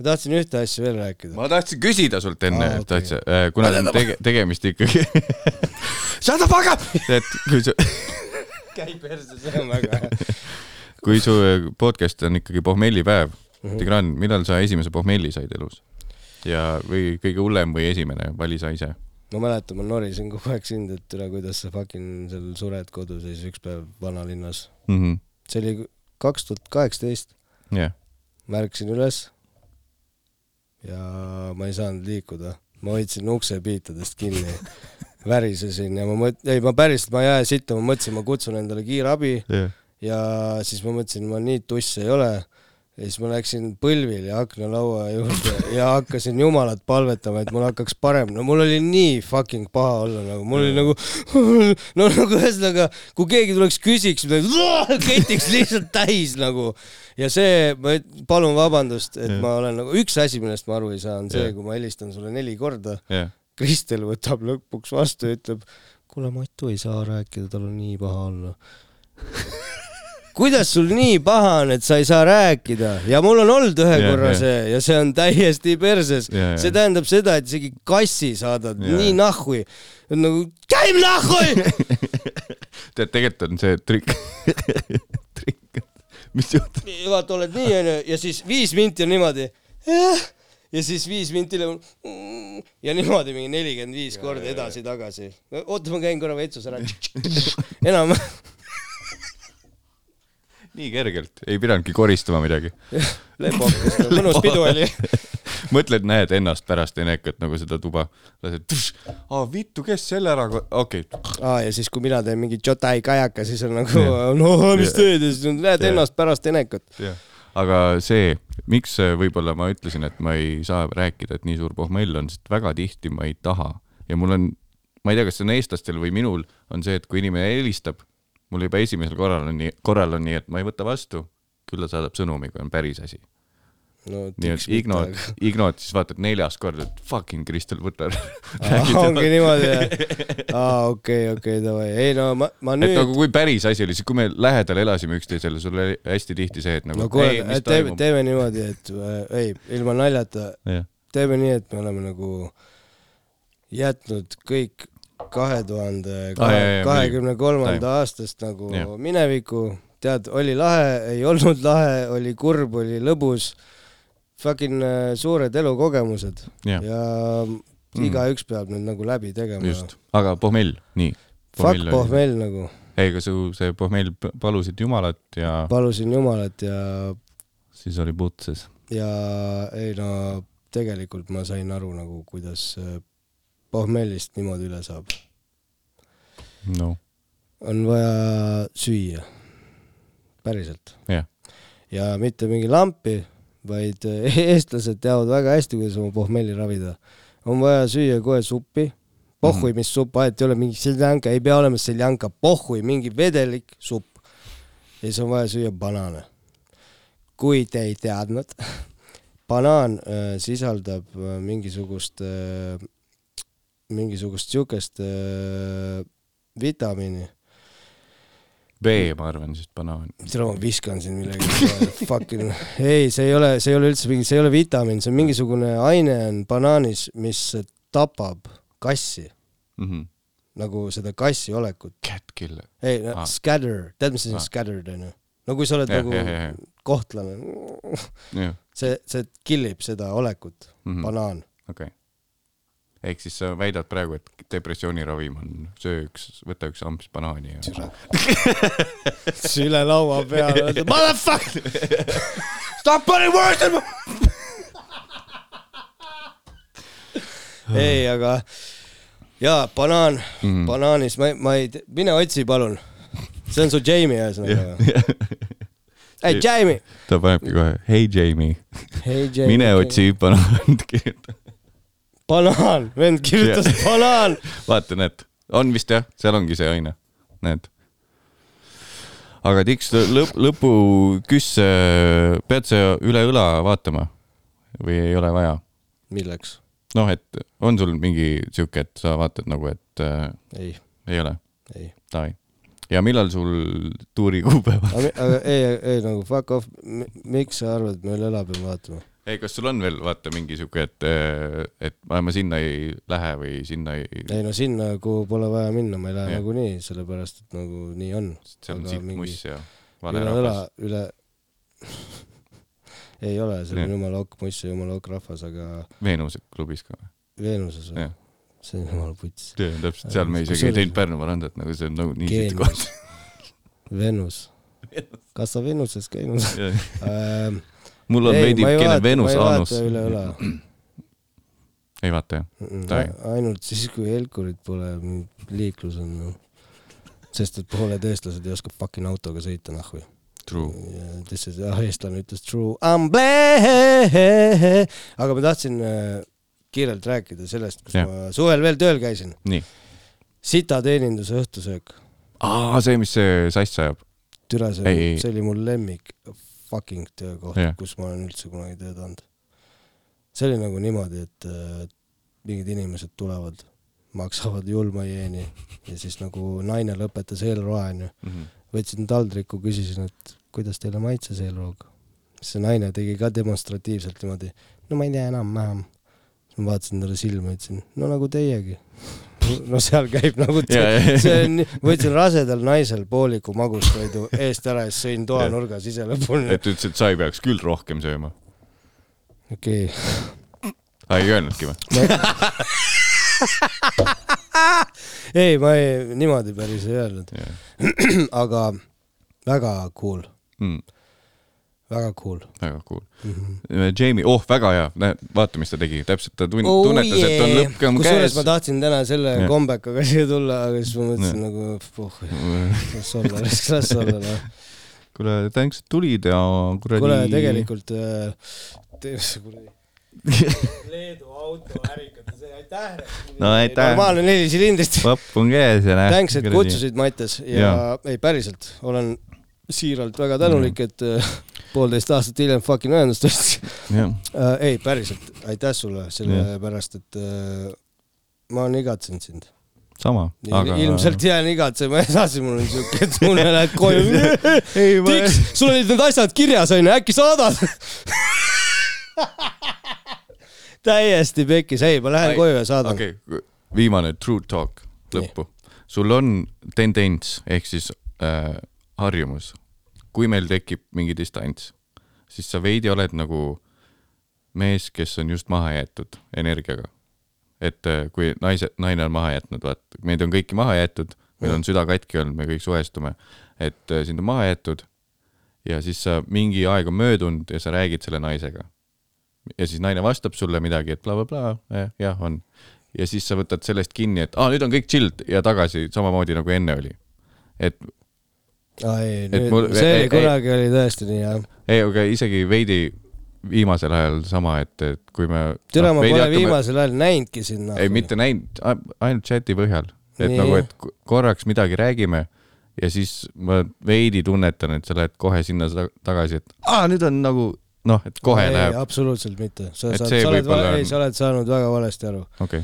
ma tahtsin ühte asja veel rääkida. ma tahtsin küsida sult enne ah,, tahtsin okay., kuna on tege, tegemist ikkagi Shut the fuck up! et kui su, käi perse, see on väga hea. kui su podcast on ikkagi pohmellipäev mm. -hmm. Tigran, millal sa esimese pohmelli said elus? ja, või kõige hullem või esimene, vali sa ise. ma mäletan, ma norisin kogu aeg sind, et üle, kuidas sa fucking seal sured kodus ja siis üks päev vanalinnas. See oli kaks tuhat kaheksateist, ma ärkasin üles. Ja ma ei saanud liikuda, ma hoidsin uksepiitadest kinni, värisesin ja ma mõt-, ei ma päriselt, ma ei aja sitta, ma mõtlesin, ma kutsun endale kiirabi. Jah, ja siis ma mõtlesin, ma nii tuss ei ole. Ja siis ma läksin põlvili aknalaua juurde ja hakkasin Jumalat palvetama, et mul hakkaks parem, no mul oli nii fucking paha olla nagu, mul oli nagu, no nagu ühesõnaga, kui keegi tuleks küsiks ketiks lihtsalt täis nagu. ja see, ma palun vabandust, et Jah. ma olen nagu, üks asi, millest ma aru ei saa, on see kui ma helistan sulle neli korda, Kristel võtab lõpuks vastu ja ütleb, kuule, Matu ei saa rääkida, tal on nii paha olla. kuidas sul nii paha on, et sa ei saa rääkida ja mul on olnud ühe Jah, korra jah. see ja see on täiesti perses. Jah. see tähendab seda, et isegi kassi saadad Jah. nii nahhui, nagu käim nahhui. tead, tegelikult on see trikk, trikk, mis juhtub, vaata, oled nii onju ja siis viis minti on niimoodi. ja siis viis minti hiljem mm, ja niimoodi mingi nelikümmend viis korda edasi-tagasi. oota, ma käin korra vetsus ära. enam nii kergelt, ei pidanudki koristama midagi. lepokas, mõnus pidu oli. mõtled, näed ennast pärast enekat nagu seda tuba, lased, aa vittu, kes selle ära, okei okay., aa, ja siis, kui mina teen mingi jotai kajaka, siis on nagu, no mis teed ja siis näed Jah. ennast pärast enekat. jah. aga see, miks äh, võib-olla ma ütlesin, et ma ei saa rääkida, et nii suur pohmell on, sest väga tihti ma ei taha ja mul on, ma ei tea, kas see on eestlastel või minul, on see, et kui inimene helistab, mul juba esimesel korral on nii, korral on nii, et ma ei võta vastu, küll ta saadab sõnumi, kui on päris asi. no nii et ignot, ignot, siis vaatad neljas kord, et fucking Kristel, võta. ongi niimoodi jah? aa, okei, okei, davai, ei no ma, ma et nagu nüüd, kui päris asi oli, siis kui me lähedal elasime üksteisele, sul oli hästi tihti see, et nagu no kuule teeme, teeme niimoodi, et äh, ei, ilma naljata, teeme nii, et me oleme nagu jätnud kõik kahe tuhande Ah, kahekümne kolmanda aastast nagu Jah. minevikku, tead, oli lahe, ei olnud lahe, oli kurb, oli lõbus, fucking äh, suured elukogemused jah, ja Mm. igaüks peab nüüd nagu läbi tegema. just, aga pohmell, nii. Fuck pohmell nagu, ei, aga su see pohmell palusid Jumalat ja palusin Jumalat ja, siis oli putses. ja ei no tegelikult ma sain aru nagu, kuidas äh, pohmellist niimoodi üle saab. noh, on vaja süüa, päriselt. jah, ja mitte mingi lampi, vaid eestlased teavad väga hästi, kuidas oma pohmelli ravida. on vaja süüa kohe suppi, pohhui, mis supp, vahet ei ole, mingi seljanka, ei pea olema seljanka, pohhui, mingi vedelik supp. ja siis on vaja süüa banaane. kui te ei teadnud, banaan äh, sisaldab äh, mingisugust äh,, mingisugust siukest äh, vitamiini, B ma arvan siis banaan. tere, ma viskan siin millegi fucking, ei, see ei ole, see ei ole üldse mingi, see ei ole vitamiin, see on mingisugune aine on banaanis, mis tapab kassi, Mhm. nagu seda kassi olekut. Cat killer. ei no, Ah. ah. scatter, tead, mis Ah. on scattered onju? no kui sa oled Jah, nagu jah, jah, jah. kohtlane, see, see killib seda olekut, Mhm. banaan. okei. Ehk siis sa väidad praegu, et depressiooni ravim on söö üks, võta üks amps banaani ja. üle laua peale, motherfucker, stop putting words in my. ei, aga jaa, banaan mm. -hmm. banaanis, ma, ma ei, mine otsi, palun. see on su Jamie ühesõnaga. ei, Jamie. ta panebki kohe, hei Jamie, mine otsi banaan. banaan, vend kirjutas Jah. banaan. vaata, näed, on vist jah, seal ongi see aine, näed. aga Tiks, lõpp, lõpuküss, pead sa üle õla vaatama või ei ole vaja? milleks? noh, et on sul mingi sihuke, et sa vaatad nagu, et äh, ei, ei ole, ei. davai. ja millal sul tuuri kuupäev on? ei, ei nagu fuck off, miks sa arvad, et me üle õla peame vaatama? ei, kas sul on veel vaata mingi sihuke, et, et ma, sinna ei lähe või sinna ei, ei no sinna, kuhu pole vaja minna, ma ei lähe nagunii, sellepärast et nagu nii on. seal on sitt mingi- muss ja vale üle rahvas., üle ei ole, see Jah. on jumala okk muss ja jumala okk rahvas, aga Veenuse klubis ka või? Veenuses või see on jumala puts. täpselt, seal me isegi ei teinud Pärnu varandat, nagu see on nagu nii sitt koht. Venus. kas sa Venuses käinud? Ähm, mul on veidi kene Venus anus. üle õla. ei vaata jah? Ainult siis, kui helkurit pole, liiklus on noh. sest et pooled eestlased ei oska fucking autoga sõita, nahhu. True. This is, ah eestlane ütles true, I m blessed. aga ma tahtsin äh, kiirelt rääkida sellest, kus Jah. ma suvel veel tööl käisin. nii. sita teeninduse õhtusöök. aa, see, mis see sass ajab. türa, see oli mul lemmik fucking töökoht Jah., kus ma olen üldse kunagi tööd andnud. see oli nagu niimoodi, et äh, mingid inimesed tulevad, maksavad julma jeeni ja siis nagu naine lõpetas eelroa onju, võtsin taldriku, küsisin, et kuidas teile maitses eelroog. siis see naine tegi ka demonstratiivselt niimoodi, no ma ei tea enam-vähem. siis ma vaatasin talle silma ütlesin, no nagu teiegi. No seal käib nagu see on, võtsin rasedal naisel pooliku magustoidu eest ära ja siis sõin toanurgas ise lõpuni. et ütles, et sa ei peaks küll rohkem sööma. okei okay., aa, ei öelnudki või? ei, ma ei, niimoodi päris ei öelnud, aga väga cool, Mm, väga cool väga cool. mm. -hmm. Jamie, oh, väga hea, näed, vaata, mis ta tegi, täpselt ta tun- oh,, tunnetas, et on lõppkämm kusjuures käes ma. tahtsin täna selle Jah. kombekaga siia tulla, aga siis ma mõtlesin Jah. nagu, puh, las olla, las olla noh. kuule, thanks, et tulid ja kuradi. kuule, tegelikult äh, kuradi Leedu auto ärikate see, aitäh. No aitäh. normaalne nelisilindrist. vapp on käes ja näe. Thanks, et kutsusid, Mattias ja, ja ei päriselt, olen siiralt väga tänulik, et äh, poolteist aastat hiljem fucking ühendust võttis jah, äh,. ei, päriselt, aitäh sulle, sellepärast et äh, ma olen igatsenud sind. sama, aga. ilmselt jään igatsema edasi, mul on siuke, et mulle lähed koju. Tiks, sul olid need asjad kirjas onju, äkki saadad? täiesti pekkis, ei, ma lähen Ai, koju ja saadan. okei okay,, viimane true talk lõppu. sul on tendents ehk siis äh, harjumus, kui meil tekib mingi distants, siis sa veidi oled nagu mees, kes on just maha jäetud energiaga. et äh, kui naise, naine on maha jätnud, vaat meid on kõiki maha jäetud, meil on süda katki olnud, me kõik suhestume, et äh, sind on maha jäetud ja siis sa mingi aeg on möödunud ja sa räägid selle naisega. ja siis naine vastab sulle midagi, et blablabla bla,, jah, on ja siis sa võtad sellest kinni, et aa, nüüd on kõik chill ja tagasi samamoodi nagu enne oli. et ei, mul- see ei- oli ei- kunagi oli tõesti nii jah. ei, aga isegi veidi viimasel ajal sama, et, et kui me. türa, ma pole viimasel ajal näinudki sinna. ei, mitte näinud, ainult chati põhjal, et Nii. nagu, et korraks midagi räägime ja siis ma veidi tunnetan, et sa lähed kohe sinna tagasi, et aa, nüüd on nagu noh, et kohe ei, läheb, absoluutselt mitte. sa Et saad, sa oled, ei, sa oled saanud väga valesti aru. okay.,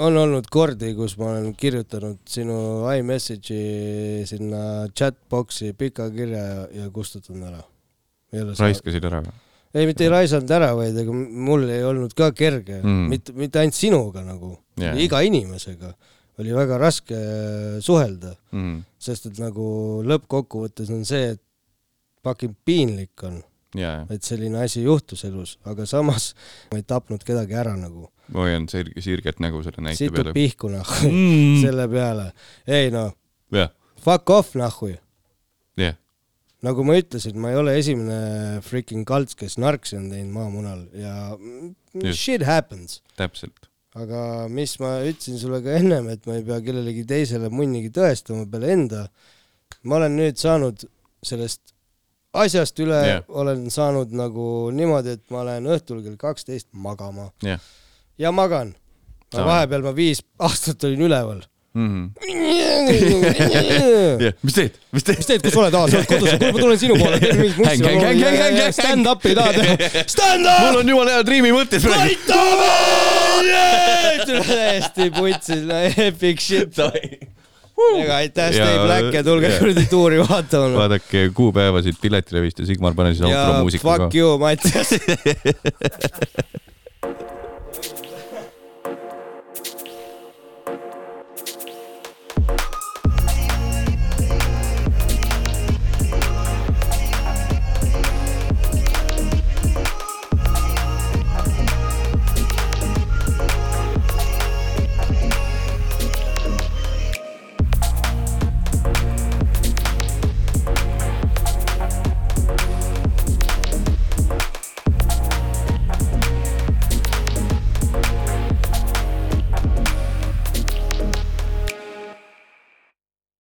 on olnud kordi, kus ma olen kirjutanud sinu iMessage'i sinna chatbox'i pika kirja ja, ja kustutanud ära. raiskasid ära või? ei, mitte ei raisanud ära, vaid ega mul ei olnud ka kerge Mm. mitte, mitte ainult sinuga nagu yeah., iga inimesega oli väga raske suhelda, mm.. sest et nagu lõppkokkuvõttes on see, et fucking piinlik on, jaa, et selline asi juhtus elus, aga samas ma ei tapnud kedagi ära nagu. ma hoian sirg-, sirget nägu selle näite situd peale. pihku nahku Mm. selle peale. ei noh, jah, fuck off nahku. jah, nagu ma ütlesin, ma ei ole esimene freaking kalts, kes narksi on teinud maamunal ja Just. shit happens. täpselt. aga mis ma ütlesin sulle ka ennem, et ma ei pea kellelegi teisele munnigi tõestama peale enda. ma olen nüüd saanud sellest asjast üle yeah., olen saanud nagu niimoodi, et ma lähen õhtul kell kaksteist magama jah ja magan. Sama. vahepeal ma viis aastat olin üleval. mm. mis jah, mis teed, mis teed? teed, kus oled, aa, sa oled kodus, ma tulen sinu poole, teen mingit mussi stand-up'i tahad teha, stand up. mul on jumala head riimimõtted praegu. täiesti putsis, no epic shit. Ega aitäh, Stay Black ja tulge kuradi tuuri vaatama. vaadake kuupäevasid Piletilevist ja Sigmar pane siis outro muusika ka fuck. you, Mattias.